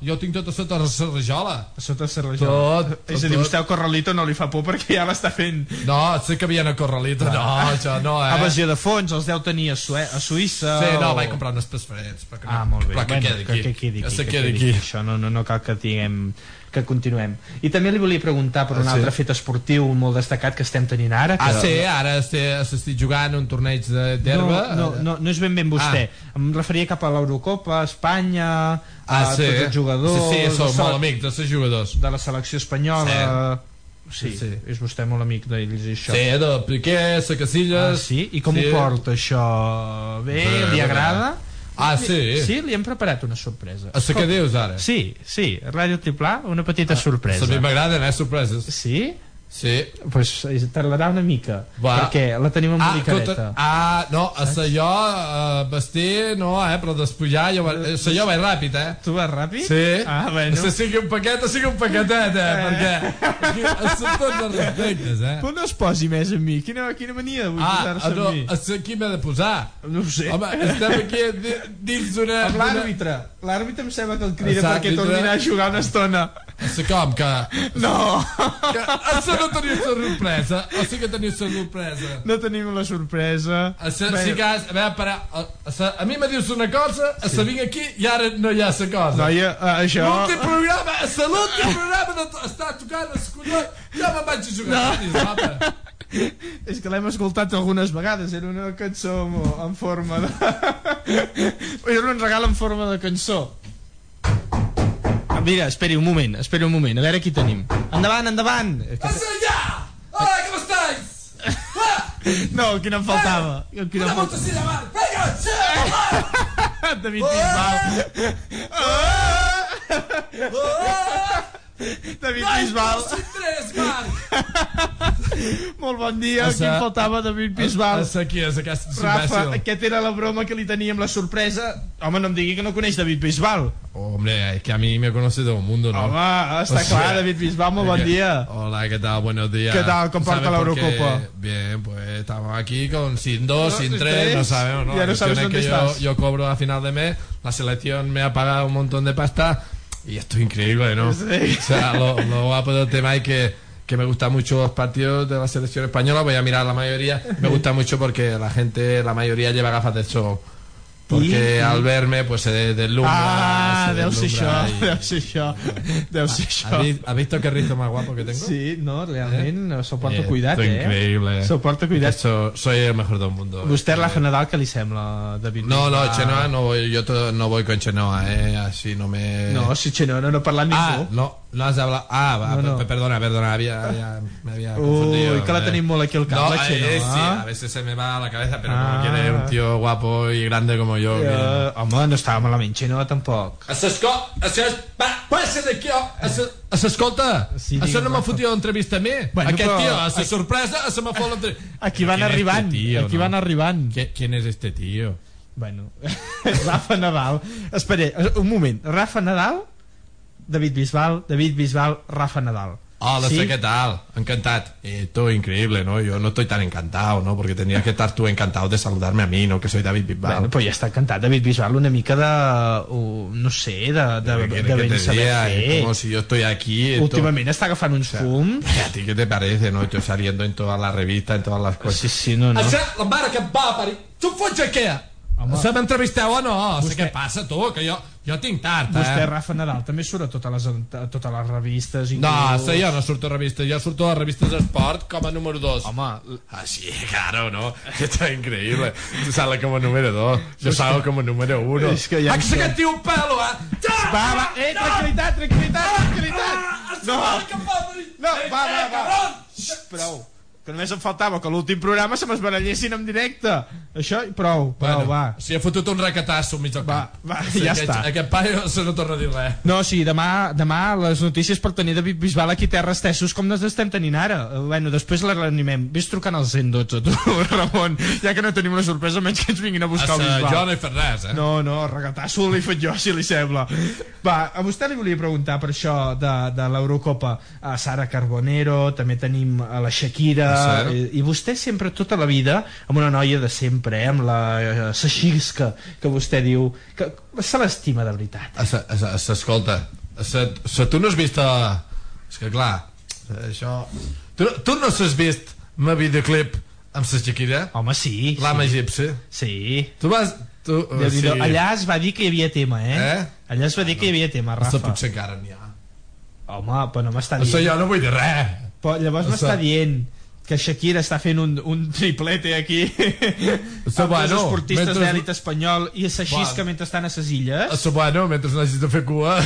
jo tinc tot a sota la rajola. A sota la rajola. Tot, És a dir, tot. vostè al Corralito no li fa por perquè ja l'està fent. No, sé que havien a Corralito. No, això no, eh? Evasió de fons, els deu tenir a, Sue a Suïssa. Sí, no, o- vaig comprar unes. Però que no, Ah, molt bé. Però que Bueno, quedi aquí. Que, quedi Que aquí. se que quedi quedi aquí. Això no, no, no cal que tinguem que continuem. I també li volia preguntar per un Ah, sí? altre fet esportiu molt destacat que estem tenint ara. Que... Ah, sí, ara estic, estic jugant un torneig d'herba. No, no, no, no és ben ben vostè. Em referia cap a l'Eurocopa, a Espanya, Ah, a sí? tots els jugadors... Sí, sí, sóc de molt amic dels jugadors. De la selecció espanyola... Sí, Sí, sí, és vostè molt amic d'ells i això. Sí, de Piqué, sa Casillas... Ah, sí? I com sí. ho porta això? Bé? Bé, li bé. Ah, sí? Sí, li hem preparat una sorpresa. A sa que dius ara? Sí, sí, Ràdio Triplà, una petita A sorpresa. mi m'agraden, eh, sorpreses. Sí? Sí. Pues tardarà una mica, Va. perquè la tenim Ah, embolicareta. escolta, ah, no, a sa jo uh, vestir, no, eh, però despujar, jo, va- sa jo vaig ràpid, eh? Tu vas ràpid? Sí. Ah, bueno. Se sigui un paquet o sigui un paquetet, eh? Perquè aquí són tots els respectes, eh? Però no es posi més amb mi. Quina, quina mania de Ah, posar-se no, amb mi? a sa qui m'he de posar? No ho sé. Home, estem aquí di- dins d'una... Amb l'àrbitre. L'àrbitre em sembla que el crida perquè torni a a jugar una estona. A sa com, que... No! que a no teniu sa sorpresa, o sí que teniu sa sorpresa? No tenim la sorpresa. A sa, Bé, sí que has, a veure, parar, a, a, sa, a mi me dius una cosa, a sa vinc aquí i ara no hi ha sa cosa. Noia, eh, això... L'últim programa, a sa l'últim programa de està tocant els collons, ja me'n vaig a jugar a tenis, guapa. És que l'hem escoltat algunes vegades, era una cançó en forma de... era un regal en forma de cançó. Mira, esperi un moment, esperi un moment, a veure qui tenim. Endavant, endavant! ¡A ya! ¡Hola, ¿cómo estáis? No, qui no em faltava. Qui no ¡Una em faltava. ¡Venga, sí! David Bisbal. David Bisbal. tres! Molt bon dia, A qui em faltava David Bisbal. A sa qui és aquesta Rafa, imbècil? aquesta era la broma que li teníem la sorpresa. Home, no em digui que no coneix David Bisbal. Hombre, es que a mí me conoce todo el mundo, ¿no? Home, està O sea, clar, David Bisbal, molt bon que- dia. Hola, ¿qué tal? Buenos días. ¿Qué tal? ¿Cómo ¿Sabe porta la? Eurocopa? Bien, pues estamos aquí con sin dos, No, sin tres, tres. no sabemos, ¿no? Ya no sabes dónde que yo, estás. yo cobro a final de mes, la selección me ha pagado un montón de pasta y esto es increíble, ¿no? Sí. O sea, lo, lo guapo del tema es que que me gustan mucho los partidos de la selección española, voy a mirar la mayoría, me gusta mucho porque la gente, la mayoría lleva gafas de sol. Porque I- al verme, pues se deslumbra. Ah, se deu ser això, y- deu ser això, deu ser ¿Has, això. has visto qué rizo más guapo que tengo? Sí, no, realment, s'ho porta Eh, cuidat, eh? increíble. S'ho porta cuidat. Eso, soy el mejor del mundo. Vostè, Eh, Rafa Nadal, què li sembla, David No, no? Chenoa no voy, yo to- no voy con Chenoa, eh, así no me... No, si Chenoa no, no parla ningú. Ah, no, no has hablado... Ah, va, No, no. pe- perdona, perdona, había- me había confundido. Uy, que la eh. tenim molt aquí al cap, No, la eh, Chenoa. sí, a veces se me va a la cabeza, pero Ah. como quiere un tío guapo y grande como yo... que- Eh, home, no estava malament, Chenoa tampoc. A s'esco... A s'es... Va, passa d'aquí, oh! A s'es- A s'escolta! Sí, Això no m'ha l'entrevista a mi. Bueno, Aquest però- tio, a sa sorpresa, a se me fot l'entrevista. Aquí van ¿Quién es arribant, este tío, aquí no? van arribant. ¿Qui- ¿Quién es este tío? Bueno, Rafa Nadal. Espera, un moment. Rafa Nadal, David Bisbal, David Bisbal, Rafa Nadal. Hola, Sí? sé qué tal, encantado. Eh, todo increíble, ¿no? Yo no estoy tan encantado, ¿no? Porque tendrías que estar tú encantado de saludarme a mí, ¿no? Que soy David Bisbal. Bueno, pues ja està encantat David Bisbal, una mica de... Uh, no sé, de, de, ¿Qué de, de ben te saber diga? Es fer. como si yo estoy aquí. esto- Últimament està agafant uns fums. ¿A ti qué te parece, no? Estoy saliendo en todas las revistas, en todas las cosas. Sí, sí, no, no. Això, la mare que va parir. Tu fots a què? Home. Se m'entrevisteu o no? Vostè- Vostè... Què passa, tu? Que jo, jo tinc tard, Vostè, eh? Rafa Nadal, també surt a totes les, a totes les revistes. No, inclús- sí, jo no surto a revistes, jo surto a revistes d'esport com a número 2. Home, Ah, sí, claro, ¿no? Esto es increíble. Tú sales como número 2, yo salgo como número 1. És que ja Ah, que se sé. que un pelo, eh? Ja! Va, va, eh, tranquil·litat, tranquil·litat, tranquil·litat. Ah, No. No, que va, No, va, va! Prou. Que només em faltava que l'últim programa se m'esbarallessin en directe. Això i prou, prou, Bueno, va. Si ha fotut un recatasso enmig del cap. va, Sí, ja aquest, està. Aquest paio se no torna a dir res. No, sí, demà, demà les notícies per tenir David Bisbal aquí a Terres Tessos com les estem tenint ara. Bueno, després les reanimem. Ves trucant al 112, tu, Ramon, ja que no tenim una sorpresa, menys que ens vinguin a buscar el Assa, Bisbal. jo no he fet res, eh? No, no, regatasso l'he fet jo, si li sembla. Va, a vostè li volia preguntar per això de, de l'Eurocopa a Sara Carbonero, també tenim a la Shakira, Ah, sí? i, i vostè sempre, tota la vida, amb una noia de sempre, eh, amb la eh, que vostè diu, que se l'estima de veritat. Assa, assa, assa, escolta, assa, assa, tu no has vist... A... És que clar, això... Tu, tu no has vist ma videoclip amb la Shakira? Home, sí. L'ama sí. egipci? Sí. Tu vas... Tu, Déu sí. Allà es va dir que hi havia tema, eh? Eh? Allà es va dir que hi havia tema, Rafa. Assa, potser encara n'hi ha. Home, però no m'està dient... jo no vull dir res. Però llavors m'està dient que Shakira està fent un, un triplete aquí Assa, amb bueno, els esportistes mentre- d'èlit espanyol i s'aixisca Bueno. mentre estan a ses illes Assa, bueno, mentre no hagis de fer cua...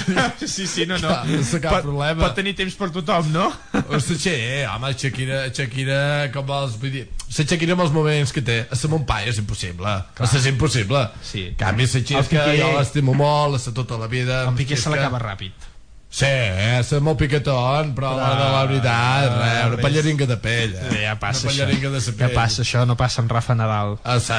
sí, sí, no, no Clar, cap pot, problema. pot tenir temps per tothom, no? Hosti, sí, home, Shakira, Shakira, com vols, vull dir, la Shakira amb els moments que té, a la Montpaia és impossible, a és impossible. Sí. Canvi, la Xisca, Piqué- jo l'estimo molt, a tota la vida. el Piqué se l'acaba ràpid Sí, eh, és molt piquetón, però l'hora de la veritat, res, una pallaringa de pell. Eh? Sí, ja passa una això de sa ja pell. passa això, no passa amb Rafa Nadal A sa...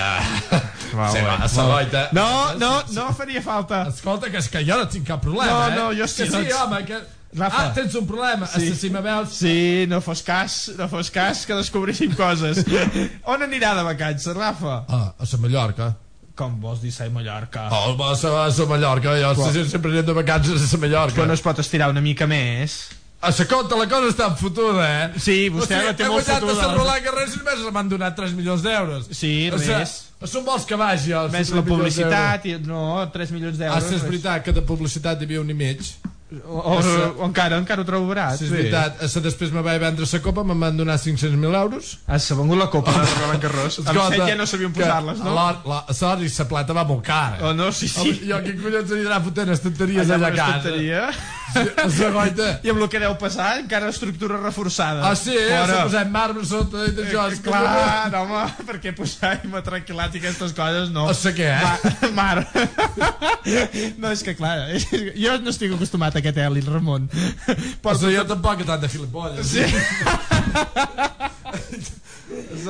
Va, sí, va, a sa molt bé. loita. no, no, no faria falta Escolta, que és que jo no tinc cap problema, No, eh? no, jo sí, Que sí, doncs. home, que... Rafa. Ah, tens un problema. Sí. Sí. Si me veus... Sí, no fos cas, no fos cas que descobríssim coses. On anirà de vacances, Rafa? Ah, a la Mallorca. Com vols dir a Mallorca? Oh, a la, a Mallorca, jo Però- sempre anem de vacances a Mallorca. Però no es pot estirar una mica més? A sa compte, la cosa està fotuda, eh? Sí, vostè la té molt He fotuda. guanyat a Roland Garros i només m'han donat 3 milions d'euros. Sí, O sigui, res. Són vols que vagi, els Més 3 la publicitat, i, no, 3 milions d'euros. Ah, és veritat que de publicitat hi havia un i mig. O, o, o, encara, encara ho trobo barat. Sí, és veritat. A sa després me vaig vendre la copa, me'n van donar 500.000 euros. Ah, s'ha vengut la copa de Roland Garros. Amb set ja no sabíem que posar-les, no? La, la, sorry, la plata va molt cara. Oh, no, sí, sí. Home, jo, quin collons anirà fotent estanteries Allà allà a casa? estanteria. Sí, goita. I amb el que deu passar, encara estructura reforçada. Ah, sí? Fora. Se posem marbre sota i d'això. Eh, clar, no, home, perquè posar i tranquil·lat i aquestes coses, no. O sé què, eh? Ma, mar. No, és que clar, jo no estic acostumat a aquest Eli, Ramon. Però jo tampoc tant de filipolles. Sí.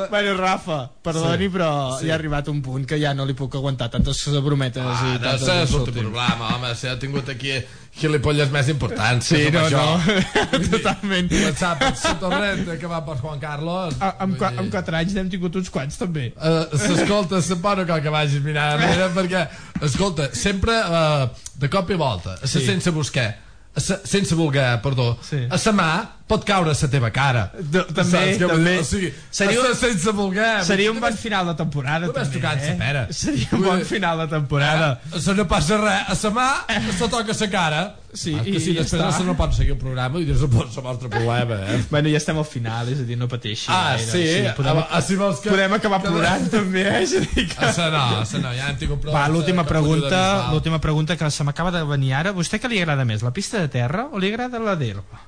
Bueno, Rafa, perdoni, Sí. però Sí. ja ha arribat un punt que ja no li puc aguantar tantes brometes Ah, i no sé, és un problema, home, si ha tingut aquí gilipolles més importants. Sí, no, això. no, totalment. Per la torrent que va per Juan Carlos. A, amb, qua- amb 4 anys n'hem tingut uns quants, també. Uh, s'escolta, no cal que vagis mirant enrere perquè, escolta, sempre uh, de cop i volta, Sí. sense buscar, sense voler, perdó, Sí. a sa mà pot caure a la teva cara. De, també, Saps també. O sigui, seria, a sa sense voler. seria un bon final de temporada, també, tocant eh? pera. Seria un bon final de temporada. A sa no passa res, a sa mà se toca sa cara. Sí, ah, que i si ja després està. no se pot seguir el programa i dius, no pot ser el vostre problema, eh? Bueno, ja estem al final, és a dir, no pateixi. Ah, gaire, sí? podem, Ah, si vols que- podem acabar que- plorant, també, eh? És a dir que... A sa no, a sa no, ja hem tingut prou. Va, l'última capullo de pregunta, l'última pregunta que se m'acaba de venir ara. Vostè què li agrada més, la pista de terra o li agrada la d'herba?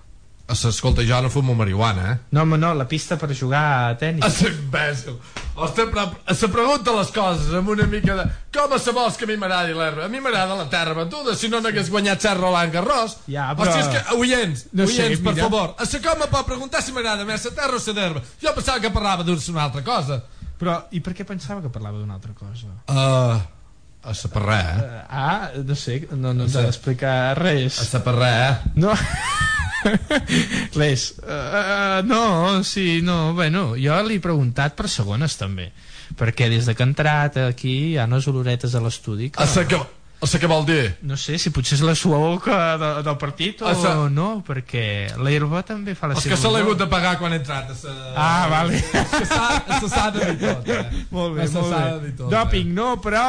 A sa, escolta, jo no fumo marihuana, eh? No, home, no, la pista per jugar a tennis. A ser imbècil. Se pregunta les coses amb una mica de... Com se vols que a mi m'agradi l'herba? A mi m'agrada la terra batuda, si no n'hagués guanyat Serra Roland Garros. Ja, però- Hosti, és que, oients, No no sé, oients, per mira. favor, a se com pot preguntar si m'agrada més la terra o la d'herba? Jo pensava que parlava d'una altra cosa. Però, i per què pensava que parlava d'una altra cosa? Uh, a sa per res, eh? Ah, no sé, no, no ens ha d'explicar res. A sa per res, eh? No. Res. Uh, uh, no, sí, no, bueno, jo li he preguntat per segones també, perquè des de que ha entrat aquí hi ha unes oloretes a l'estudi que... A A sa què vol dir? No sé si potser és la suor que de, del partit o sa- no, perquè l'herba també fa la És seva que se l'ha hagut de pagar quan ha entrat sa... Ah, vale. És que s'ha de dir tot, eh? Molt bé, Se molt de bé. dir tot, Dòping, no, però...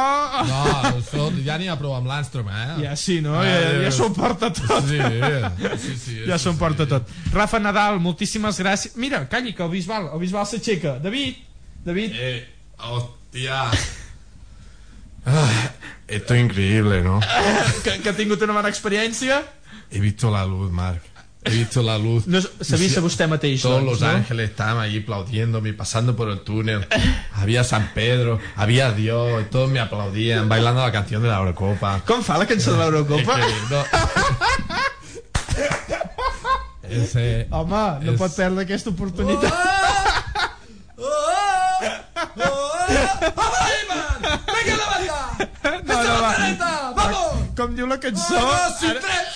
No, escolta, ja n'hi ha prou amb l'Anstrom, eh? Ja sí, no? Ja, ja s'ho porta tot. Sí, sí, sí. ja sí, s'ho sí. porta tot. Rafa Nadal, moltíssimes gràcies. Mira, calli, que el Bisbal, el Bisbal s'aixeca. David, David. Eh, hostia. Ah, esto es increíble, ¿no? que, que tingut una bona experiència. He visto la luz, Marc. he visto la luz. No, s'ha vist a vostè mateix, Todos doncs, los no? ángeles estaban ahí aplaudiéndome, pasando por el túnel. Había San Pedro, había Dios, y todos me aplaudían, bailando la canción de la Eurocopa. Com fa la cançó de l'Eurocopa? Es que no- Ese... Home, no És- pot perdre aquesta oportunitat. ¡Venga la banda! No, no, va. ¡Vamos! Com diu la cançó... ¡Dos y ara- tres!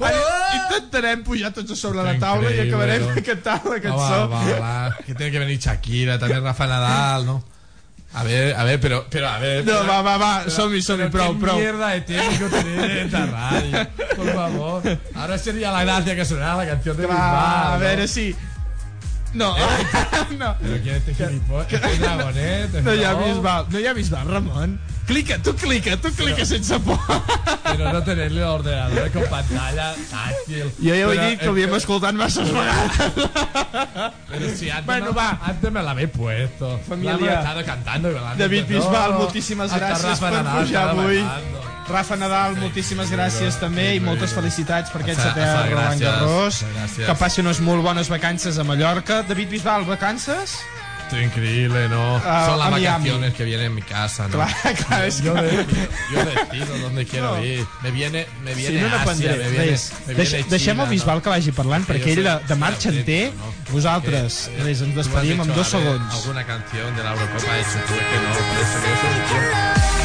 Ara intentarem pujar tots a sobre la taula i acabarem ¿no? de cantar la Va, cançó. va, va, que tiene que venir Shakira, también Rafa Nadal, ¿no? A ver, a ver, pero, pero a ver. No, pero- va, va, va, som-hi, pero prou, qué prou. mierda de técnico tenéis en esta radio, por favor. Ahora sería la gracia que sonara la canción de Va, Bisbal, a ¿no? veure si... No, no. Pero quién es este gilipollas, este dragonet, No hi ha no. Bisbal, no hi ha Bisbal, Ramon. Clica, tu clica, tu clica sense por. Pero no tenerle ordenador con pantalla táctil. Jo ja ho he dit que eh, ho havíem escoltat masses vegades. Pero si antes, Bueno, no- va. antes me la habéis puesto. Família. Hemos estado cantando. David Bisbal, no. moltíssimes gràcies per pujar avui. bailando. Rafa Nadal, moltíssimes gràcies també i moltes felicitats per aquest setè hasta Roland Garros. Que passi unes molt bones vacances a Mallorca. David Bisbal, vacances? Es increíble, ¿no? Ah, Son las a Miami. vacaciones que vienen en mi casa, ¿no? Clar, clar, és yo, que- de- yo decido dónde quiero No. ir. Me viene, me Sí, viene no Asia, n'aprendré me viene, res. me Deix, viene deixem China, el Bisbal ¿no? que vagi parlant, Que perquè jo ell de, de marxa en té. ¿no? Vosaltres, Que, eh, res, ens despedim amb dos a segons. Alguna canción de la Eurocopa hecho tú, es que no, por eso que yo soy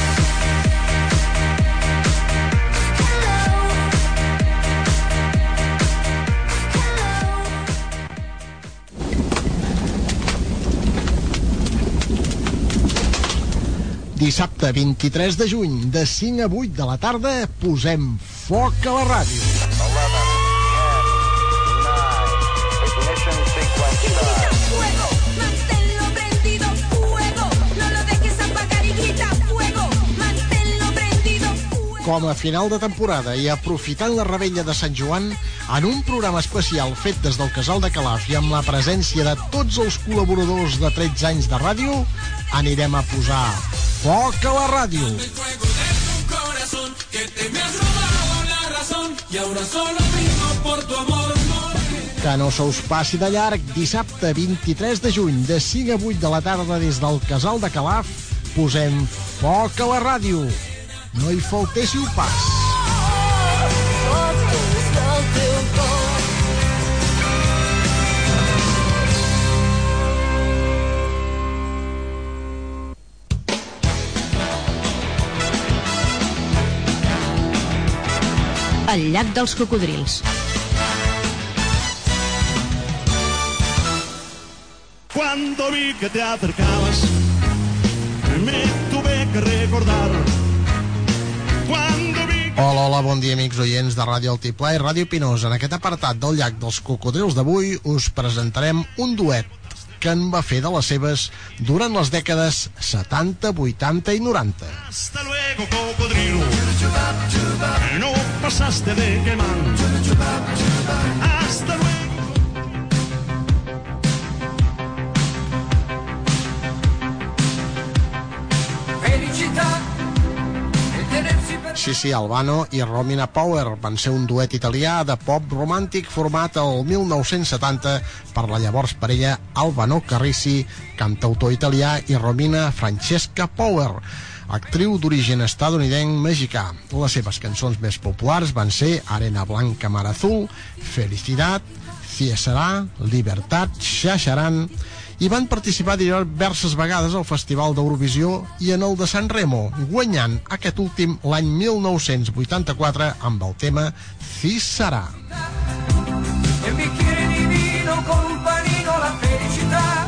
Dissabte 23 de juny, de 5 a 8 de la tarda, posem foc a la ràdio. 11, 10, 9, ignition sequence start. Com a final de temporada i aprofitant la rebella de Sant Joan, en un programa especial fet des del Casal de Calaf i amb la presència de tots els col·laboradors de 13 anys de ràdio, anirem a posar foc a la ràdio. Que no se us passi de llarg, dissabte 23 de juny, de 5 a 8 de la tarda des del Casal de Calaf, posem foc a la ràdio. No hi faltéssiu pas. El llac dels cocodrils. Cuando vi que te acercabas, me tuve que recordar. Hola, hola, bon dia, amics oients de Ràdio Altiplà i Ràdio Pinós. En aquest apartat del llac dels cocodrils d'avui us presentarem un duet que en va fer de les seves durant les dècades 70, 80 i 90. hasta luego, cocodrilo. No pasaste de quemar. Hasta luego. Sí, Albano i Romina Power van ser un duet italià de pop romàntic format el 1970 per la llavors parella Albano Carrissi, cantautor italià, i Romina Francesca Power, actriu d'origen estadounidenc mexicà. Les seves cançons més populars van ser Arena Blanca Mar Azul, Felicidad, Ciesarà, Libertat, Xaxaran, i van participar diverses vegades al Festival d'Eurovisió i en el de San Remo, guanyant aquest últim l'any 1984 amb el tema Cisarà. un bicchiere di vino con panino la felicità.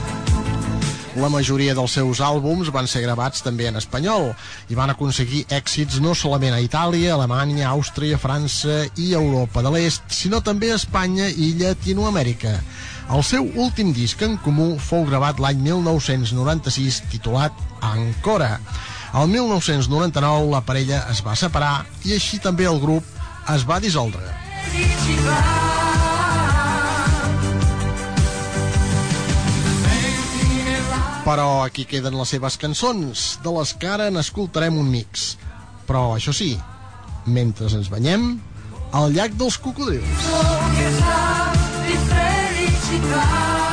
La majoria dels seus àlbums van ser gravats també en espanyol i van aconseguir èxits no solament a Itàlia, Alemanya, Àustria, França i Europa de l'Est, sinó també a Espanya i Llatinoamèrica. El seu últim disc en comú fou gravat l'any 1996 titulat Ancora. El 1999 la parella es va separar i així també el grup es va dissoldre. Però aquí queden les seves cançons, de les que ara n'escoltarem un mix. Però, això sí, mentre ens banyem, al llac dels cocodrils. di felicità. Suona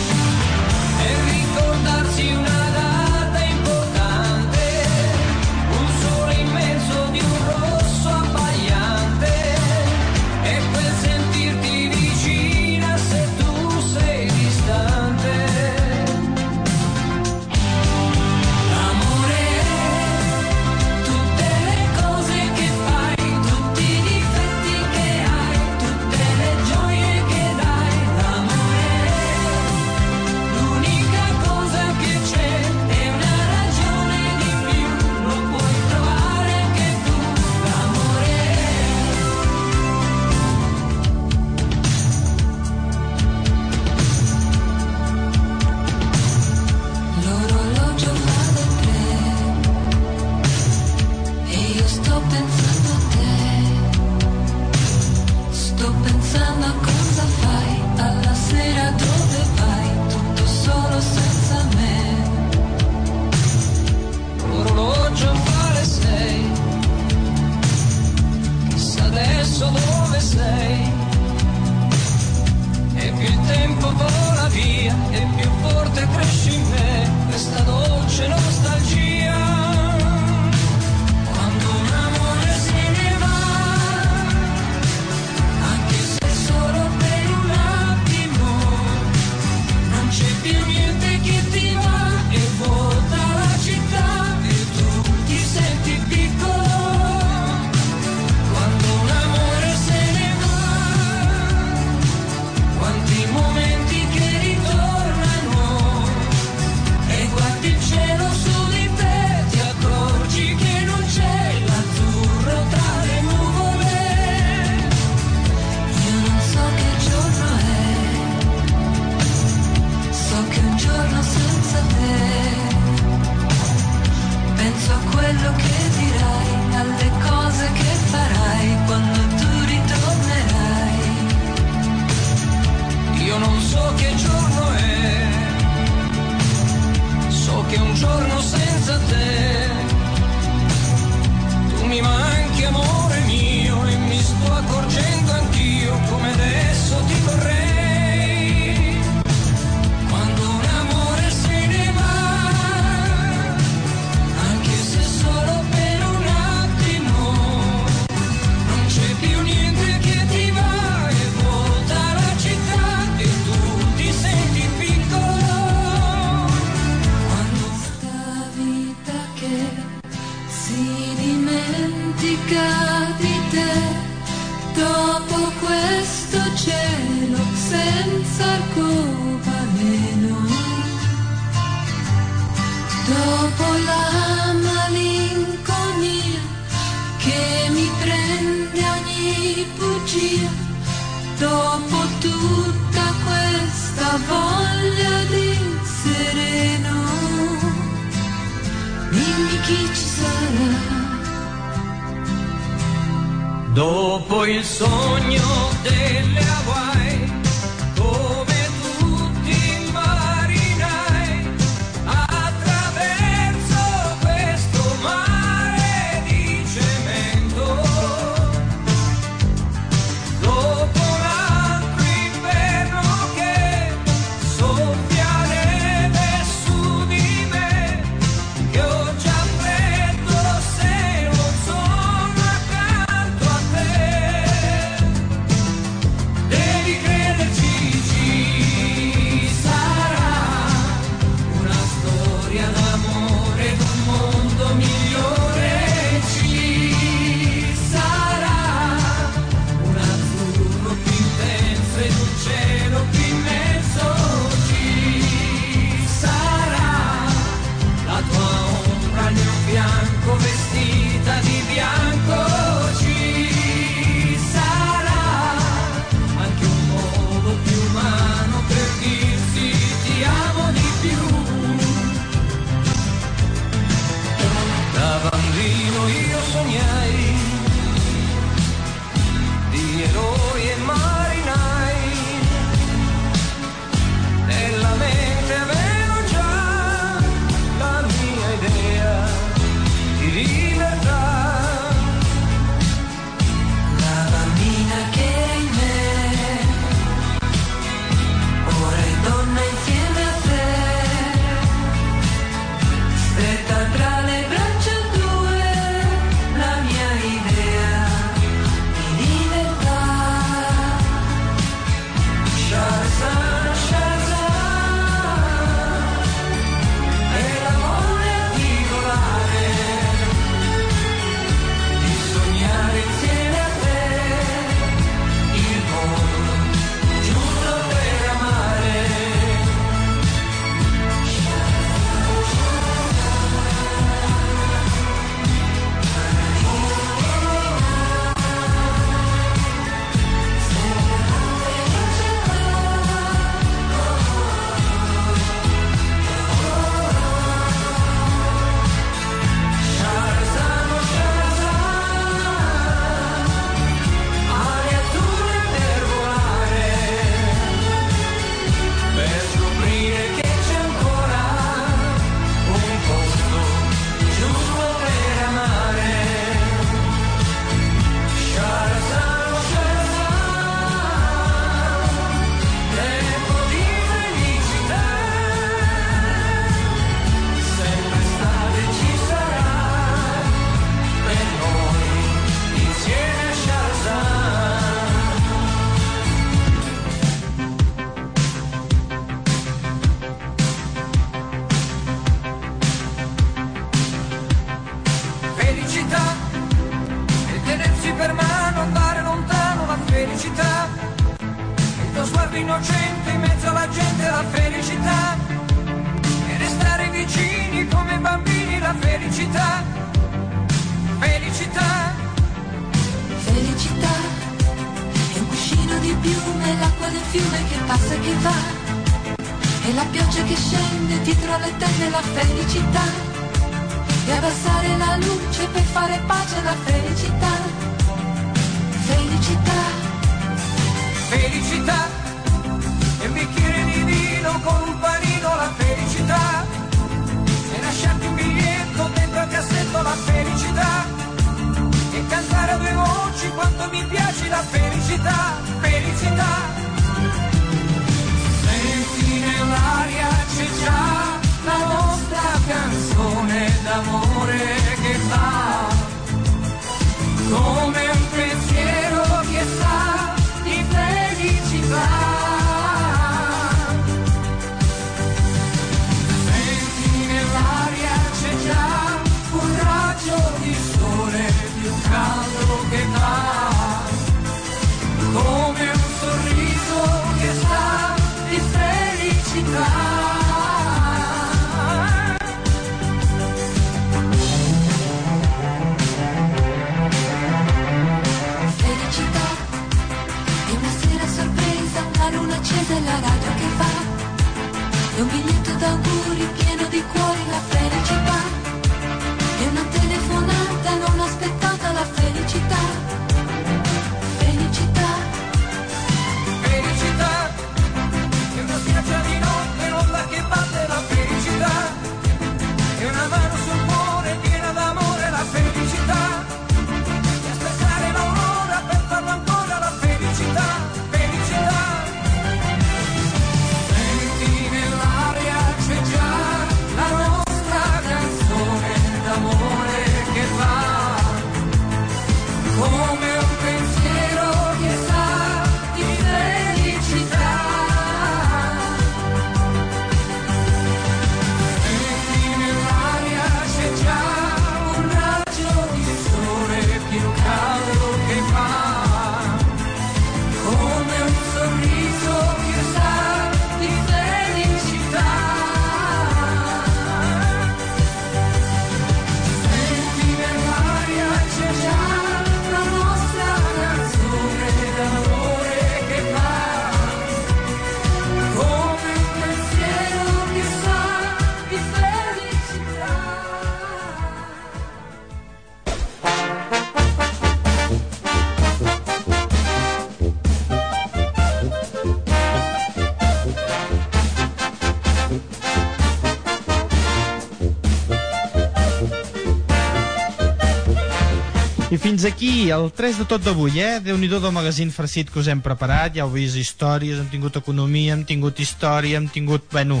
aquí el 3 de tot d'avui, eh? déu nhi del magazín farcit que us hem preparat. Ja heu vist històries, hem tingut economia, hem tingut història, hem tingut, bueno,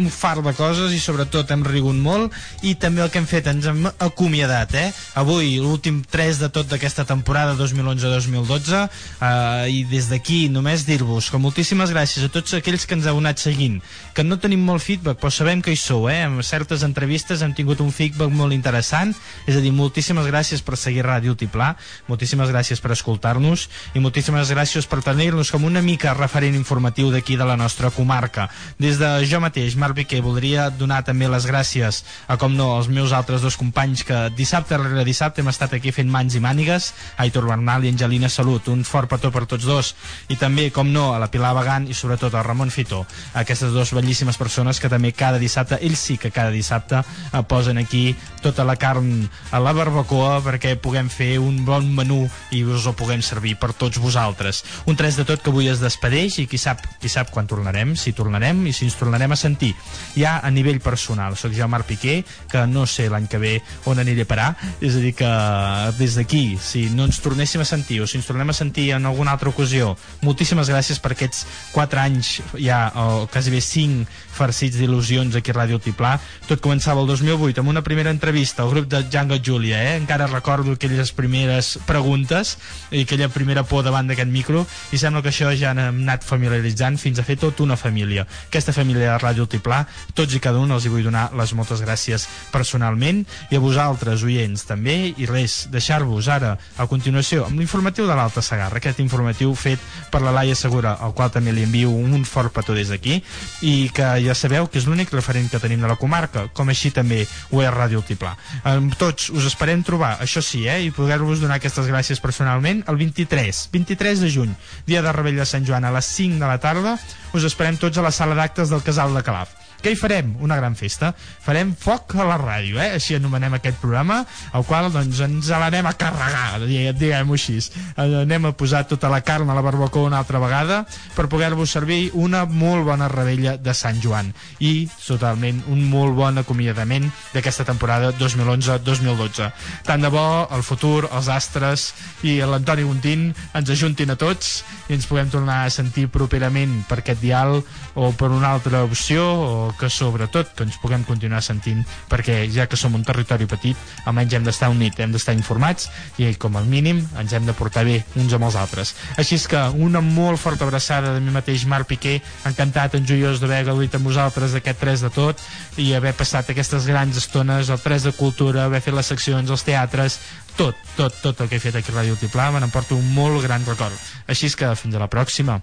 un far de coses i sobretot hem rigut molt. I també el que hem fet, ens hem acomiadat, eh? Avui, l'últim 3 de tot d'aquesta temporada 2011-2012 eh, i des d'aquí només dir-vos que moltíssimes gràcies a tots aquells que ens heu anat seguint, que no tenim molt feedback, però sabem que hi sou, eh? Amb certes entrevistes hem tingut un feedback molt interessant, és a dir, moltíssimes gràcies per seguir Ràdio Tiplà, moltíssimes gràcies per escoltar-nos i moltíssimes gràcies per tenir-nos com una mica referent informatiu d'aquí de la nostra comarca. Des de jo mateix, Marc Piqué, voldria donar també les gràcies a, com no, als meus altres dos companys que dissabte rere dissabte hem estat aquí fent mans i mànigues, Aitor Bernal i Angelina Salut, un fort petó per tots dos, i també, com no, a la Pilar Bagan i sobretot al Ramon Fitó, aquestes dues bellíssimes persones que també cada dissabte, ells sí que cada dissabte eh, posen aquí tota la carn a la barbacoa perquè puguem fer un bon menú i us ho puguem servir per tots vosaltres. Un 3 de tot que avui es despedeix i qui sap, qui sap quan tornarem, si tornarem i si ens tornarem a sentir. Ja a nivell personal, soc jo Marc Piqué, que no sé l'any que ve on aniré a parar, és a dir que des d'aquí, si no ens tornéssim a sentir o si ens tornem a sentir en alguna altra ocasió, moltíssimes gràcies per aquests 4 anys, ja, o quasi bé 5 farcits d'il·lusions aquí a Ràdio Tiplà. Tot començava el 2008 amb una primera entrevista al grup de Django Júlia, eh? encara recordo aquelles primeres preguntes i aquella primera por davant d'aquest micro i sembla que això ja hem anat familiaritzant fins a fer tot una família. Aquesta família de Ràdio Tiplà, tots i cada un els hi vull donar les moltes gràcies personalment i a vosaltres, oients, també, i res, deixar-vos ara, a continuació, amb l'informatiu de l'Alta Sagarra, aquest informatiu fet per la Laia Segura, al qual també li envio un fort petó des d'aquí, i que ja sabeu que és l'únic referent que tenim de la comarca, com així també ho és Ràdio Altiplà. Amb tots us esperem trobar, això sí, eh, i poder-vos donar aquestes gràcies personalment el 23, 23 de juny, dia de Rebell de Sant Joan, a les 5 de la tarda, us esperem tots a la sala d'actes del Casal de Calaf. Què hi farem? Una gran festa. Farem foc a la ràdio, eh? així anomenem aquest programa, al qual doncs, ens l'anem a carregar, di- diguem-ho així. Eh, Anem a posar tota la carn a la barbacoa una altra vegada per poder-vos servir una molt bona rebella de Sant Joan i, totalment, un molt bon acomiadament d'aquesta temporada 2011-2012. Tant de bo el futur, els astres i l'Antoni Guntín ens ajuntin a tots i ens puguem tornar a sentir properament per aquest dial o per una altra opció o que sobretot que ens puguem continuar sentint perquè ja que som un territori petit almenys hem d'estar units, hem d'estar informats i com a mínim ens hem de portar bé uns amb els altres. Així és que una molt forta abraçada de mi mateix Marc Piqué, encantat, enjoiós d'haver gaudit amb vosaltres aquest 3 de tot i haver passat aquestes grans estones, el 3 de cultura, haver fet les seccions, els teatres, tot, tot, tot el que he fet aquí a Ràdio Altiplà me n'emporto un molt gran record. Així és que fins a la pròxima.